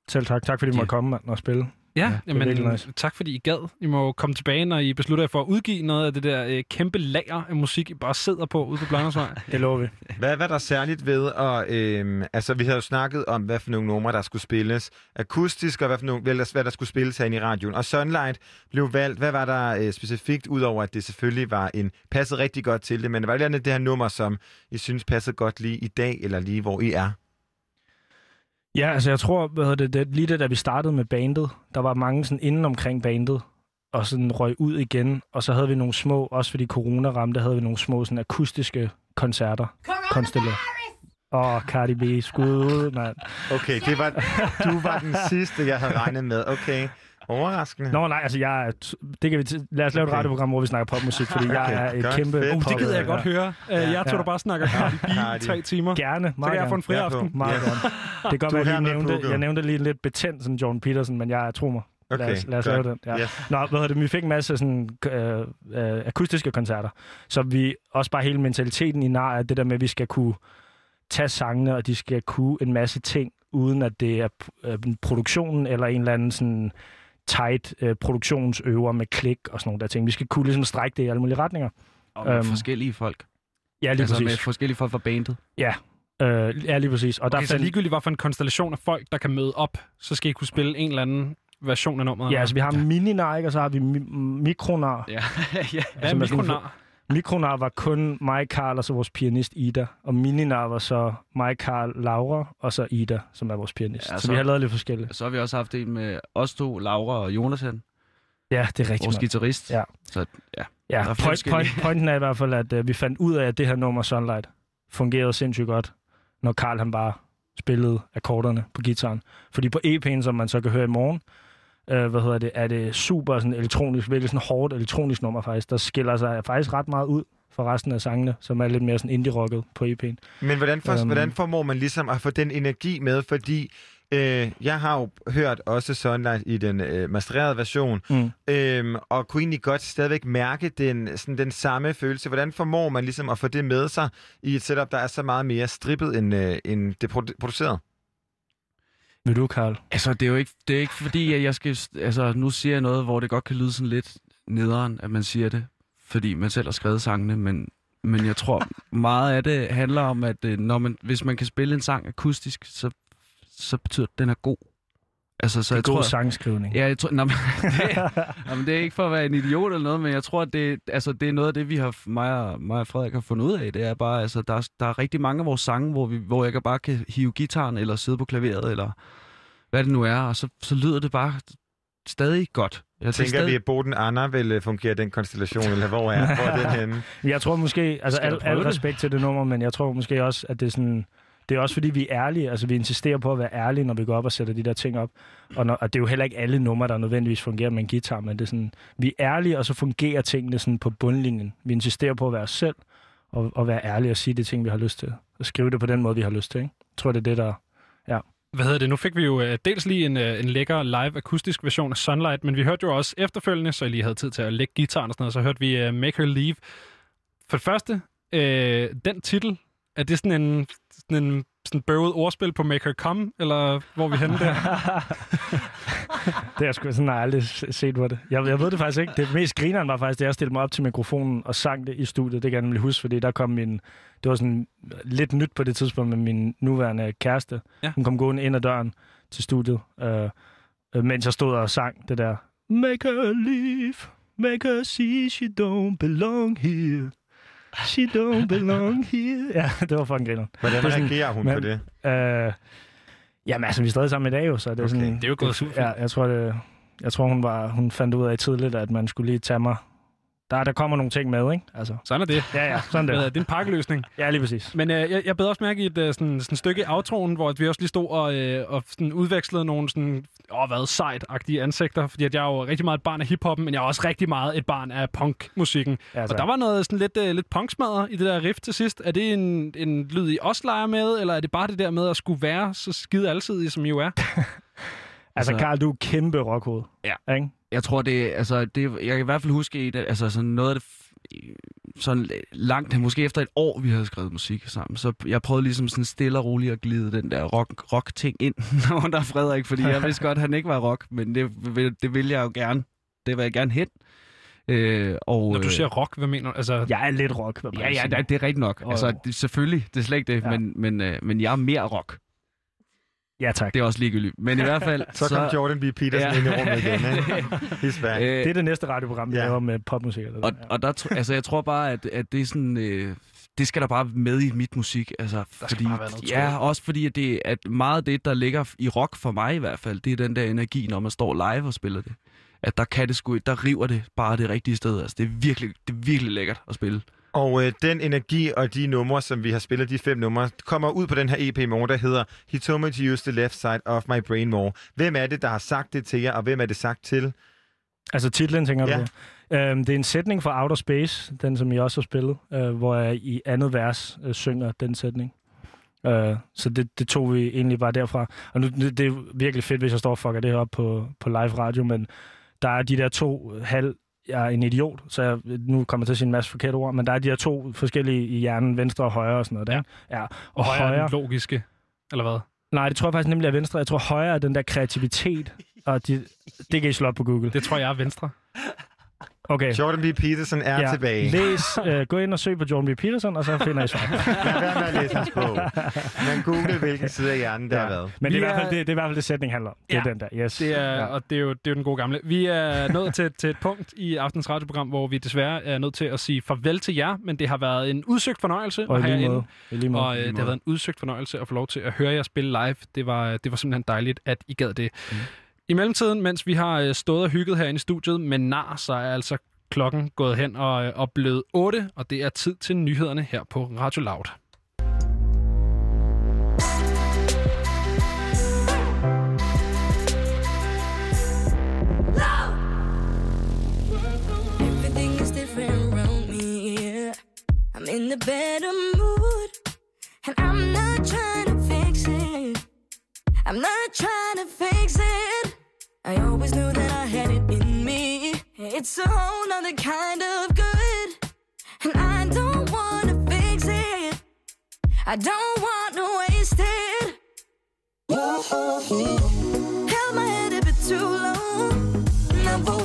Selv tak. Tak fordi du måtte komme mand, og spille. Ja, Ja, er jamen, nice. tak fordi I gad. I må komme tilbage, når I beslutter jer for at udgive noget af det der øh, kæmpe lager af musik, I bare sidder på ude på Blåndersvej. Det lover vi. Hvad var der særligt ved at... Øh, altså, vi havde jo snakket om, hvad for nogle numre, der skulle spilles akustisk, og hvad, for nogle, hvad, hvad der skulle spilles herinde i radioen. Og Sunlight blev valgt. Hvad var der øh, specifikt, udover at det selvfølgelig var en passede rigtig godt til det, men var det andet det her nummer, som I synes passede godt lige i dag, eller lige hvor I er? Ja, altså jeg tror, hvad hedder det, det, lige det, da vi startede med bandet, der var mange sådan inden omkring bandet, og sådan røg ud igen, og så havde vi nogle små, også fordi corona ramte, havde vi nogle små sådan akustiske koncerter. Konstelleret. Åh, oh, Cardi B, skud ud, mand. Okay, det var, du var den sidste, jeg havde regnet med. Okay, overraskende. Nå nej, altså jeg er, det kan vi t- lad os lave et Okay. radioprogram, hvor vi snakker popmusik, fordi jeg Okay, er et godt, kæmpe... fedt. Uh, det gider jeg godt høre. Uh, jeg tror, Ja. du bare snakker Cardi B i tre timer. Gerne, Så meget kan jeg få en gerne. friaften. Meget Yes. gerne. Det kan godt være, at jeg nævnte, jeg nævnte lige lidt betændt, sådan Jordan Peterson, men jeg tror mig. lad Okay, os, lad os lave den. Ja. Yes. Nå, hvad det? Vi fik en masse sådan, øh, øh, akustiske koncerter, så vi også bare hele mentaliteten i nar er det der med, at vi skal kunne tage sangene, og de skal kunne en masse ting, uden at det er øh, produktionen eller en eller anden sådan tight øh, produktionsøver med klik og sådan nogle der ting. Vi skal kunne ligesom strække det i alle mulige retninger. Og med Øhm, forskellige folk. Ja, lige altså præcis. med forskellige folk fra bandet. Ja, øh, ja lige præcis. Og der okay, så fandt- ligegyldigt, hvad for en konstellation af folk, der kan møde op, så skal I kunne spille en eller anden version af nummeret. Ja, altså vi har Mininar, ikke? og så har vi mi- Mikronar. Ja, ja. Hvad er Mikronar? Mikronar var kun mig, Karl og så vores pianist Ida. Og Mininar var så mig, Karl, Laura og så Ida, som er vores pianist. Ja, så, så vi har lavet lidt forskelligt. Så har vi også haft en med os to, Laura og Jonathan. Ja, det er rigtigt. Vores guitarist. Ja. Så ja, Ja, point, forskellige. point, pointen er i hvert fald, at uh, vi fandt ud af, at det her nummer Sunlight fungerede sindssygt godt, når Karl han bare spillede akkorderne på gitaren. Fordi på EP'en, som man så kan høre i morgen, øh, hvad hedder det, er det super sådan elektronisk, virkelig sådan hårdt elektronisk nummer faktisk, der skiller sig faktisk ret meget ud fra resten af sangene, som er lidt mere sådan indie-rocket på EP'en. Men hvordan, for, um... hvordan formår man ligesom at få den energi med? Fordi øh, jeg har jo hørt også Sunlight i den øh, mastererede version, Mm. øhm, og kunne egentlig godt stadigvæk mærke den, sådan, den samme følelse. Hvordan formår man ligesom at få det med sig i et setup, der er så meget mere strippet end, øh, end det produ- produceret? Vil du, Karl? Altså, det er jo ikke, det er ikke fordi, at jeg skal... Altså, nu siger jeg noget, hvor det godt kan lyde sådan lidt nederen, at man siger det, fordi man selv har skrevet sangene, men, men jeg tror, meget af det handler om, at øh, når man, hvis man kan spille en sang akustisk, så, så betyder det, at den er god. Altså, så Det er jeg god tror, sangskrivning. Ja, jeg tror, nå, men, det, nå, men det er ikke for at være en idiot eller noget, men jeg tror, at det, altså, det er noget af det, vi har, mig og, mig og Frederik har fundet ud af. Det er bare, altså, der, er- der er rigtig mange af vores sange, hvor, vi, hvor jeg kan bare kan hive gitaren, eller sidde på klaveret, eller hvad det nu er, og så, så lyder det bare stadig godt. Jeg det er tænker, stadig... vi at Boden Anna vil fungere den konstellation, eller hvor er, hvor er den henne? Jeg tror måske, altså Skal al, al det? respekt til det nummer, men jeg tror måske også, at det er sådan... Det er også fordi, vi er ærlige. Altså, vi insisterer på at være ærlige, når vi går op og sætter de der ting op. Og, når, og det er jo heller ikke alle numre, der nødvendigvis fungerer med en guitar, men det er sådan, vi er ærlige, og så fungerer tingene sådan på bundlinjen. Vi insisterer på at være os selv, og, og være ærlige og sige de ting, vi har lyst til. Og skrive det på den måde, vi har lyst til. Ikke? Jeg tror, det er det, der... Ja. Hvad hedder det? Nu fik vi jo øh, dels lige en, øh, en lækker live akustisk version af Sunlight, men vi hørte jo også efterfølgende, så I lige havde tid til at lægge gitaren og sådan noget, så hørte vi øh, Make Her Leave. For det første, øh, den titel, er det sådan en, sådan en sådan bøvet ordspil på Make Her Come, eller hvor vi henne der? Det har jeg sgu sådan jeg aldrig set på det. Jeg, jeg ved det faktisk ikke. Det mest grineren var faktisk, da jeg stillede mig op til mikrofonen og sang det i studiet. Det kan jeg nemlig huske, fordi der kom min... Det var sådan lidt nyt på det tidspunkt med min nuværende kæreste. Ja. Hun kom gående ind ad døren til studiet, øh, øh, mens jeg stod og sang det der. Make her leave, make her see she don't belong here. She don't belong here. Ja, det var fucking griner. Hvordan reagerer hun på det? Øh, jamen altså, vi er stadig sammen i dag jo, så det er Okay. sådan... Det er jo gået super Ja, jeg tror, det, jeg tror hun, var, hun fandt ud af tidligt, at man skulle lige tage mig. Der, der kommer nogle ting med, ikke? Altså. Sådan er det. Ja, ja, sådan der. er Det er en pakkeløsning. Ja, lige præcis. Men øh, jeg, jeg bed også mærke i et øh, sådan, sådan stykke i outroen, hvor vi også lige stod og, øh, og sådan udvekslede nogle sådan, åh, hvad, sejt-agtige ansigter, fordi at jeg er jo rigtig meget et barn af hiphoppen, men jeg er også rigtig meget et barn af punkmusikken. Ja, og der var noget sådan lidt, øh, lidt punksmadder i det der riff til sidst. Er det en, en lyd, I også leger med, eller er det bare det der med at skulle være så skide alsidig, som I jo er? Altså, Karl, du er kæmpe rockhoved. Ja. Ikke? Jeg tror, det, altså, det, jeg kan i hvert fald huske, at altså, sådan noget af det sådan langt, måske efter et år, vi havde skrevet musik sammen, så jeg prøvede ligesom sådan stille og roligt at glide den der rock, rock-ting ind under Frederik, fordi jeg vidste godt, at han ikke var rock, men det, vil- det vil jeg jo gerne. Det vil jeg gerne hen. Øh, og, Når du siger rock, hvad mener du? Altså, Jeg er lidt rock, hvad Ja, ja, det, det er rigtigt nok. Og- Altså, det, selvfølgelig, det er slet ikke det, ja. men, men, øh, men jeg er mere rock. Ja, tak. Det er også ligegyldigt. Men i hvert fald... Så kom Jordan B. Peterson ind i rummet igen, ikke? Øh, Det er det næste radioprogram, vi Ja. laver med popmusik. Eller Og, sådan, og der, altså, jeg tror bare, at, at det er sådan... Øh, det skal der bare med i mit musik. Altså, der fordi, bare være noget Ja, også fordi at det, at meget af det, der ligger i rock for mig i hvert fald, det er den der energi, når man står live og spiller det. At der kan det sgu, der river det bare det rigtige sted. Altså, det er virkelig, det er virkelig lækkert at spille. Og øh, den energi og de numre, som vi har spillet, de fem numre, kommer ud på den her EP i morgen, der hedder He Told Me To Use The Left Side of My Brain More. Hvem er det, der har sagt det til jer, og hvem er det sagt til? Altså titlen, tænker Ja. du? Øhm, det er en sætning fra Outer Space, den som I også har spillet, øh, hvor jeg i andet vers øh, synger den sætning. Øh, så det, det tog vi egentlig bare derfra. Og nu, det, det er virkelig fedt, hvis jeg står og fucker det her op på, på live radio, men der er de der to halv... Jeg er en idiot, så jeg, nu kommer jeg til at sige en masse forkerte ord, men der er de her to forskellige i hjernen, venstre og højre og sådan noget der. Ja. ja. og Og højre, er højre, den logiske, eller hvad? nej, det tror jeg faktisk nemlig er venstre. Jeg tror højre er den der kreativitet, og de, det kan I slå op på Google. Det tror jeg er venstre. Okay. Jordan B. Peterson er ja. tilbage. Læs, øh, gå ind og søg på Jordan B. Peterson, og så finder I svar. Lad være med at læse hans bog. Men google, hvilken side af hjernen det har været. Men det er, hvert fald er- det, det er i hvert fald det, sætning handler om. Det er Ja, den der, yes. Det er, Ja. ja. og det er, jo, det er jo den gode gamle. Vi er nået til, til et punkt i aftens radioprogram, hvor vi desværre er nødt til at sige farvel til jer, men det har været en udsøgt fornøjelse Og jer måde. lige måde. Og øh, det har været en udsøgt fornøjelse at få lov til at høre jer spille live. Det var, det var simpelthen dejligt, at I gad det. Mm. I mellemtiden, mens vi har øh, stået og hygget herinde i studiet med nar, så er altså klokken gået hen og, øh, og blevet 8, og det er tid til nyhederne her på Radio Loud. I'm in the better mood, and I'm not trying to fix it. I'm not trying to fix it. I always knew that I had it in me. It's a whole nother kind of good, and I don't wanna fix it. I don't want to waste it. Held my head a bit too long. Number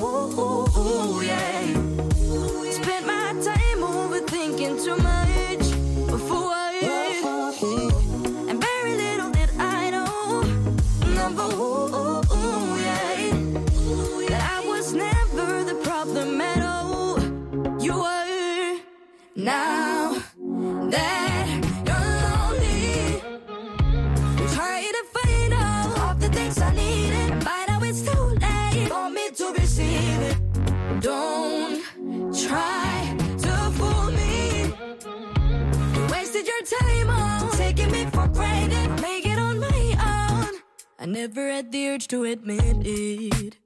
never had the urge to admit it.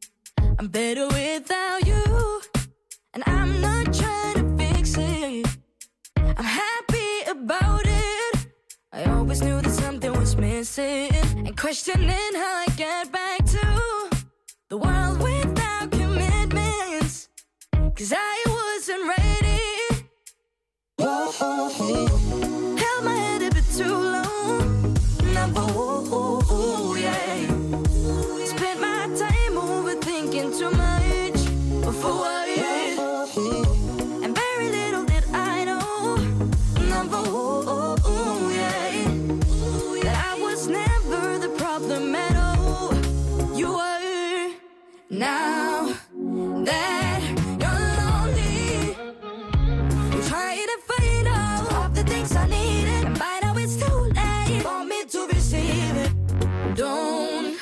I'm better without you. And I'm not trying to fix it. I'm happy about it. I always knew that something was missing and questioning how I get back to the world without commitments. Cause I wasn't ready. Held my head a bit too long. Number ooh, now that you're lonely. Try to find out all the things I needed. And by now it's too late for me to receive it. Don't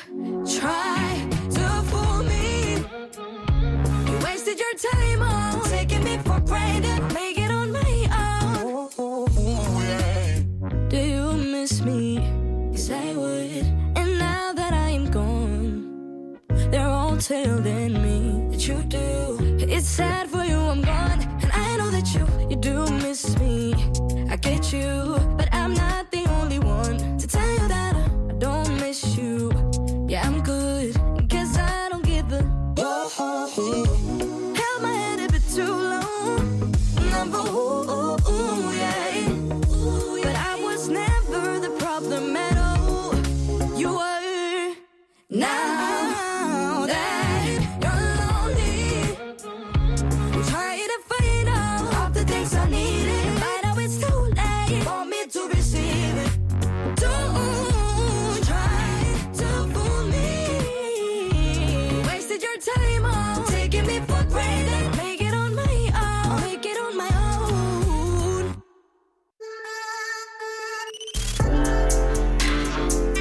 try to fool me. You wasted your time on taking me for granted. Telling me that you do. It's sad for you, I'm gone. And I know that you, you do miss me. I get you,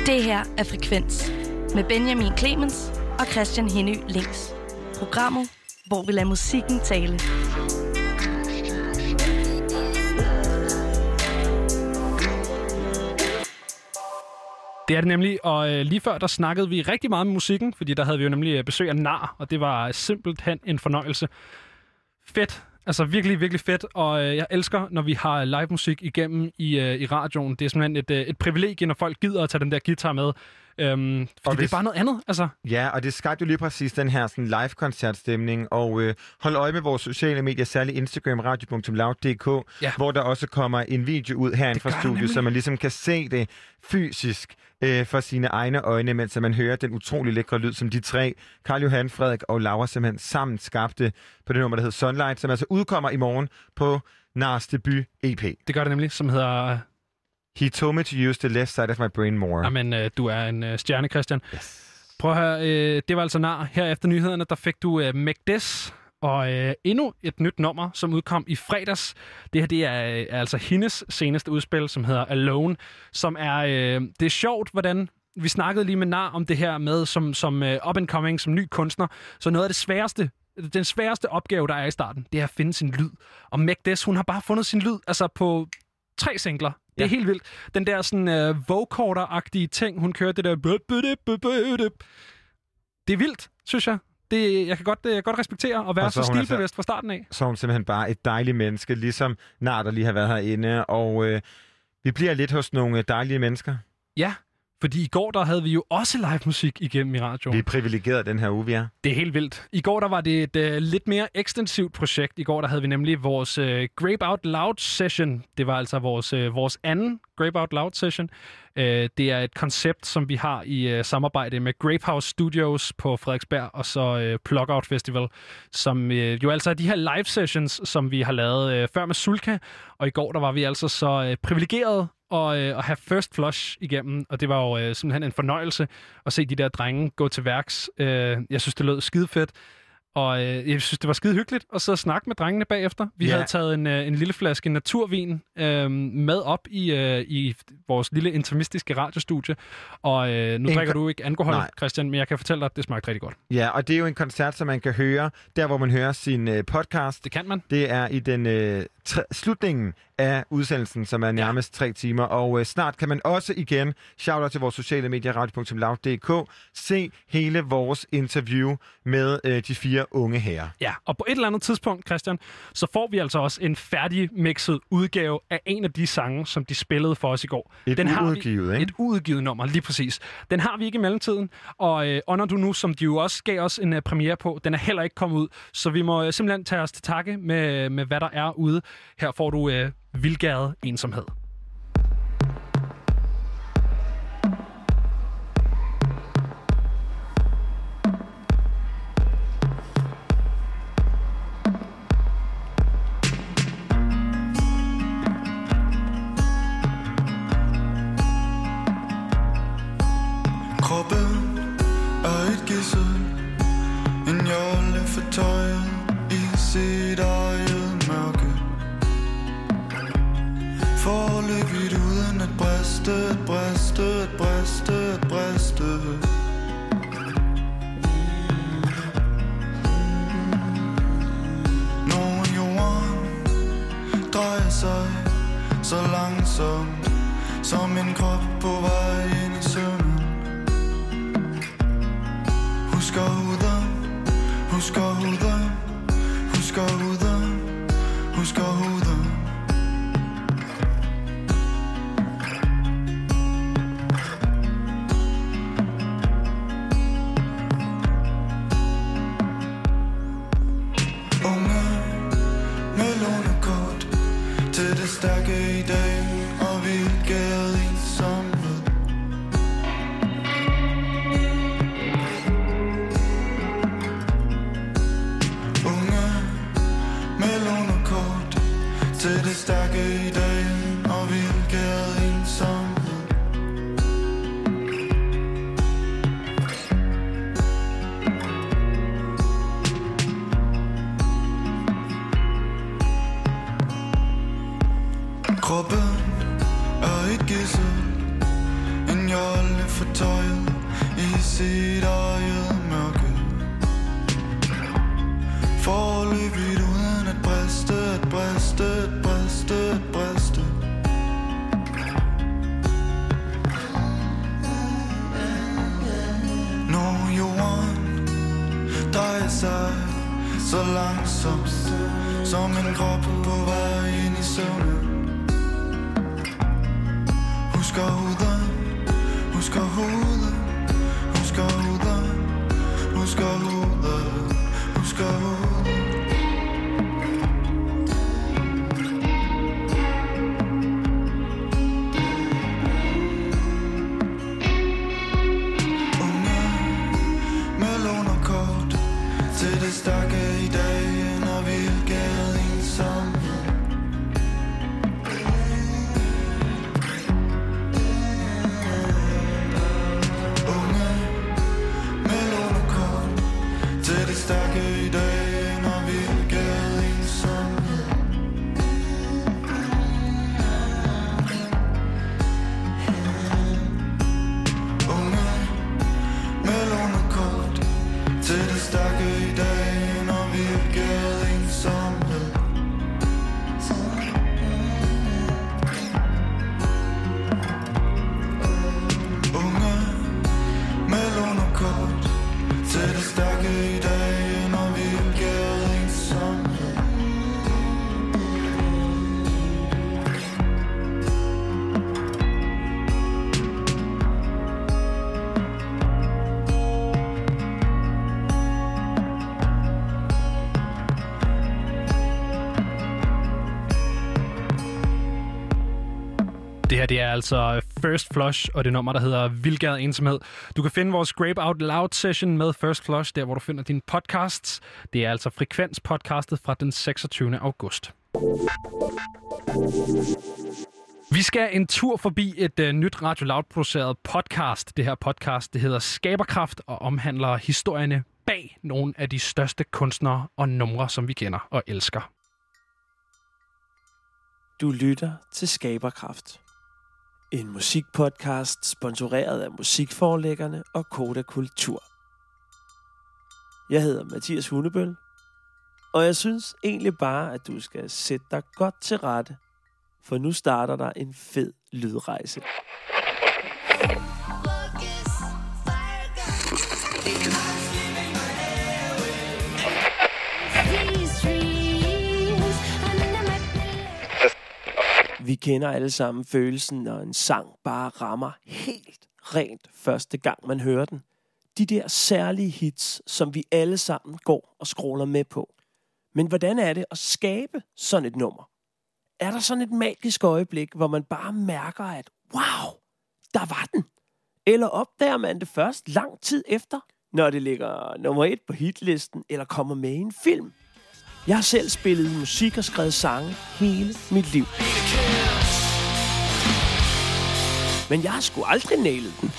Det her er Frekvens med Benjamin Clemens og Christian Henny Links. Programmet, hvor vi lader musikken tale. Det er det nemlig, og øh, lige før der snakkede vi rigtig meget med musikken, fordi der havde vi jo nemlig øh, besøg af Nar, og det var simpelthen en fornøjelse. Fedt, altså virkelig, virkelig fedt, og øh, jeg elsker, når vi har live musik igennem i, øh, i radioen. Det er simpelthen et, øh, et privilegie, når folk gider at tage den der guitar med. Øhm, fordi det hvis- er bare noget andet. Altså, Ja, og det skabte jo lige præcis den her sådan, live-koncertstemning. Og øh, hold øje med vores sociale medier, særligt Instagram, radio.loud.dk, Ja. hvor der også kommer en video ud herinde fra studiet, så man ligesom kan se det fysisk øh, for sine egne øjne, mens man hører den utrolig lækre lyd, som de tre, Karl Johan, Frederik og Laura, simpelthen sammen skabte på det nummer, der hedder Sunlight, som altså udkommer i morgen på Nars debut EP. det gør det nemlig, som hedder... He told me to use the left side of my brain more. Jamen, øh, du er en øh, stjerne, Christian. Yes. Prøv at høre, øh, det var altså nar. Her efter nyhederne, der fik du øh, Megdes og øh, endnu et nyt nummer, som udkom i fredags. Det her det er, øh, er altså hendes seneste udspil, som hedder Alone, som er... Øh, det er sjovt, hvordan vi snakkede lige med Nar om det her med som, som uh, up-and-coming, som ny kunstner. Så noget af det sværeste, den sværeste opgave, der er i starten, det er at finde sin lyd. Og Meg Des, hun har bare fundet sin lyd altså på tre singler. Det er Ja. helt vildt. Den der sådan uh, vocoder-agtige ting, hun kører det der... Det er vildt, synes jeg. Det, jeg kan godt, øh, jeg kan godt respektere at være Og så så, altså- stilbevidst fra starten af. så er hun simpelthen bare et dejligt menneske, ligesom Nar, der lige har været herinde. Og øh, vi bliver lidt hos nogle øh, dejlige mennesker. Ja, fordi i går der havde vi jo også live musik igennem i radioen. Vi er privilegerede den her uge, vi er. Det er helt vildt. I går der var det et uh, lidt mere ekstensivt projekt. I går der havde vi nemlig vores uh, Grape Out Loud session. Det var altså vores, uh, vores anden Grape Out Loud session. Uh, det er et koncept, som vi har i uh, samarbejde med Grape House Studios på Frederiksberg og så uh, Plug Out Festival, som uh, jo altså er de her live sessions, som vi har lavet uh, før med Sulka. Og i går der var vi altså så uh, privilegerede og, øh, at have First Flush igennem, og det var jo øh, simpelthen en fornøjelse at se de der drenge gå til værks. Øh, jeg synes, det lød skide fedt, og øh, jeg synes, det var skide hyggeligt at sidde og snakke med drengene bagefter. Vi Ja. havde taget en, øh, en lille flaske naturvin øh, med op i, øh, i vores lille intermistiske radiostudie, og øh, nu En drikker du ikke alkohol, Nej. Christian, men jeg kan fortælle dig, at det smagte rigtig godt. Ja, og det er jo en koncert, som man kan høre, der hvor man hører sin øh, podcast. Det kan man. Det er i den øh, slutningen af udsendelsen, som er nærmest tre timer. Og øh, snart kan man også igen, shout out til vores sociale medier, radio.loud.dk, se hele vores interview med øh, de fire unge herrer. Ja, og på et eller andet tidspunkt, Christian, så får vi altså også en færdig mixet udgave af en af de sange, som de spillede for os i går. Et Den har vi- ikke? Et uudgivet nummer, lige præcis. Den har vi ikke i mellemtiden, og øh, Honor Du Nu, som de jo også gav os en uh, premiere på, den er heller ikke kommet ud, så vi må uh, simpelthen tage os til takke med, med, hvad der er ude. Her får du øh, Vildgæret Ensomhed. Briste, at briste, Nogen jorden drejer sig så langsomt Som en krop på vej ind i søvnen. Husker huden, husker huden, husker huden, husker huden er et gissel En jolle fortøjet i sit eget mørke. Forløbigt uden at briste, at briste, at briste, at briste. Når jorden drejer sig så langsomt Som en krop på vej ind i søvnen. Det er altså First Flush, og det nummer, der hedder Vildgade Ensomhed. Du kan finde vores Scrape Out Loud session med First Flush, der hvor du finder dine podcasts. Det er altså Frekvens podcastet fra den 26. august. Vi skal en tur forbi et uh, nyt Radio Loud produceret podcast. Det her podcast, det hedder Skaberkraft og omhandler historierne bag nogle af de største kunstnere og numre, som vi kender og elsker. Du lytter til Skaberkraft. En musikpodcast sponsoreret af musikforlæggerne og Koda Kultur. Jeg hedder Mathias Hunebøl, og jeg synes egentlig bare, at du skal sætte dig godt til rette, for nu starter der en fed lydrejse. Vi kender alle sammen følelsen, når en sang bare rammer helt rent første gang, man hører den. De der særlige hits, som vi alle sammen går og scroller med på. Men hvordan er det at skabe sådan et nummer? Er der sådan et magisk øjeblik, hvor man bare mærker, at wow, der var den? Eller opdager man det først lang tid efter, når det ligger nummer et på hitlisten eller kommer med i en film? Jeg har selv spillet musik og skrevet sange hele mit liv. Men jeg har sgu aldrig nailet den.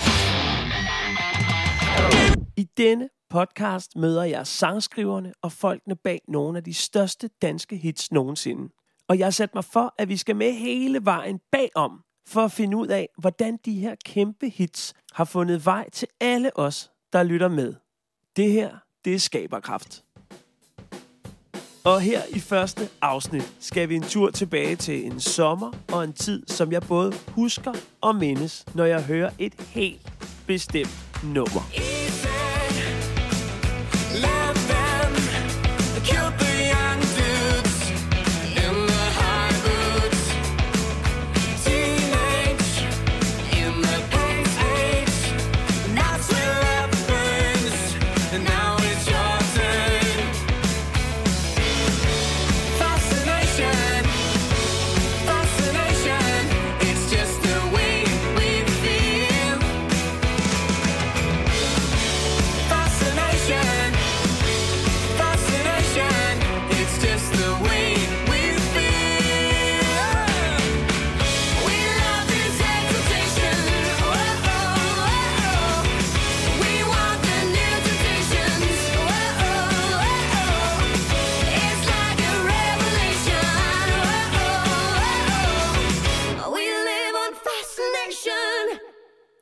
I denne podcast møder jeg sangskriverne og folkene bag nogle af de største danske hits nogensinde. Og jeg har sat mig for, at vi skal med hele vejen bagom, for at finde ud af, hvordan de her kæmpe hits har fundet vej til alle os, der lytter med. Det her, det er Skaberkraft. Og her i første afsnit skal vi en tur tilbage til en sommer og en tid, som jeg både husker og mindes, når jeg hører et helt bestemt nummer.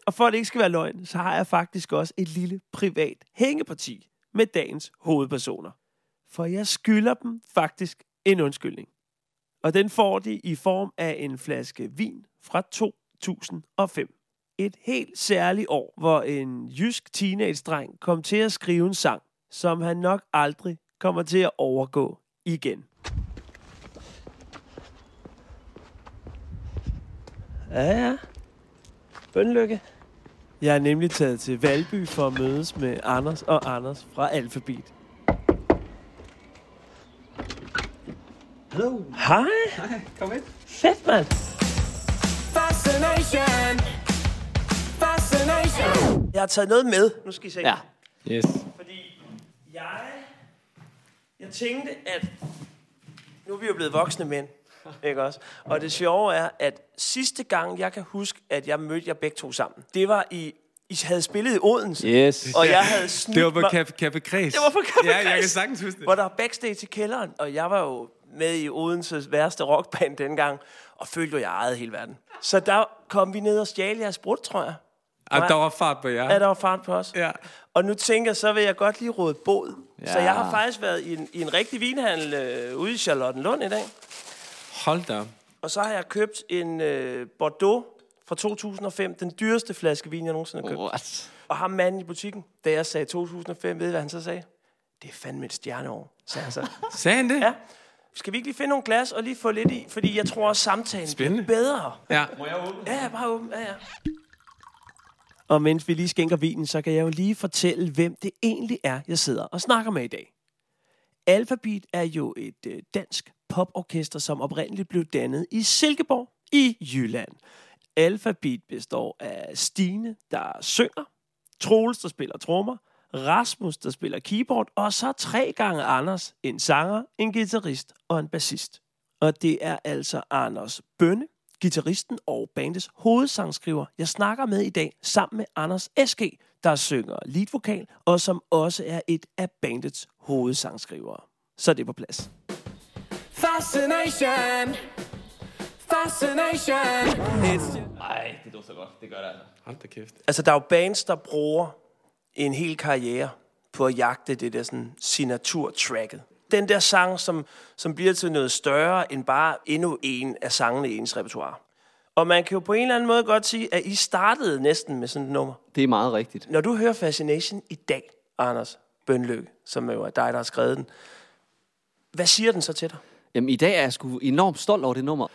Og for at det ikke skal være løgn, så har jeg faktisk også et lille privat hængeparti med dagens hovedpersoner. For jeg skylder dem faktisk en undskyldning. Og den får de i form af en flaske vin fra 2005. Et helt særligt år, hvor en jysk teenage-dreng kom til at skrive en sang, som han nok aldrig kommer til at overgå igen. Ja, ja. Bønlykke. Jeg er nemlig taget til Valby for at mødes med Anders og Anders fra Alphabet. Hallo. Hej. Hej, kom ind. Fedt, mand. Fascination. Fascination. Jeg har taget noget med. Nu skal I se. Ja. Yes. Fordi jeg, jeg tænkte, at nu er vi jo blevet voksne mænd. Ikke også? Og det sjove er, at sidste gang, jeg kan huske, at jeg mødte jer begge to sammen, det var i I havde spillet i Odense. Yes. Og jeg havde snydt Det var på Café, Café Kreds. Det var på Café Ja, jeg kan sagtens huske det. Hvor der var backstage i kælderen. Og jeg var jo med i Odenses værste rockband dengang. Og følte jo, jeg ejede hele verden. Så der kom vi ned og stjal jeres brud, tror jeg. Ah, der var fart på jer. Ja, der var fart på os. Ja. Og nu tænker jeg, så vil jeg godt lige råde båd. Ja. Så Ja. jeg har faktisk været i en, i en rigtig vinhandel øh, ude i Charlottenlund i dag. Hold da. Og så har jeg købt en øh, Bordeaux fra 2005. Den dyreste flaske vin, jeg nogensinde har købt. What? Og ham manden i butikken, da jeg sagde 2005, ved I, hvad han så sagde? Det er fandme et stjerneår, sagde han så. Sagde han det? Ja. Skal vi ikke lige finde nogle glas og lige få lidt i? Fordi jeg tror også, samtalen Spændende. bliver bedre. Ja. Må jeg åbne? Ja, bare åbne. Ja, ja. Og mens vi lige skænker vinen, så kan jeg jo lige fortælle, hvem det egentlig er, jeg sidder og snakker med i dag. Alphabet er jo et øh, dansk poporkester, som oprindeligt blev dannet i Silkeborg i Jylland. alfabet består af Stine, der synger, Troels, der spiller trommer, Rasmus, der spiller keyboard, og så tre gange Anders, en sanger, en guitarist og en bassist. Og det er altså Anders Bønne, gitarristen og bandets hovedsangskriver, jeg snakker med i dag, sammen med Anders S.G., der synger leadvokal, og som også er et af bandets hovedsangskrivere. Så er det på plads. Fascination. Fascination. It's Nej, det dufter godt. Det gør det altså. Hold da kæft. Altså, der er jo bands, der bruger en hel karriere på at jagte det der sådan signaturtracket. Den der sang, som, som bliver til noget større end bare endnu en af sangene i ens repertoire. Og man kan jo på en eller anden måde godt sige, at I startede næsten med sådan et nummer. Det er meget rigtigt. Når du hører Fascination i dag, Anders Bønløkke, som jo er dig, der har skrevet den, hvad siger den så til dig? Jamen, i dag er jeg sgu enormt stolt over det nummer.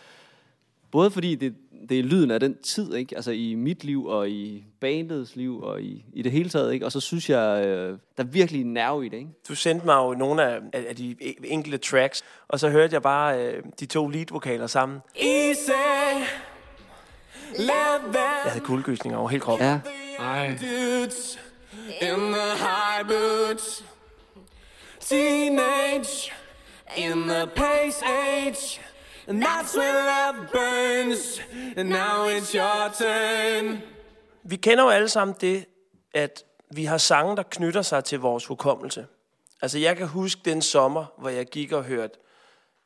Både fordi det, det er lyden af den tid, ikke? Altså i mit liv og i bandets liv og i, i det hele taget, ikke? Og så synes jeg, øh, der er virkelig en nerve i det, ikke? Du sendte mig jo nogle af, af af de enkelte tracks, og så hørte jeg bare øh, de to leadvokaler sammen. easy. Let Jeg havde kuldegysninger over hele kroppen. Ja. dudes in the high boots. Teenage in the pace age. And that's when love burns. And now it's your turn. Vi kender jo alle sammen det, at vi har sange, der knytter sig til vores hukommelse. Altså, jeg kan huske den sommer, hvor jeg gik og hørte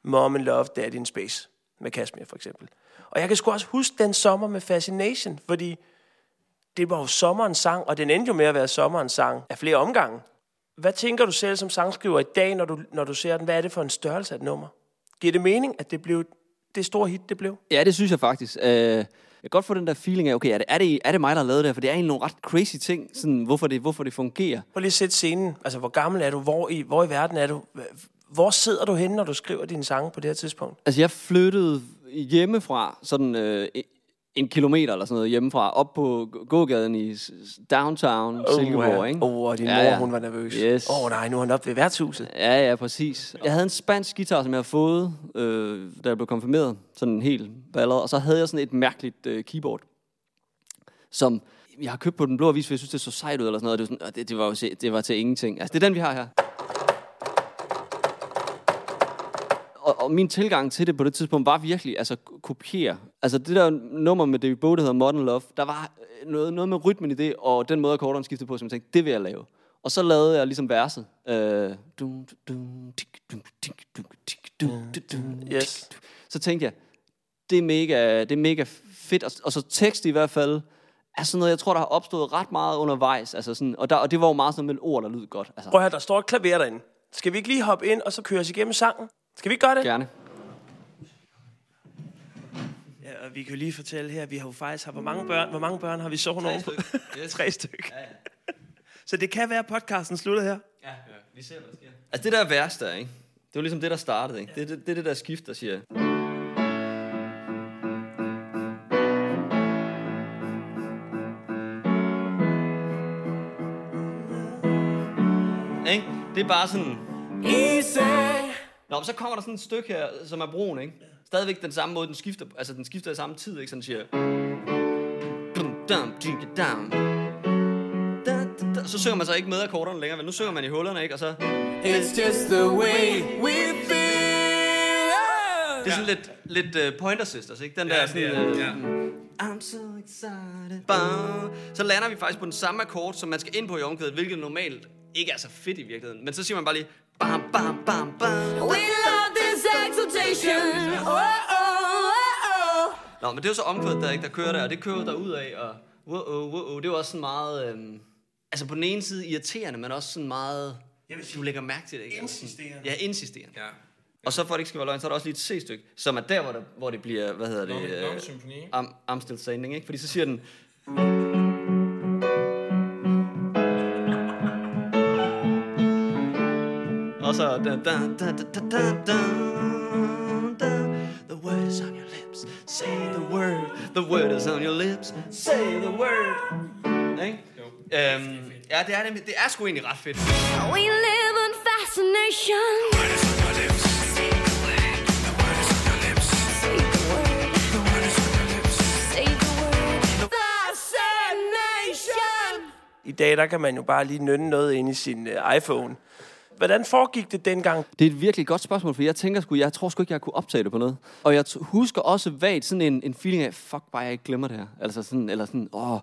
Mom and Love, Daddy in Space med Kashmir for eksempel. Og jeg kan sgu også huske den sommer med Fascination, fordi det var jo sommerens sang, og den endte jo med at være sommerens sang af flere omgange. Hvad tænker du selv som sangskriver i dag, når du, når du ser den? Hvad er det for en størrelse af et nummer? Giver det mening, at det blev det store hit, det blev? Ja, det synes jeg faktisk. Øh, jeg kan godt få den der feeling af, okay, er det, er det, er det mig, der har lavet det her? For det er egentlig nogle ret crazy ting, sådan, hvorfor, det, hvorfor det fungerer. Prøv lige at sætte scenen. Altså, hvor gammel er du? Hvor i, hvor i verden er du? Hvor sidder du henne, når du skriver dine sange på det her tidspunkt? Altså, jeg flyttede hjemmefra, sådan øh, en kilometer eller sådan noget hjemmefra, op på gågaden i downtown Åh, Silkeborg, ja. ikke? Åh, og din mor, hun var nervøs. Yes. Åh, nej, nu er han oppe ved værtshuset. Ja, ja, præcis. Jeg havde en spansk guitar, som jeg havde fået, øh, da jeg blev konfirmeret. Sådan en helt ballade. Og så havde jeg sådan et mærkeligt øh, keyboard, som jeg har købt på den blå avis, for jeg synes, det så sejt ud eller sådan noget. Det var, sådan, og det, det var, jo det var til ingenting. Altså, det er den, vi har her. Og, min tilgang til det på det tidspunkt var virkelig, altså kopiere. Altså det der nummer med David Bowie, der hedder Modern Love, der var øh, noget, noget med rytmen i det, og den måde, akkorderne skiftede på, som jeg tænkte, det vil jeg lave. Og så lavede jeg ligesom verset. Øh, Yes. Så tænkte jeg, det er mega, det er mega fedt. Og, og så tekst i hvert fald, er sådan noget, jeg tror, der har opstået ret meget undervejs. Altså sådan, og, der, og det var jo meget sådan med ord, der lød godt. Altså, Prøv at høre, der står et klaver derinde. Skal vi ikke lige hoppe ind, og så køre os igennem sangen? Skal vi ikke gøre det? Gerne. Ja, og vi kan jo lige fortælle her, at vi har jo faktisk har, hvor mange børn, hvor mange børn har vi sovet over? Yes. Tre stykker. Så det kan være, at podcasten slutter her. Ja, vi ser, hvad der sker. Altså det der værste er, ikke? Det var ligesom det, der startede, ikke? Det er det, det, er det der skift, der siger... Ikke? Det er bare sådan... Easy. Nå, men så kommer der sådan et stykke her, som er broen, ikke? Stadigvæk den samme måde, den skifter, altså den skifter i samme tid, ikke? Sådan siger... Så synger man så ikke med akkorderne længere, men nu synger man i hullerne, ikke? Og så... It's just the way we feel. Det er sådan lidt, lidt uh, Pointer Sisters, ikke? Den Ja, der det sådan... er- Uh, ja. I'm so excited. Bam. Så lander vi faktisk på den samme akkord, som man skal ind på i omkvædet, hvilket normalt ikke er så fedt i virkeligheden. Men så siger man bare lige... Bam, bam, bam, bam. We love this exultation. Oh, oh, oh, oh. Nå, men det er jo så omkvædet, der, ikke, der kører der, og det kører der ud af, og wow, wow, wow, det er jo også sådan meget... Øhm, altså på den ene side irriterende, men også sådan meget... Jeg vil sige, du lægger mærke til det, ikke? Insisterende. Ja, insisterende. Ja. Og så for at det ikke skal være løgn, så er der også lige et C-stykke, som er der, hvor, der, hvor det bliver, hvad hedder det? Long- øh, long symfoni, still standing, ikke? Fordi så siger den... Og så... Da, da, da, da, da, da, da. The word is on your lips. Say the word. The word is on your lips. Say the word. Ikke? Øhm, um, ja, det er, det, det er sgu egentlig ret fedt. We live in fascination. Word is on your lips. I dag, der kan man jo bare lige nynne noget ind i sin uh, iPhone. Hvordan foregik det dengang? Det er et virkelig godt spørgsmål, for jeg tænker sgu, jeg tror sgu ikke, jeg kunne optage det på noget. Og jeg t- husker også vagt sådan en, en feeling af, fuck bare, jeg ikke glemmer det her. Altså sådan, eller sådan, åh.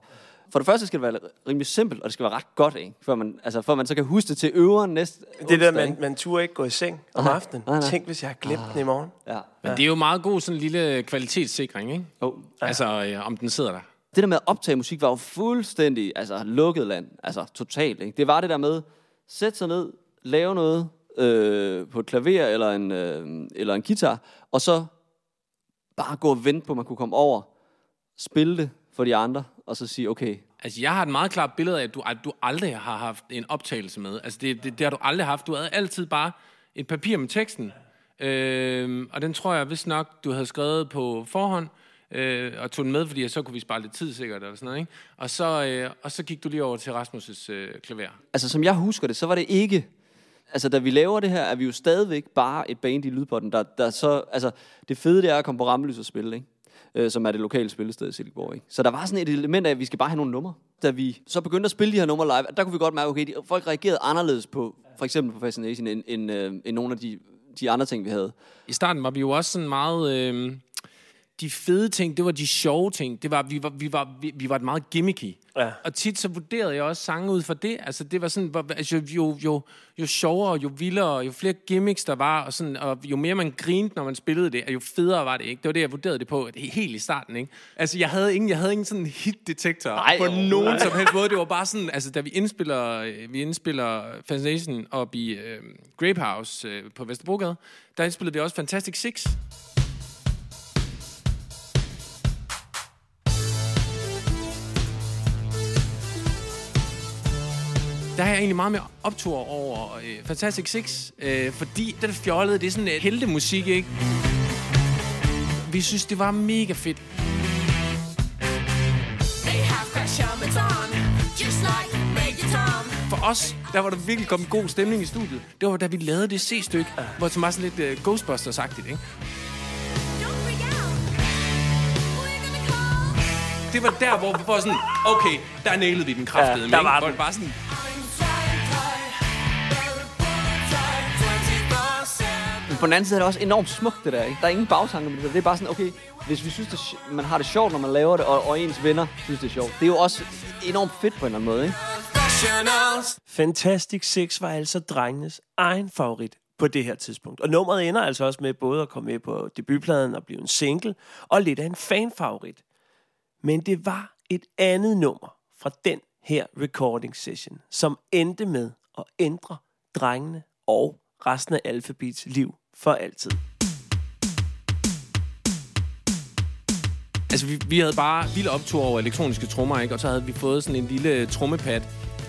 For det første skal det være rimelig simpelt, og det skal være ret godt, ikke? Før man, altså, før man så kan huske det til øveren næste Det der, man, ikke? man turde ikke gå i seng om Nej, aftenen. nej, nej. Tænk, hvis jeg har glemt den i morgen. Ja. Men det er jo meget god sådan en lille kvalitetssikring, ikke? Oh. Altså, øh, om den sidder der. Det der med at optage musik var jo fuldstændig altså, lukket land. Altså totalt. Ikke? Det var det der med, sætte sig ned, lave noget øh, på et klaver eller en, øh, eller en guitar, og så bare gå og vente på, at man kunne komme over, spille det for de andre, og så sige, okay, Altså, jeg har et meget klart billede af, at du, at du aldrig har haft en optagelse med. Altså, det, det, det har du aldrig haft. Du havde altid bare et papir med teksten. Øh, og den tror jeg, hvis nok, du havde skrevet på forhånd, øh, og tog den med, fordi så kunne vi spare lidt tid sikkert, eller sådan noget, ikke? Og så, øh, og så gik du lige over til Rasmus' øh, klaver. Altså, som jeg husker det, så var det ikke... Altså, da vi laver det her, er vi jo stadigvæk bare et band i Lydpotten, der, der så... Altså, det fede, det er at komme på Rammelys og spille, ikke? Øh, som er det lokale spillested i Silkeborg, ikke? Så der var sådan et element af, at vi skal bare have nogle numre. Da vi så begyndte at spille de her numre live, der kunne vi godt mærke, okay, de, folk reagerede anderledes på, for eksempel på Fascination, end, end, øh, end nogle af de, de andre ting, vi havde. I starten var vi jo også sådan meget... Øh, de fede ting, det var de sjove ting. Det var, vi, var, vi, var, vi, vi var et meget gimmicky. Ja. Og tit så vurderede jeg også sange ud fra det. Altså det var sådan, hvor- altså, jo, jo, jo sjovere, jo vildere, jo flere gimmicks der var, og, sådan, og jo mere man grinte, når man spillede det, og jo federe var det, ikke? Det var det, jeg vurderede det på helt i starten, ikke? Altså jeg havde ingen, jeg havde ingen sådan hit-detektor Nej, på jo, nogen nej. som helst måde. Det var bare sådan, altså da vi indspiller, øh, vi indspiller Fascination op i øh, Grape House øh, på Vesterbrogade, der indspillede vi også Fantastic Six. Der har jeg egentlig meget mere optur over øh, Fantastic Six, øh, fordi den fjollede, det er sådan et heltemusik, ikke? Vi synes, det var mega fedt. For os, der var der virkelig kommet god stemning i studiet. Det var da vi lavede det C-stykke, hvor det var sådan lidt uh, Ghostbusters-agtigt, ikke? Det var der, hvor vi var sådan, okay, der nailede vi den kraftede. Ja, der var Hvor den. det bare sådan, Men på den anden side er det også enormt smukt, det der, ikke? Der er ingen bagtanker med det der. Det er bare sådan, okay, hvis vi synes, det, man har det sjovt, når man laver det, og, og ens venner synes, det er sjovt. Det er jo også enormt fedt på en eller anden måde, ikke? Fantastic Six var altså drengenes egen favorit på det her tidspunkt. Og nummeret ender altså også med både at komme med på debutpladen og blive en single, og lidt af en fanfavorit. Men det var et andet nummer fra den her recording session, som endte med at ændre drengene og resten af Alphabets liv for altid. Altså, vi, vi havde bare vild optur over elektroniske trommer, ikke? Og så havde vi fået sådan en lille trommepad,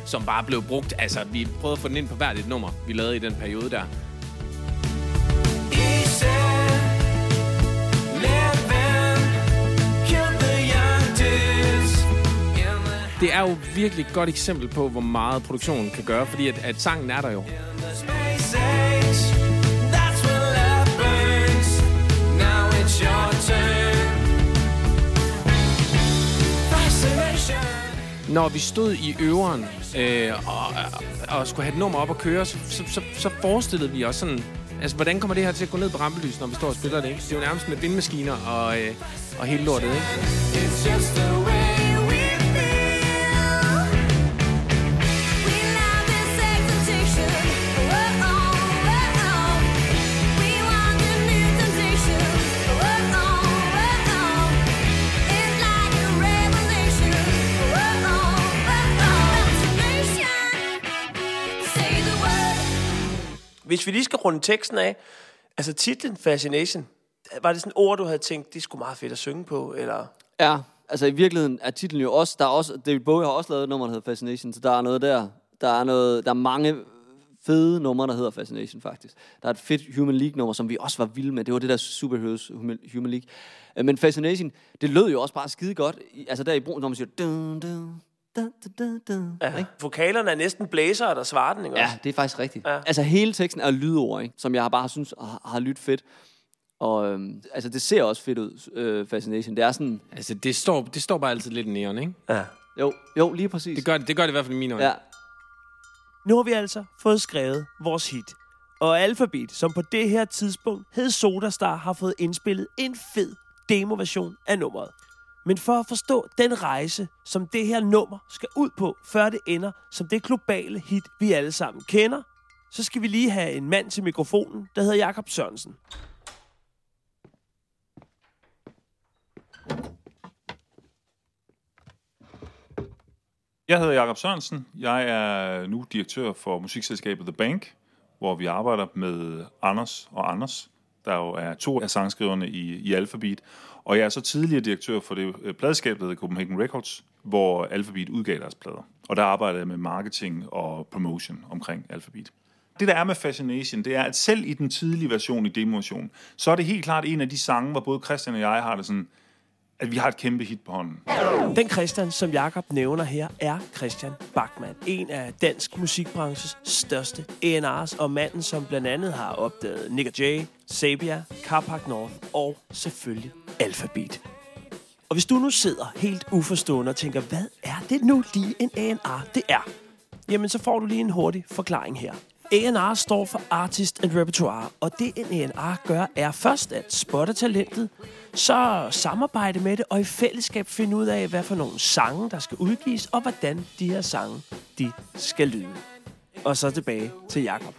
som bare blev brugt. Altså, vi prøvede at få den ind på hvert et nummer, vi lavede i den periode der. Det er jo virkelig et godt eksempel på, hvor meget produktionen kan gøre, fordi at, at sangen er der jo. Når vi stod i øveren øh, og, og, skulle have et nummer op at køre, så, så, så, så forestillede vi os sådan... Altså, hvordan kommer det her til at gå ned på rampelys, når vi står og spiller det, ikke? Det er jo nærmest med vindmaskiner og, øh, og hele lortet, ikke? It's just the way Hvis vi lige skal runde teksten af, altså titlen Fascination, var det sådan et ord, du havde tænkt, det skulle meget fedt at synge på, eller... Ja, altså i virkeligheden er titlen jo også, der er også, David Bowie har også lavet et nummer, der hedder Fascination, så der er noget der. Der er, noget, der er mange fede numre, der hedder Fascination faktisk. Der er et fedt Human League-nummer, som vi også var vilde med. Det var det der Superheroes Human League. Øh, men Fascination, det lød jo også bare skide godt. Altså der i brug, når man siger... Dun, dun, dun, dun, dun, dun, Ja, ikke? vokalerne er næsten blæser, der svarer den, ikke Ja, også? det er faktisk rigtigt. Ja. Altså hele teksten er lydord, ikke? som jeg bare synes har, har lyttet fedt. Og øhm, altså det ser også fedt ud, øh, Fascination. Det er sådan... Altså, det står, det står bare altid lidt i neon, ikke? Ja. Jo, jo, lige præcis. Det gør det, det, gør det i hvert fald i mine øjne. Ja. Nu har vi altså fået skrevet vores hit. Og Alphabet, som på det her tidspunkt hed Sodastar, har fået indspillet en fed demoversion af nummeret. Men for at forstå den rejse, som det her nummer skal ud på, før det ender som det globale hit, vi alle sammen kender, så skal vi lige have en mand til mikrofonen, der hedder Jakob Sørensen. Jeg hedder Jakob Sørensen. Jeg er nu direktør for musikselskabet The Bank, hvor vi arbejder med Anders og Anders, der jo er to af sangskriverne i, i Alphabet. Og jeg er så tidligere direktør for det øh, pladeskab, der hedder Copenhagen Records, hvor Alphabet udgav deres plader. Og der arbejder jeg med marketing og promotion omkring Alphabet. Det der er med Fascination, det er, at selv i den tidlige version i demoversion, så er det helt klart en af de sange, hvor både Christian og jeg har det sådan, at vi har et kæmpe hit på hånden. Den Christian, som Jakob nævner her, er Christian Bachmann. En af dansk musikbranches største A&R's, og manden, som blandt andet har opdaget Nick Jay, Sabia, Carpark North og selvfølgelig alfabet. Og hvis du nu sidder helt uforstående og tænker, hvad er det nu lige en A&R det er? Jamen, så får du lige en hurtig forklaring her. A&R står for Artist and Repertoire, og det en A&R gør, er først at spotte talentet, så samarbejde med det, og i fællesskab finde ud af, hvad for nogle sange, der skal udgives, og hvordan de her sange, de skal lyde. Og så tilbage til Jakob.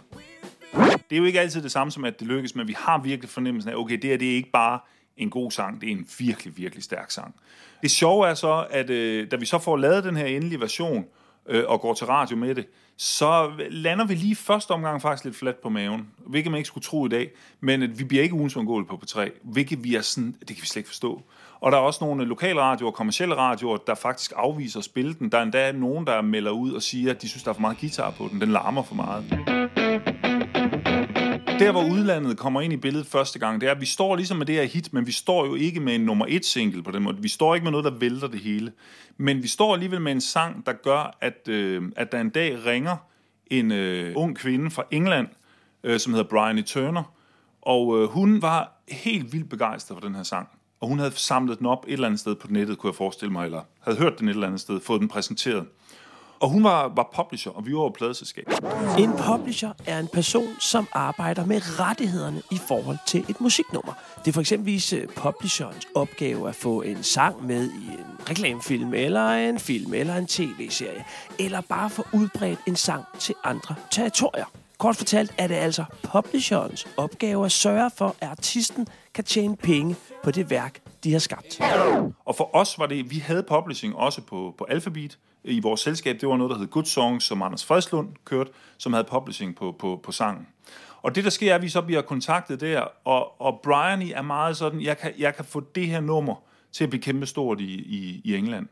Det er jo ikke altid det samme som, at det lykkes, men vi har virkelig fornemmelsen af, okay, det her det er ikke bare en god sang, det er en virkelig, virkelig stærk sang. Det sjove er så, at øh, da vi så får lavet den her endelige version, øh, og går til radio med det, så lander vi lige første omgang faktisk lidt fladt på maven, hvilket man ikke skulle tro i dag, men at vi bliver ikke ugens undgåelige på P3, hvilket vi er sådan, det kan vi slet ikke forstå. Og der er også nogle lokale radioer, kommersielle radioer, der faktisk afviser at spille den. Der er endda nogen, der melder ud og siger, at de synes, der er for meget guitar på den. Den larmer for meget. Der, hvor udlandet kommer ind i billedet første gang, det er, at vi står ligesom med det her hit, men vi står jo ikke med en nummer et single på den måde. Vi står ikke med noget, der vælter det hele. Men vi står alligevel med en sang, der gør, at, øh, at der en dag ringer en øh, ung kvinde fra England, øh, som hedder Bryony Turner, og øh, hun var helt vildt begejstret for den her sang. Og hun havde samlet den op et eller andet sted på nettet, kunne jeg forestille mig, eller havde hørt den et eller andet sted, fået den præsenteret. Og hun var, var publisher, og vi var jo pladeselskab. En publisher er en person, som arbejder med rettighederne i forhold til et musiknummer. Det er for eksempelvis øh, publisherens opgave at få en sang med i en reklamefilm, eller en film, eller en tv-serie, eller bare få udbredt en sang til andre territorier. Kort fortalt er det altså publisherens opgave at sørge for, at artisten kan tjene penge på det værk, de har skabt. Og for os var det, vi havde publishing også på, på Alphabet i vores selskab. Det var noget, der hed Good Songs, som Anders Fredslund kørte, som havde publishing på, på, på sangen. Og det, der sker, er, at vi så bliver kontaktet der, og, og Brian er meget sådan, jeg kan, jeg kan få det her nummer til at blive kæmpestort i, i, i England.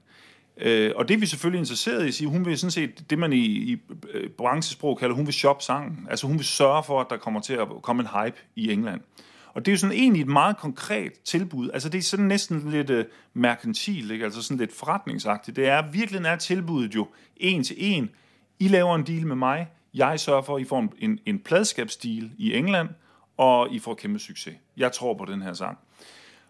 Øh, og det er vi selvfølgelig interesseret i at sige. Hun vil sådan set, det man i, i øh, branchesprog kalder, hun vil shoppe sangen. Altså hun vil sørge for, at der kommer til at komme en hype i England. Og det er jo sådan egentlig et meget konkret tilbud. Altså det er sådan næsten lidt øh, uh, merkantil, ikke? altså sådan lidt forretningsagtigt. Det er, virkelig er tilbuddet jo en til en. I laver en deal med mig, jeg sørger for, at I får en, en, en pladskabsdeal i England, og I får kæmpe succes. Jeg tror på den her sang.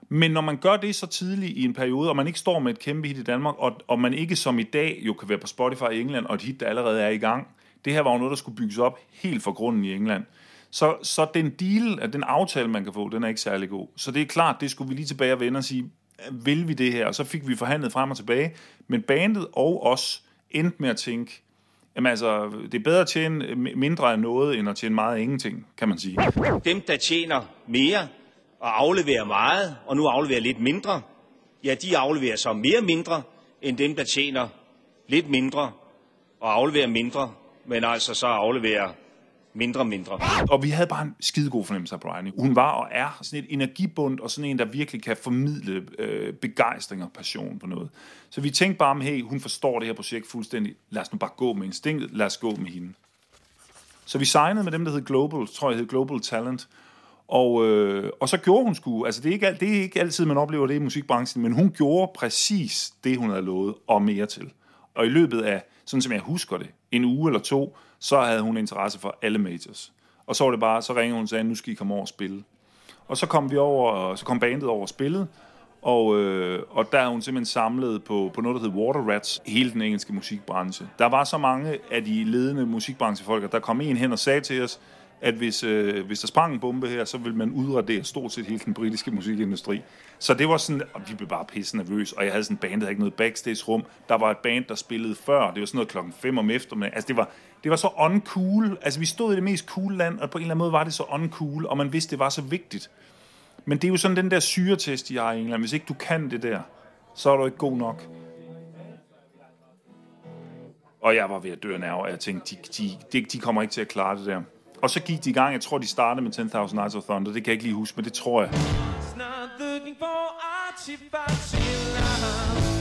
Men når man gør det så tidligt i en periode, og man ikke står med et kæmpe hit i Danmark, og, og man ikke som i dag jo kan være på Spotify i England, og et hit, der allerede er i gang, det her var jo noget, der skulle bygges op helt fra grunden i England. Så, så den deal, den aftale, man kan få, den er ikke særlig god. Så det er klart, det skulle vi lige tilbage og vende og sige, vil vi det her? Og så fik vi forhandlet frem og tilbage. Men bandet og os endte med at tænke, jamen altså, det er bedre at tjene mindre af noget, end at tjene meget af ingenting, kan man sige. Dem, der tjener mere og afleverer meget, og nu afleverer lidt mindre, ja, de afleverer så mere mindre, end dem, der tjener lidt mindre og afleverer mindre, men altså så afleverer mindre og mindre. Og vi havde bare en skidegod fornemmelse af Bryony. Hun var og er sådan et energibund, og sådan en, der virkelig kan formidle øh, begejstring og passion på noget. Så vi tænkte bare, hey, hun forstår det her projekt fuldstændig. Lad os nu bare gå med instinktet. Lad os gå med hende. Så vi signede med dem, der hed Global, tror jeg hed Global Talent. Og, øh, og så gjorde hun sgu, altså det er, ikke, det er ikke altid, man oplever det i musikbranchen, men hun gjorde præcis det, hun havde lovet, og mere til. Og i løbet af, sådan som jeg husker det, en uge eller to, så havde hun interesse for alle majors. Og så var det bare, så ringede hun og sagde, nu skal I komme over og spille. Og så kom vi over, så kom bandet over og spillede, Og, øh, og der er hun simpelthen samlet på, på noget, der hedder Water Rats, hele den engelske musikbranche. Der var så mange af de ledende musikbranchefolk, at der kom en hen og sagde til os, at hvis, øh, hvis der sprang en bombe her, så vil man udradere stort set hele den britiske musikindustri. Så det var sådan, og vi blev bare pisse nervøs, og jeg havde sådan en band, der havde ikke noget backstage-rum. Der var et band, der spillede før, det var sådan noget klokken 5 om eftermiddagen. Altså det var, det var så uncool, altså vi stod i det mest cool land, og på en eller anden måde var det så uncool, og man vidste, det var så vigtigt. Men det er jo sådan den der syretest, jeg har i England. Hvis ikke du kan det der, så er du ikke god nok. Og jeg var ved at dø af og jeg tænkte, de, de, de, kommer ikke til at klare det der. Og så gik de i gang, jeg tror, de startede med 10.000 Nights of Thunder, det kan jeg ikke lige huske, men det tror jeg. Not looking for love.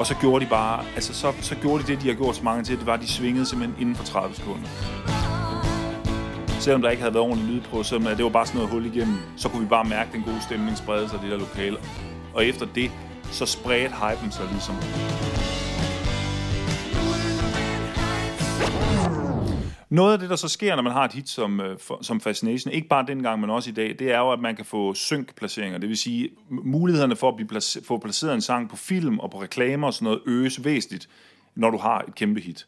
Og så gjorde de bare, altså så, så gjorde de det, de har gjort så mange til, det var, at de svingede simpelthen inden for 30 sekunder. Selvom der ikke havde været ordentlig lyd på, selvom det var bare sådan noget hul igennem, så kunne vi bare mærke den gode stemning sprede sig i det der lokale. Og efter det, så spredte hypen sig ligesom. Noget af det, der så sker, når man har et hit som, øh, som Fascination, ikke bare dengang, men også i dag, det er jo, at man kan få synk-placeringer. Det vil sige, mulighederne for at blive place- få placeret en sang på film og på reklamer og sådan noget øges væsentligt, når du har et kæmpe hit.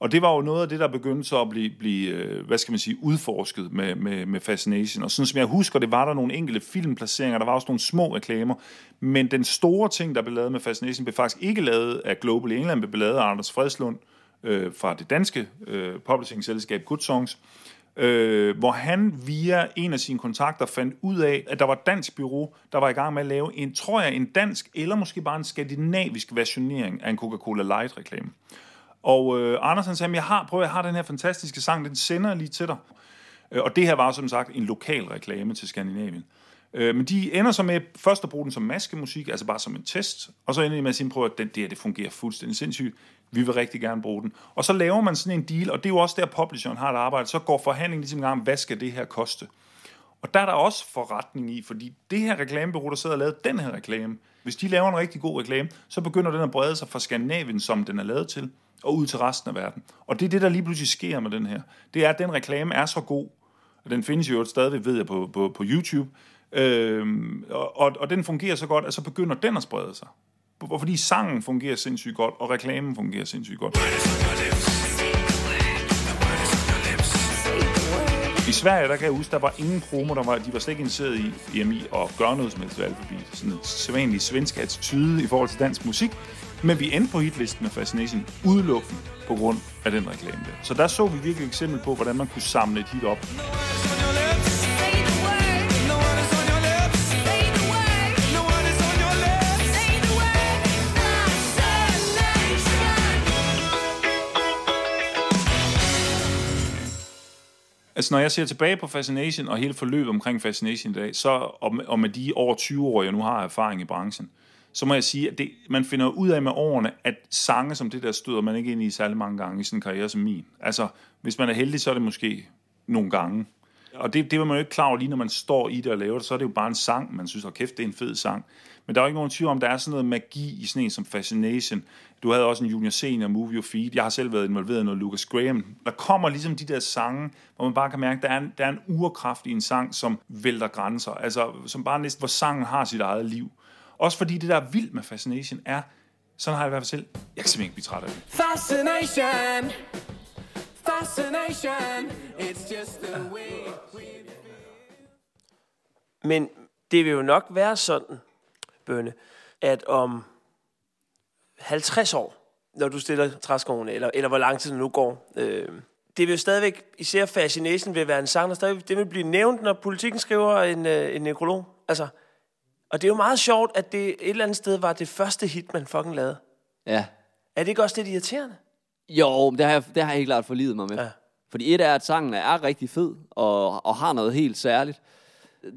Og det var jo noget af det, der begyndte så at blive, blive øh, hvad skal man sige, udforsket med, med, med Fascination. Og sådan som jeg husker, det var der nogle enkelte filmplaceringer, der var også nogle små reklamer. Men den store ting, der blev lavet med Fascination, blev faktisk ikke lavet af Global England, blev lavet af Anders Fredslund øh, fra det danske øh, publishing-selskab Good Songs, øh, hvor han via en af sine kontakter fandt ud af, at der var et dansk bureau, der var i gang med at lave en, tror jeg, en dansk eller måske bare en skandinavisk versionering af en Coca-Cola Light-reklame. Og øh, Anders han sagde, jeg har, prøv, jeg har den her fantastiske sang, den sender jeg lige til dig. Øh, og det her var som sagt en lokal reklame til Skandinavien. Øh, men de ender så med først at bruge den som maskemusik, altså bare som en test, og så ender de med at sige, prøv at den, der, det fungerer fuldstændig sindssygt, vi vil rigtig gerne bruge den. Og så laver man sådan en deal, og det er jo også der, publisheren har et arbejde, så går forhandlingen ligesom i gang, hvad skal det her koste? Og der er der også forretning i, fordi det her reklamebureau, der sidder og lavet den her reklame, hvis de laver en rigtig god reklame, så begynder den at brede sig fra Skandinavien, som den er lavet til, og ud til resten af verden. Og det er det, der lige pludselig sker med den her. Det er, at den reklame er så god, og den findes jo stadigvæk, ved jeg, på, på, på YouTube, øhm, og, og, og den fungerer så godt, at så begynder den at sprede sig. Fordi sangen fungerer sindssygt godt, og reklamen fungerer sindssygt godt. I Sverige, der kan jeg huske, der var ingen promo, der var, de var slet ikke interesseret i, EMI og at gøre noget som helst ved alfabet. Sådan en sædvanlig svensk attitude i forhold til dansk musik. Men vi endte på hitlisten med Fascination udelukkende på grund af den reklame der. Så der så vi virkelig et eksempel på, hvordan man kunne samle et hit op. Altså, når jeg ser tilbage på Fascination og hele forløbet omkring Fascination i dag, så, og, med, og med de over 20 år, jeg nu har erfaring i branchen, så må jeg sige, at det, man finder ud af med årene, at sange som det der støder man ikke ind i særlig mange gange i sådan en karriere som min. Altså, hvis man er heldig, så er det måske nogle gange. Og det, det var man jo ikke klar over lige, når man står i det og laver det, så er det jo bare en sang, man synes, at kæft, det er en fed sang. Men der er jo ikke nogen tvivl om, der er sådan noget magi i sådan en som Fascination. Du havde også en Junior Senior, Move Your Feet. Jeg har selv været involveret i noget Lucas Graham. Der kommer ligesom de der sange, hvor man bare kan mærke, at der er en, der er en urkraft i en sang, som vælter grænser. Altså, som bare næsten, hvor sangen har sit eget liv. Også fordi det, der er vildt med Fascination, er, sådan har jeg i hvert fald selv, jeg kan simpelthen ikke blive træt af det. Fascination. Fascination. It's just the way we Men det vil jo nok være sådan, Bønne, at om 50 år, når du stiller træskoene, eller, eller hvor lang tid det nu går, øh, det vil jo stadigvæk, især Fascination vil være en sang, der det vil blive nævnt, når politikken skriver en, øh, en nekrolog. Altså, og det er jo meget sjovt, at det et eller andet sted var det første hit, man fucking lavede. Ja. Er det ikke også lidt irriterende? Jo, men det har jeg, det har jeg helt klart forlidet mig med. Ja. Fordi et er, at sangen er rigtig fed, og, og har noget helt særligt.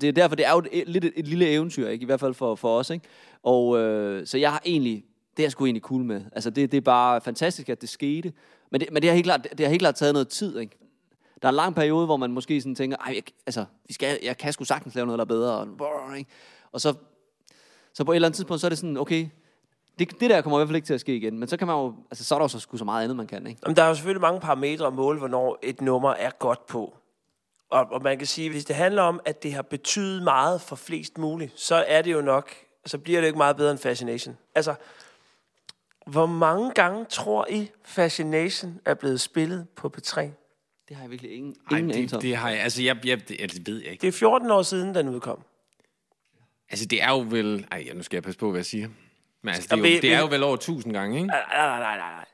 Det er derfor, det er jo et, lidt et, et lille eventyr, ikke? i hvert fald for, for os. Ikke? Og øh, så jeg har egentlig, det er jeg sgu egentlig cool med. Altså, det, det er bare fantastisk, at det skete. Men det, men det, har helt klart, det har helt klart taget noget tid. Ikke? Der er en lang periode, hvor man måske sådan tænker, Ej, jeg, altså, vi skal, jeg kan sgu sagtens lave noget, der er bedre. Og, brrr, ikke? og så, så på et eller andet tidspunkt, så er det sådan, okay, Det, det der kommer i hvert fald ikke til at ske igen. Men så kan man jo, altså så er der jo så sgu så meget andet, man kan, ikke? Jamen, der er jo selvfølgelig mange parametre at måle, hvornår et nummer er godt på. Og, og man kan sige, hvis det handler om, at det har betydet meget for flest muligt, så er det jo nok, så bliver det jo ikke meget bedre end Fascination. Altså, hvor mange gange tror I, Fascination er blevet spillet på P3? Det har jeg virkelig ingen, Ej, ingen anelse det, det har jeg, altså jeg, jeg, det, det ved jeg ikke. Det er 14 år siden, den udkom. Altså det er jo vel, ej, nu skal jeg passe på, hvad jeg siger. Men altså, det, er jo, det er jo vel over 1000 gange, ikke? Nej, nej, nej, nej, nej.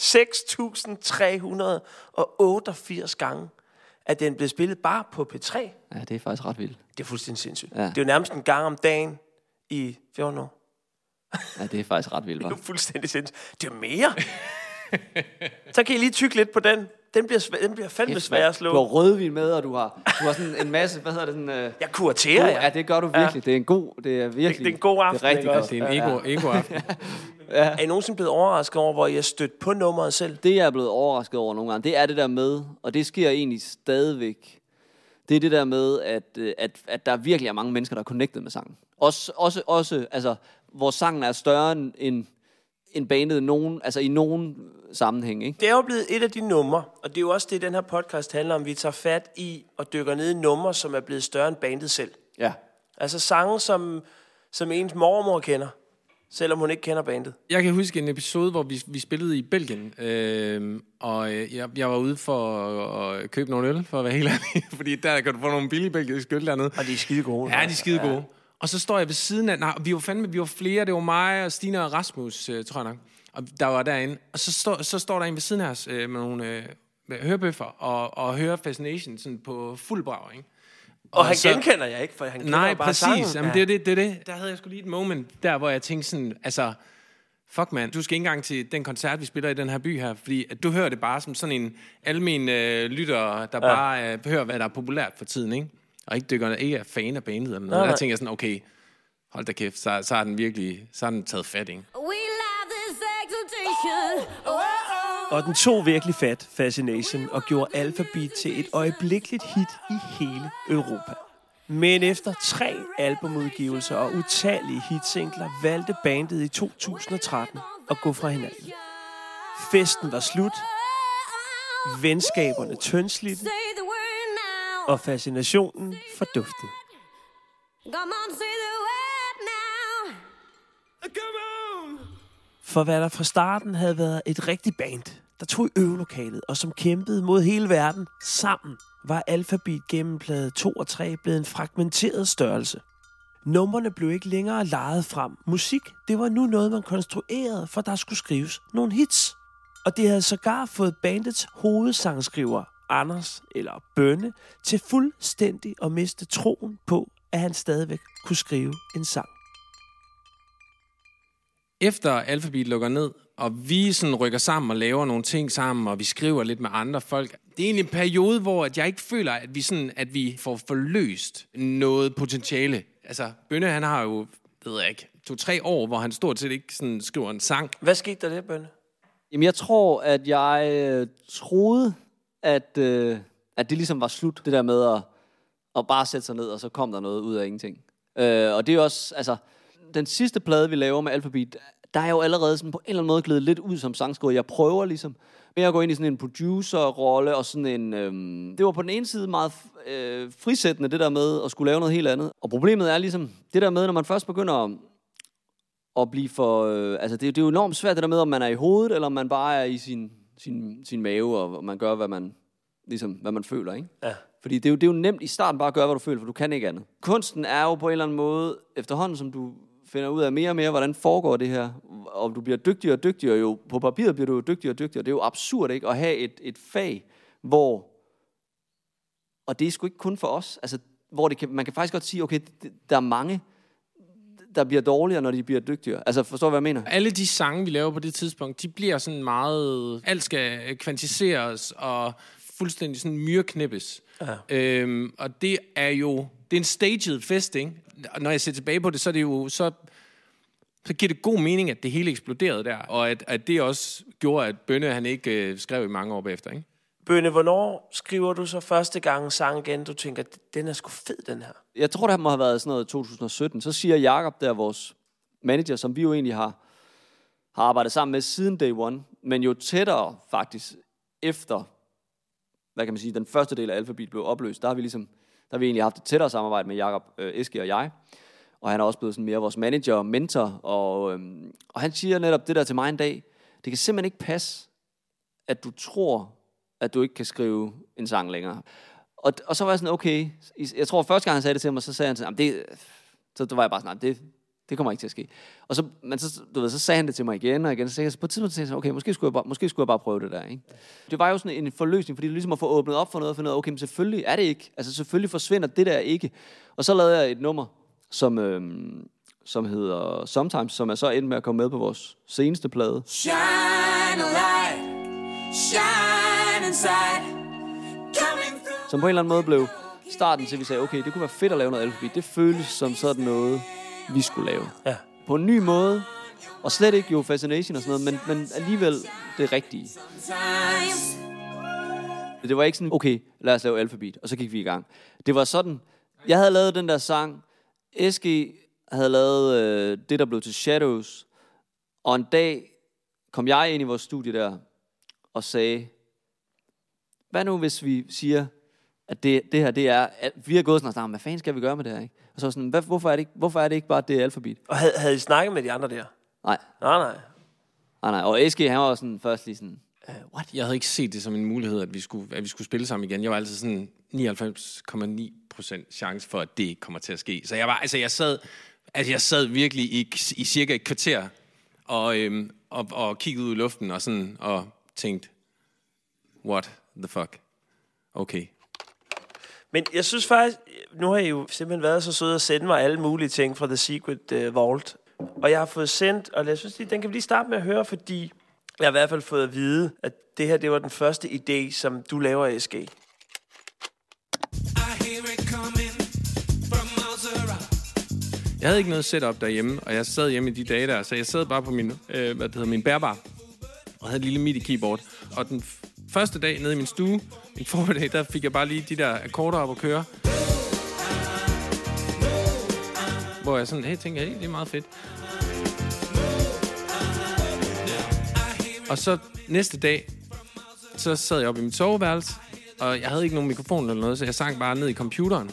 6.388 gange, at den blev spillet bare på P3. Ja, det er faktisk ret vildt. Det er fuldstændig sindssygt. Ja. Det er jo nærmest en gang om dagen i 14 år. Ja, det er faktisk ret vildt, Det er jo fuldstændig sindssygt. Det er mere. Så kan I lige tykke lidt på den. Den bliver, sv- den bliver fandme Kæft, svær at slå. Du har rødvin med, og du har, du har sådan en masse, hvad hedder det? Sådan, øh, Jeg kuraterer, ja. ja. det gør du virkelig. Ja. Det er en god, det er virkelig. Det er en god aften, Det er rigtig ikke godt. Det er en ego, Ja. ego-aften. Ja. Er I nogensinde blevet overrasket over, hvor har stødt på nummeret selv? Det, jeg er blevet overrasket over nogle gange, det er det der med, og det sker egentlig stadigvæk, det er det der med, at, øh, at, at der virkelig er mange mennesker, der er connected med sangen. Også, også, også altså, hvor sangen er større end, end, bandet i nogen, altså i nogen sammenhæng, ikke? Det er jo blevet et af de numre, og det er jo også det, den her podcast handler om. Vi tager fat i og dykker ned i numre, som er blevet større end bandet selv. Ja. Altså sange, som, som ens mormor kender, selvom hun ikke kender bandet. Jeg kan huske en episode, hvor vi, vi spillede i Belgien, øh, og jeg, jeg var ude for at, at købe nogle øl, for at være helt ærlig, fordi der kan du få nogle billige belgiske øl dernede. Og de er skide gode. Ja, de er skide gode. Ja. Og så står jeg ved siden af, nej, vi var fandme, vi var flere, det var mig og Stine og Rasmus, øh, tror jeg nok, og der var derinde. Og så, står, så står der en ved siden af os øh, med nogle øh, med hørebøffer og, og hører Fascination sådan på fuld brav, ikke? Og han genkender jeg ikke, for han kender Nej, jo bare præcis. sangen. Jamen, Ja. det, er det, det er det. Der havde jeg sgu lige et moment, der hvor jeg tænkte sådan, altså, fuck man, du skal ikke engang til den koncert, vi spiller i den her by her, fordi at du hører det bare som sådan en almen øh, lytter, der ja. bare øh, hører, hvad der er populært for tiden, ikke? Og ikke dykker ikke er fan af bandet eller noget. Nej, der nej. tænker jeg sådan, okay, hold da kæft, så, så har den virkelig, så har den taget fat, ikke? We Og den tog virkelig fat, Fascination, og gjorde Alphabet til et øjeblikkeligt hit i hele Europa. Men efter tre albumudgivelser og utallige hitsingler, valgte bandet i 2013 at gå fra hinanden. Festen var slut, venskaberne tyndslidte, og fascinationen forduftede. Come on, say the word now. Come on. For hvad der fra starten havde været et rigtigt band, der tog i øvelokalet og som kæmpede mod hele verden sammen, var alfabet gennem plade 2 og 3 blevet en fragmenteret størrelse. Numrene blev ikke længere lejet frem. Musik, det var nu noget, man konstruerede, for der skulle skrives nogle hits. Og det havde sågar fået bandets hovedsangskriver, Anders eller Bønne, til fuldstændig at miste troen på, at han stadigvæk kunne skrive en sang efter Alphabet lukker ned, og vi sådan rykker sammen og laver nogle ting sammen, og vi skriver lidt med andre folk. Det er egentlig en periode, hvor at jeg ikke føler, at vi, sådan, at vi får forløst noget potentiale. Altså, Bønne, han har jo, ved jeg ikke, to-tre år, hvor han stort set ikke sådan skriver en sang. Hvad skete der der, Bønne? Jamen, jeg tror, at jeg øh, troede, at, øh, at det ligesom var slut, det der med at, at bare sætte sig ned, og så kom der noget ud af ingenting. Øh, og det er jo også, altså, den sidste plade, vi laver med Alphabet, der er jo allerede sådan på en eller anden måde glædet lidt ud som sangskriver. Jeg prøver ligesom med at gå ind i sådan en producer-rolle, og sådan en... Øhm, det var på den ene side meget øh, frisættende, det der med at skulle lave noget helt andet. Og problemet er ligesom, det der med, når man først begynder at, at blive for... Øh, altså, det, det er jo enormt svært, det der med, om man er i hovedet, eller om man bare er i sin, sin, sin mave, og man gør, hvad man, ligesom, hvad man føler, ikke? Ja. Fordi det er, jo, det er jo nemt i starten bare at gøre, hvad du føler, for du kan ikke andet. Kunsten er jo på en eller anden måde, efterhånden som du finder ud af mere og mere, hvordan foregår det her, og du bliver dygtigere og dygtigere, jo på papiret bliver du jo dygtigere og dygtigere. Det er jo absurd, ikke? At have et, et fag, hvor, og det er sgu ikke kun for os, altså, hvor det kan, man kan faktisk godt sige, okay, der er mange, der bliver dårligere, når de bliver dygtigere. Altså, forstår du, hvad jeg mener? Alle de sange, vi laver på det tidspunkt, de bliver sådan meget... Alt skal kvantiseres og fuldstændig sådan myrknippes. Ja. Øhm, og det er jo... Det er en staged fest, ikke? Og når jeg ser tilbage på det, så er det jo... Så, så giver det god mening, at det hele eksploderede der. Og at, at det også gjorde, at Bønne han ikke øh, skrev i mange år bagefter, ikke? Bønne, hvornår skriver du så første gang en sang igen, du tænker, den er sgu fed, den her? Jeg tror, det må have været sådan noget 2017. Så siger Jakob der, vores manager, som vi jo egentlig har, har arbejdet sammen med siden day one, men jo tættere faktisk efter, hvad kan man sige, den første del af Alphabet blev opløst, der har vi ligesom, der har vi egentlig haft et tættere samarbejde med Jakob øh, Eske og jeg, og han er også blevet sådan mere vores manager og mentor, og, øhm, og han siger netop det der til mig en dag, det kan simpelthen ikke passe, at du tror, at du ikke kan skrive en sang længere. Og, og så var jeg sådan, okay, jeg tror første gang han sagde det til mig, så sagde han sådan, det, så var jeg bare sådan, det, det kommer ikke til at ske. Og så, men så, du ved, så sagde han det til mig igen og igen, så sagde jeg, så på et tidspunkt tænkte jeg, okay, måske skulle, jeg bare, måske skulle jeg bare prøve det der. Ikke? Det var jo sådan en forløsning, fordi det ligesom at få åbnet op for noget, og finde ud af, okay, men selvfølgelig er det ikke, altså selvfølgelig forsvinder det der ikke. Og så lavede jeg et nummer, som, øhm, som hedder Sometimes, som er så endt med at komme med på vores seneste plade. Shine a light, shine inside. Coming through. Som på en eller anden måde blev starten til, at vi sagde, okay, det kunne være fedt at lave noget alfabet. Det føles som sådan noget, vi skulle lave. Ja. På en ny måde, og slet ikke jo Fascination og sådan noget, men, men alligevel det rigtige. Det var ikke sådan, okay, lad os lave alfabet, og så gik vi i gang. Det var sådan, jeg havde lavet den der sang, SG havde lavet øh, det, der blev til Shadows, og en dag kom jeg ind i vores studie der, og sagde, hvad nu hvis vi siger, at det, det her, det er, at vi har gået sådan og snakket, hvad fanden skal vi gøre med det her, ikke? Og så sådan, hvad, hvorfor, er det ikke, hvorfor er det ikke bare det alfabet? Og havde, havde I snakket med de andre der? Nej. Nej, nej. Nej, nej, og SG, han var sådan først lige sådan, What? Jeg havde ikke set det som en mulighed, at vi skulle, at vi skulle spille sammen igen. Jeg var altid sådan 99,9% chance for, at det ikke kommer til at ske. Så jeg var, altså jeg sad, altså jeg sad virkelig i, i cirka et kvarter og, øhm, og, og kiggede ud i luften og sådan og tænkte, what the fuck? Okay. Men jeg synes faktisk, nu har I jo simpelthen været så søde at sende mig alle mulige ting fra The Secret uh, Vault. Og jeg har fået sendt, og jeg synes, den kan vi lige starte med at høre, fordi jeg har i hvert fald fået at vide, at det her, det var den første idé, som du laver, SG. I hear it coming from miles around. Jeg havde ikke noget setup derhjemme, og jeg sad hjemme i de dage der, så jeg sad bare på min, øh, hvad det hedder, min bærbar, og havde et lille MIDI-keyboard. Og den første dag nede i min stue, en formiddag, der fik jeg bare lige de der akkorder op at køre. Hvor jeg sådan, hey, tænker, hey, det er meget fedt. Og så næste dag, så sad jeg op i mit soveværelse, og jeg havde ikke nogen mikrofon eller noget, så jeg sang bare ned i computeren.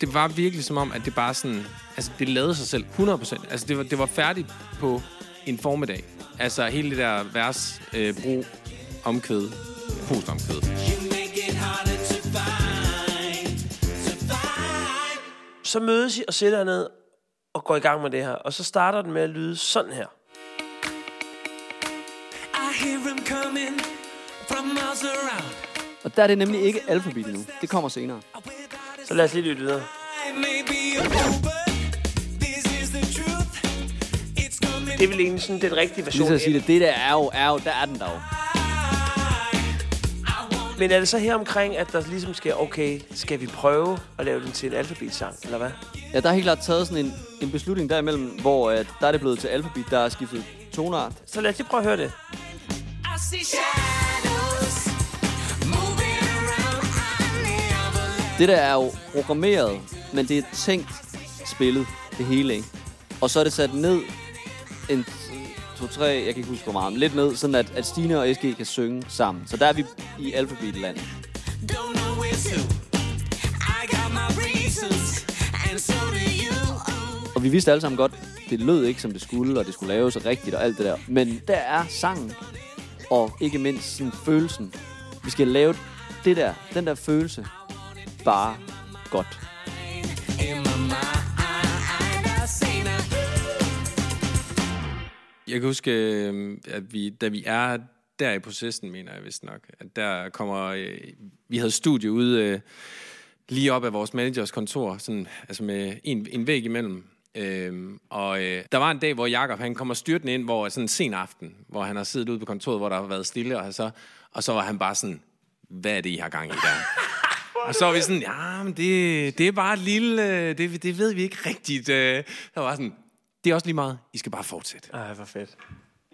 Det var virkelig som om, at det bare sådan... Altså, det lavede sig selv 100%. Altså, det var, det var færdigt på en formiddag. Altså, hele det der vers, øh, brug, omkvæd, find. Så mødes I og sætter ned og går i gang med det her. Og så starter den med at lyde sådan her. I hear them coming from miles around. Og der er det nemlig ikke alfabet endnu. Det kommer senere. Så lad os lige lytte videre. Det er vel egentlig sådan den rigtige Lige version. så at sige det, det der er jo, er jo, der er den der jo. Men er det så her omkring, at der ligesom skal, okay, skal vi prøve at lave den til en alfabetsang, eller hvad? Ja, der er helt klart taget sådan en, en beslutning derimellem, hvor at der er det blevet til alfabet, der er skiftet tonart. Så lad os lige prøve at høre det. Det der er jo programmeret, men det er tænkt spillet, det hele, ikke? Og så er det sat ned en to, tre, jeg kan ikke huske hvor meget, lidt ned, sådan at, at Stine og SG kan synge sammen. Så der er vi i alfabetland. don't know where to. I got my reasons, and so do you. Og vi vidste alle sammen godt, det lød ikke som det skulle, og det skulle laves rigtigt og alt det der. Men der er sangen, og ikke mindst sådan følelsen. Vi skal lave det der, den der følelse, bare godt. In my Jeg kan huske, øh, at vi, da vi er der i processen, mener jeg vist nok, at der kommer... Øh, vi havde studie ude øh, lige op af vores managers kontor, sådan, altså med en, en væg imellem. Øhm, og øh, der var en dag, hvor Jakob han kommer styrtende ind, hvor sådan en sen aften, hvor han har siddet ude på kontoret, hvor der har været stille, og så, og så var han bare sådan, hvad er det, I har gang i der? Og så var vi sådan, ja, men det, det er bare et lille, øh, det, det ved vi ikke rigtigt. Øh. Der var sådan, det er også lige meget, I skal bare fortsætte. Ej, hvor fedt.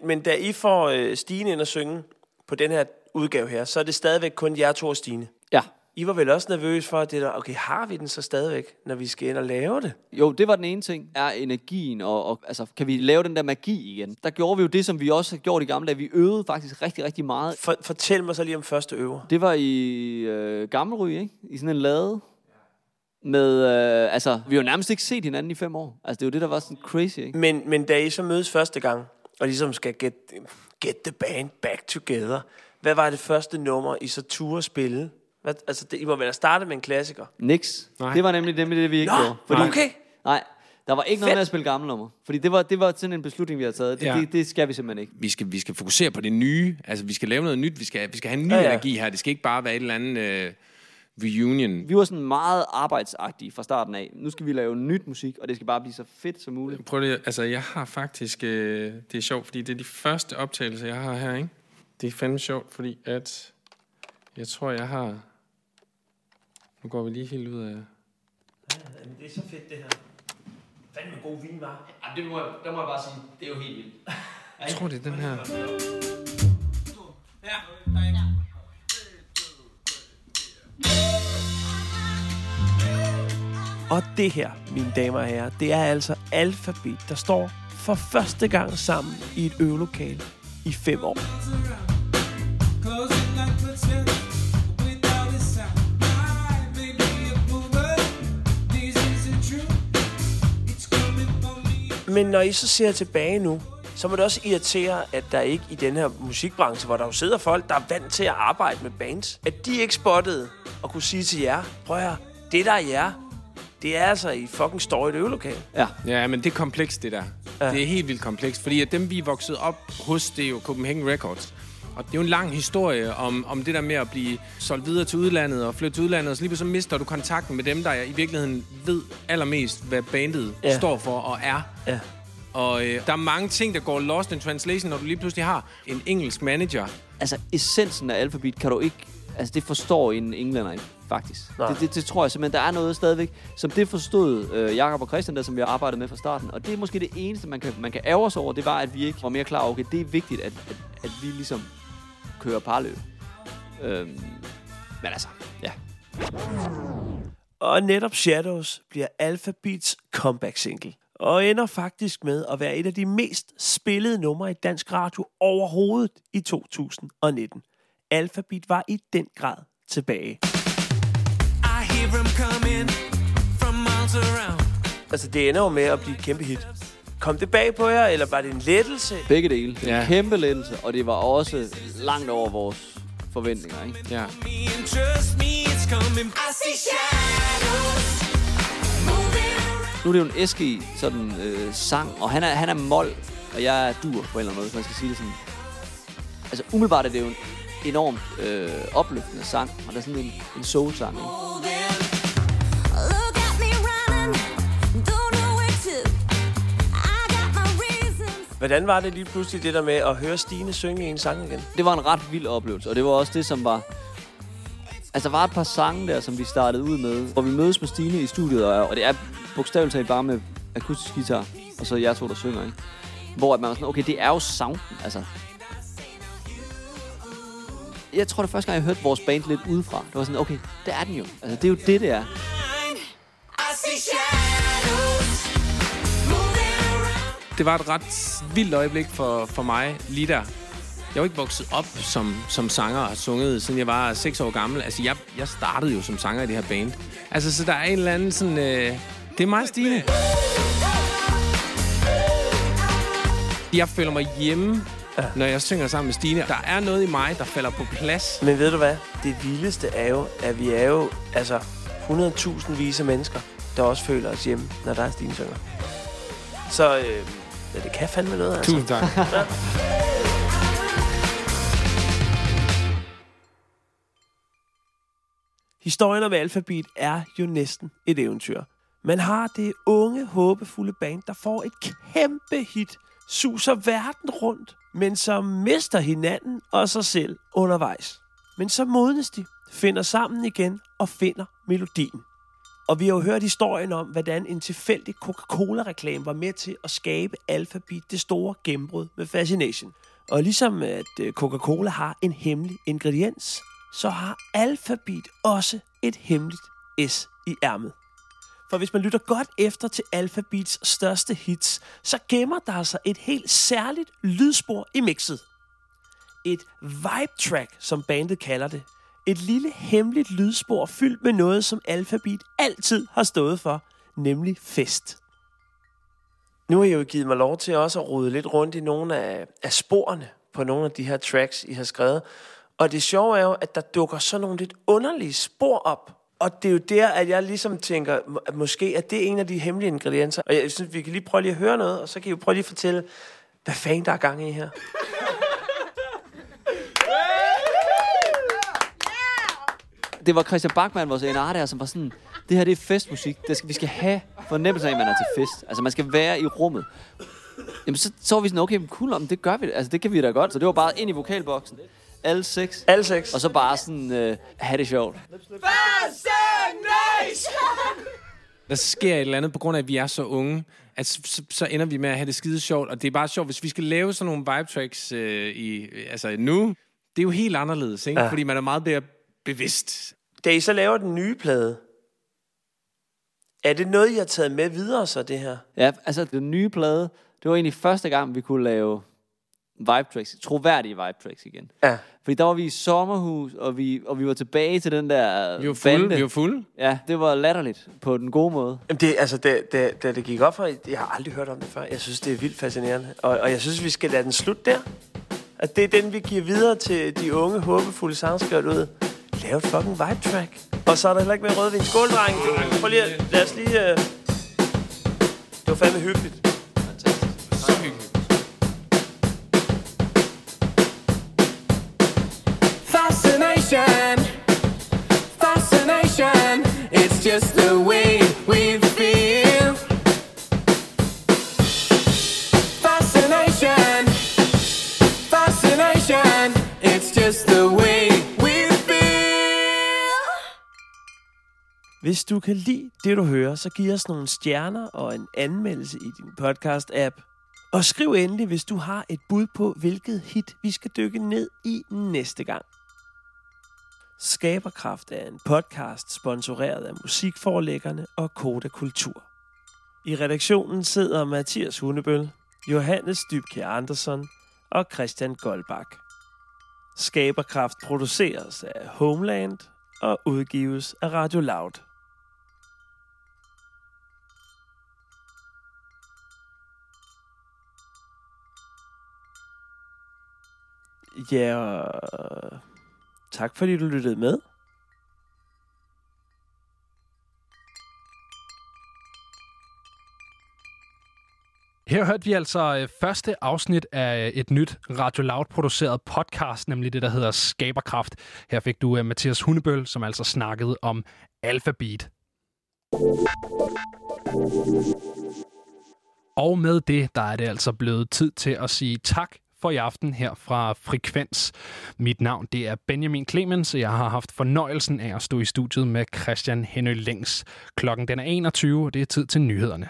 Men da I får øh, Stine ind og synge på den her udgave her, så er det stadigvæk kun jer to og Stine. Ja. I var vel også nervøs for, at det der, okay, har vi den så stadigvæk, når vi skal ind og lave det? Jo, det var den ene ting, er energien, og, og altså, kan vi lave den der magi igen? Der gjorde vi jo det, som vi også har gjort i gamle dage. Vi øvede faktisk rigtig, rigtig meget. For, fortæl mig så lige om første øver. Det var i øh, Gammelry, ikke? I sådan en lade. Med, øh, altså, vi har jo nærmest ikke set hinanden i fem år. Altså, det er jo det, der var sådan crazy, ikke? Men, men da I så mødes første gang, og ligesom skal get, get the band back together, hvad var det første nummer, I så turde spille? Hvad, altså, det, I må vel have startet med en klassiker. Nix. Nej. Det var nemlig nemlig det, vi ikke Nå, gjorde. nej. okay. Nej, der var ikke noget Fedt. med at spille gamle nummer. Fordi det var, det var sådan en beslutning, vi havde taget. Det, Ja. det, det skal vi simpelthen ikke. Vi skal, vi skal fokusere på det nye. Altså, vi skal lave noget nyt. Vi skal, vi skal have en ny ja. ja. energi her. Det skal ikke bare være et eller andet øh, reunion. Vi var sådan meget arbejdsagtige fra starten af. Nu skal vi lave nyt musik, og det skal bare blive så fedt som muligt. Prøv lige, altså jeg har faktisk, øh, det er sjovt, fordi det er de første optagelser, jeg har her, ikke? Det er fandme sjovt, fordi at, jeg tror, jeg har, nu går vi lige helt ud af, Jamen, det er så fedt, det her. Fandme god vin, var. Ja, det må, jeg, der må jeg bare sige, det er jo helt vildt. jeg tror, det er den her. Og det her, mine damer og herrer, det er altså alfabet, der står for første gang sammen i et øvelokale i fem år. Men når I så ser tilbage nu, så må det også irritere, at der ikke i den her musikbranche, hvor der jo sidder folk, der er vant til at arbejde med bands, at de ikke spottede og kunne sige til jer, prøv at høre, det der er jer, det er altså, I fucking står i et øvelokale. Ja. Ja, men det er komplekst, det der. Ja. Det er helt vildt komplekst, fordi at dem, vi er vokset op hos, det er jo Copenhagen Records. Og det er jo en lang historie om, om det der med at blive solgt videre til udlandet og flytte til udlandet, og så lige pludselig så mister du kontakten med dem, der i virkeligheden ved allermest, hvad bandet ja. står for og er. Ja. Og øh, der er mange ting, der går lost in translation, når du lige pludselig har en engelsk manager. Altså, essensen af alfabet kan du ikke... Altså, det forstår en englænder ikke, faktisk. Det, det, det, tror jeg simpelthen, der er noget stadigvæk, som det forstod øh, Jakob og Christian, der, som vi har arbejdet med fra starten. Og det er måske det eneste, man kan, man kan ærge sig over, det var, at vi ikke var mere klar over, okay, det er vigtigt, at, at, at vi ligesom kører parløb. Øhm, men altså, ja. Og netop Shadows bliver Alphabets comeback single. Og ender faktisk med at være et af de mest spillede numre i dansk radio overhovedet i 2019. Alphabet var i den grad tilbage. I hear them coming from miles around. Altså, det ender jo med at blive et kæmpe hit. Kom det bag på jer, eller var det en lettelse? Begge dele. Ja. En kæmpe lettelse, og det var også langt over vores forventninger, ikke? Ja. I see shadows Nu er det jo en Eske sådan øh, sang, og han er, han er mol, og jeg er dur på en eller anden måde, hvis man skal sige det sådan. Altså umiddelbart er det jo en enormt øh, opløftende sang, og der er sådan en, en soul-sang. Ikke? Hvordan var det lige pludselig det der med at høre Stine synge en sang igen? Det var en ret vild oplevelse, og det var også det, som var... Altså, der var et par sange der, som vi startede ud med, hvor vi mødes med Stine i studiet, og, og det er bogstaveligt talt bare med akustisk guitar, og så jeg to, der synger, ikke? Hvor at man var sådan, okay, det er jo sounden, altså. Jeg tror, det første gang, jeg hørte vores band lidt udefra. Det var sådan, okay, det er den jo. Altså, det er jo det, det er. Det var et ret vildt øjeblik for, for mig lige der. Jeg er jo ikke vokset op som, som sanger og har sunget, siden jeg var 6 år gammel. Altså, jeg, jeg startede jo som sanger i det her band. Altså, så der er en eller anden sådan... Øh, det er mig, Stine. Jeg føler mig hjemme, ja. når jeg synger sammen med Stine. Der er noget i mig, der falder på plads. Men ved du hvad? Det vildeste er jo, at vi er jo altså 100.000 vis af mennesker, der også føler os hjemme, når der er Stine synger. Så øh, ja, det kan fandme noget, altså. Tusind tak. Ja. Historien om Alphabet er jo næsten et eventyr. Man har det unge, håbefulde band, der får et kæmpe hit, suser verden rundt, men som mister hinanden og sig selv undervejs. Men så modnes de, finder sammen igen og finder melodien. Og vi har jo hørt historien om, hvordan en tilfældig Coca-Cola-reklame var med til at skabe Alphabet det store gennembrud med Fascination. Og ligesom at øh, Coca-Cola har en hemmelig ingrediens, så har alfabet også et hemmeligt S i ærmet. For hvis man lytter godt efter til Alphabets største hits, så gemmer der sig et helt særligt lydspor i mixet. Et vibe track, som bandet kalder det. Et lille hemmeligt lydspor fyldt med noget, som Alphabet altid har stået for, nemlig fest. Nu har I jo givet mig lov til også at rode lidt rundt i nogle af, af sporene på nogle af de her tracks, I har skrevet. Og det sjove er jo, at der dukker sådan nogle lidt underlige spor op. Og det er jo der, at jeg ligesom tænker, at måske at det er en af de hemmelige ingredienser. Og jeg synes, vi kan lige prøve lige at høre noget, og så kan I jo prøve lige at fortælle, hvad fanden der er gang i her. Det var Christian Bachmann, vores NR der, som var sådan, det her det er festmusik. Det skal, vi skal have fornemmelsen af, at man er til fest. Altså, man skal være i rummet. Jamen, så, så var vi sådan, okay, men cool, om det gør vi. Altså, det kan vi da godt. Så det var bare ind i vokalboksen. Alle seks. Alle seks. Og så bare sådan, øh, have det sjovt. der sker et eller andet, på grund af, at vi er så unge, at så, så- ender vi med at have det skide sjovt. Og det er bare sjovt, hvis vi skal lave sådan nogle vibe tracks øh, i, altså nu, det er jo helt anderledes, ikke? Ja. Fordi man er meget mere bevidst. Da I så laver den nye plade, er det noget, I har taget med videre så, det her? Ja, altså, den nye plade, det var egentlig første gang, vi kunne lave vibe tracks, troværdige vibe tracks igen. Ja. Fordi der var vi i sommerhus, og vi, og vi var tilbage til den der Vi var fulde, bande. vi var fulde. Ja, det var latterligt på den gode måde. Jamen det, altså, da, da, da det gik op for, jeg har aldrig hørt om det før. Jeg synes, det er vildt fascinerende. Og, og jeg synes, vi skal lade den slutte der. At det er den, vi giver videre til de unge, håbefulde sangskrivere ud. Lav et fucking vibe track. Og så er der heller ikke mere rødvin. Skål, dreng. Prøv lige lad os lige... Uh... Det var fandme hyggeligt. Så hyggeligt. Just the way we feel. Fascination, fascination, it's just the way we feel. Hvis du kan lide det, du hører, så giv os nogle stjerner og en anmeldelse i din podcast-app. Og skriv endelig, hvis du har et bud på, hvilket hit vi skal dykke ned i næste gang. Skaberkraft er en podcast sponsoreret af musikforlæggerne og Koda Kultur. I redaktionen sidder Mathias Hundebøl, Johannes Dybke Andersen og Christian Goldbach. Skaberkraft produceres af Homeland og udgives af Radio Loud. Ja, yeah tak fordi du lyttede med. Her hørte vi altså øh, første afsnit af øh, et nyt Radio Loud-produceret podcast, nemlig det, der hedder Skaberkraft. Her fik du øh, Mathias Hundebøl, som altså snakkede om alfabet. Og med det, der er det altså blevet tid til at sige tak for i aften her fra Frekvens. Mit navn det er Benjamin Clemens, og jeg har haft fornøjelsen af at stå i studiet med Christian Henø Længs. Klokken den er 21, og det er tid til nyhederne.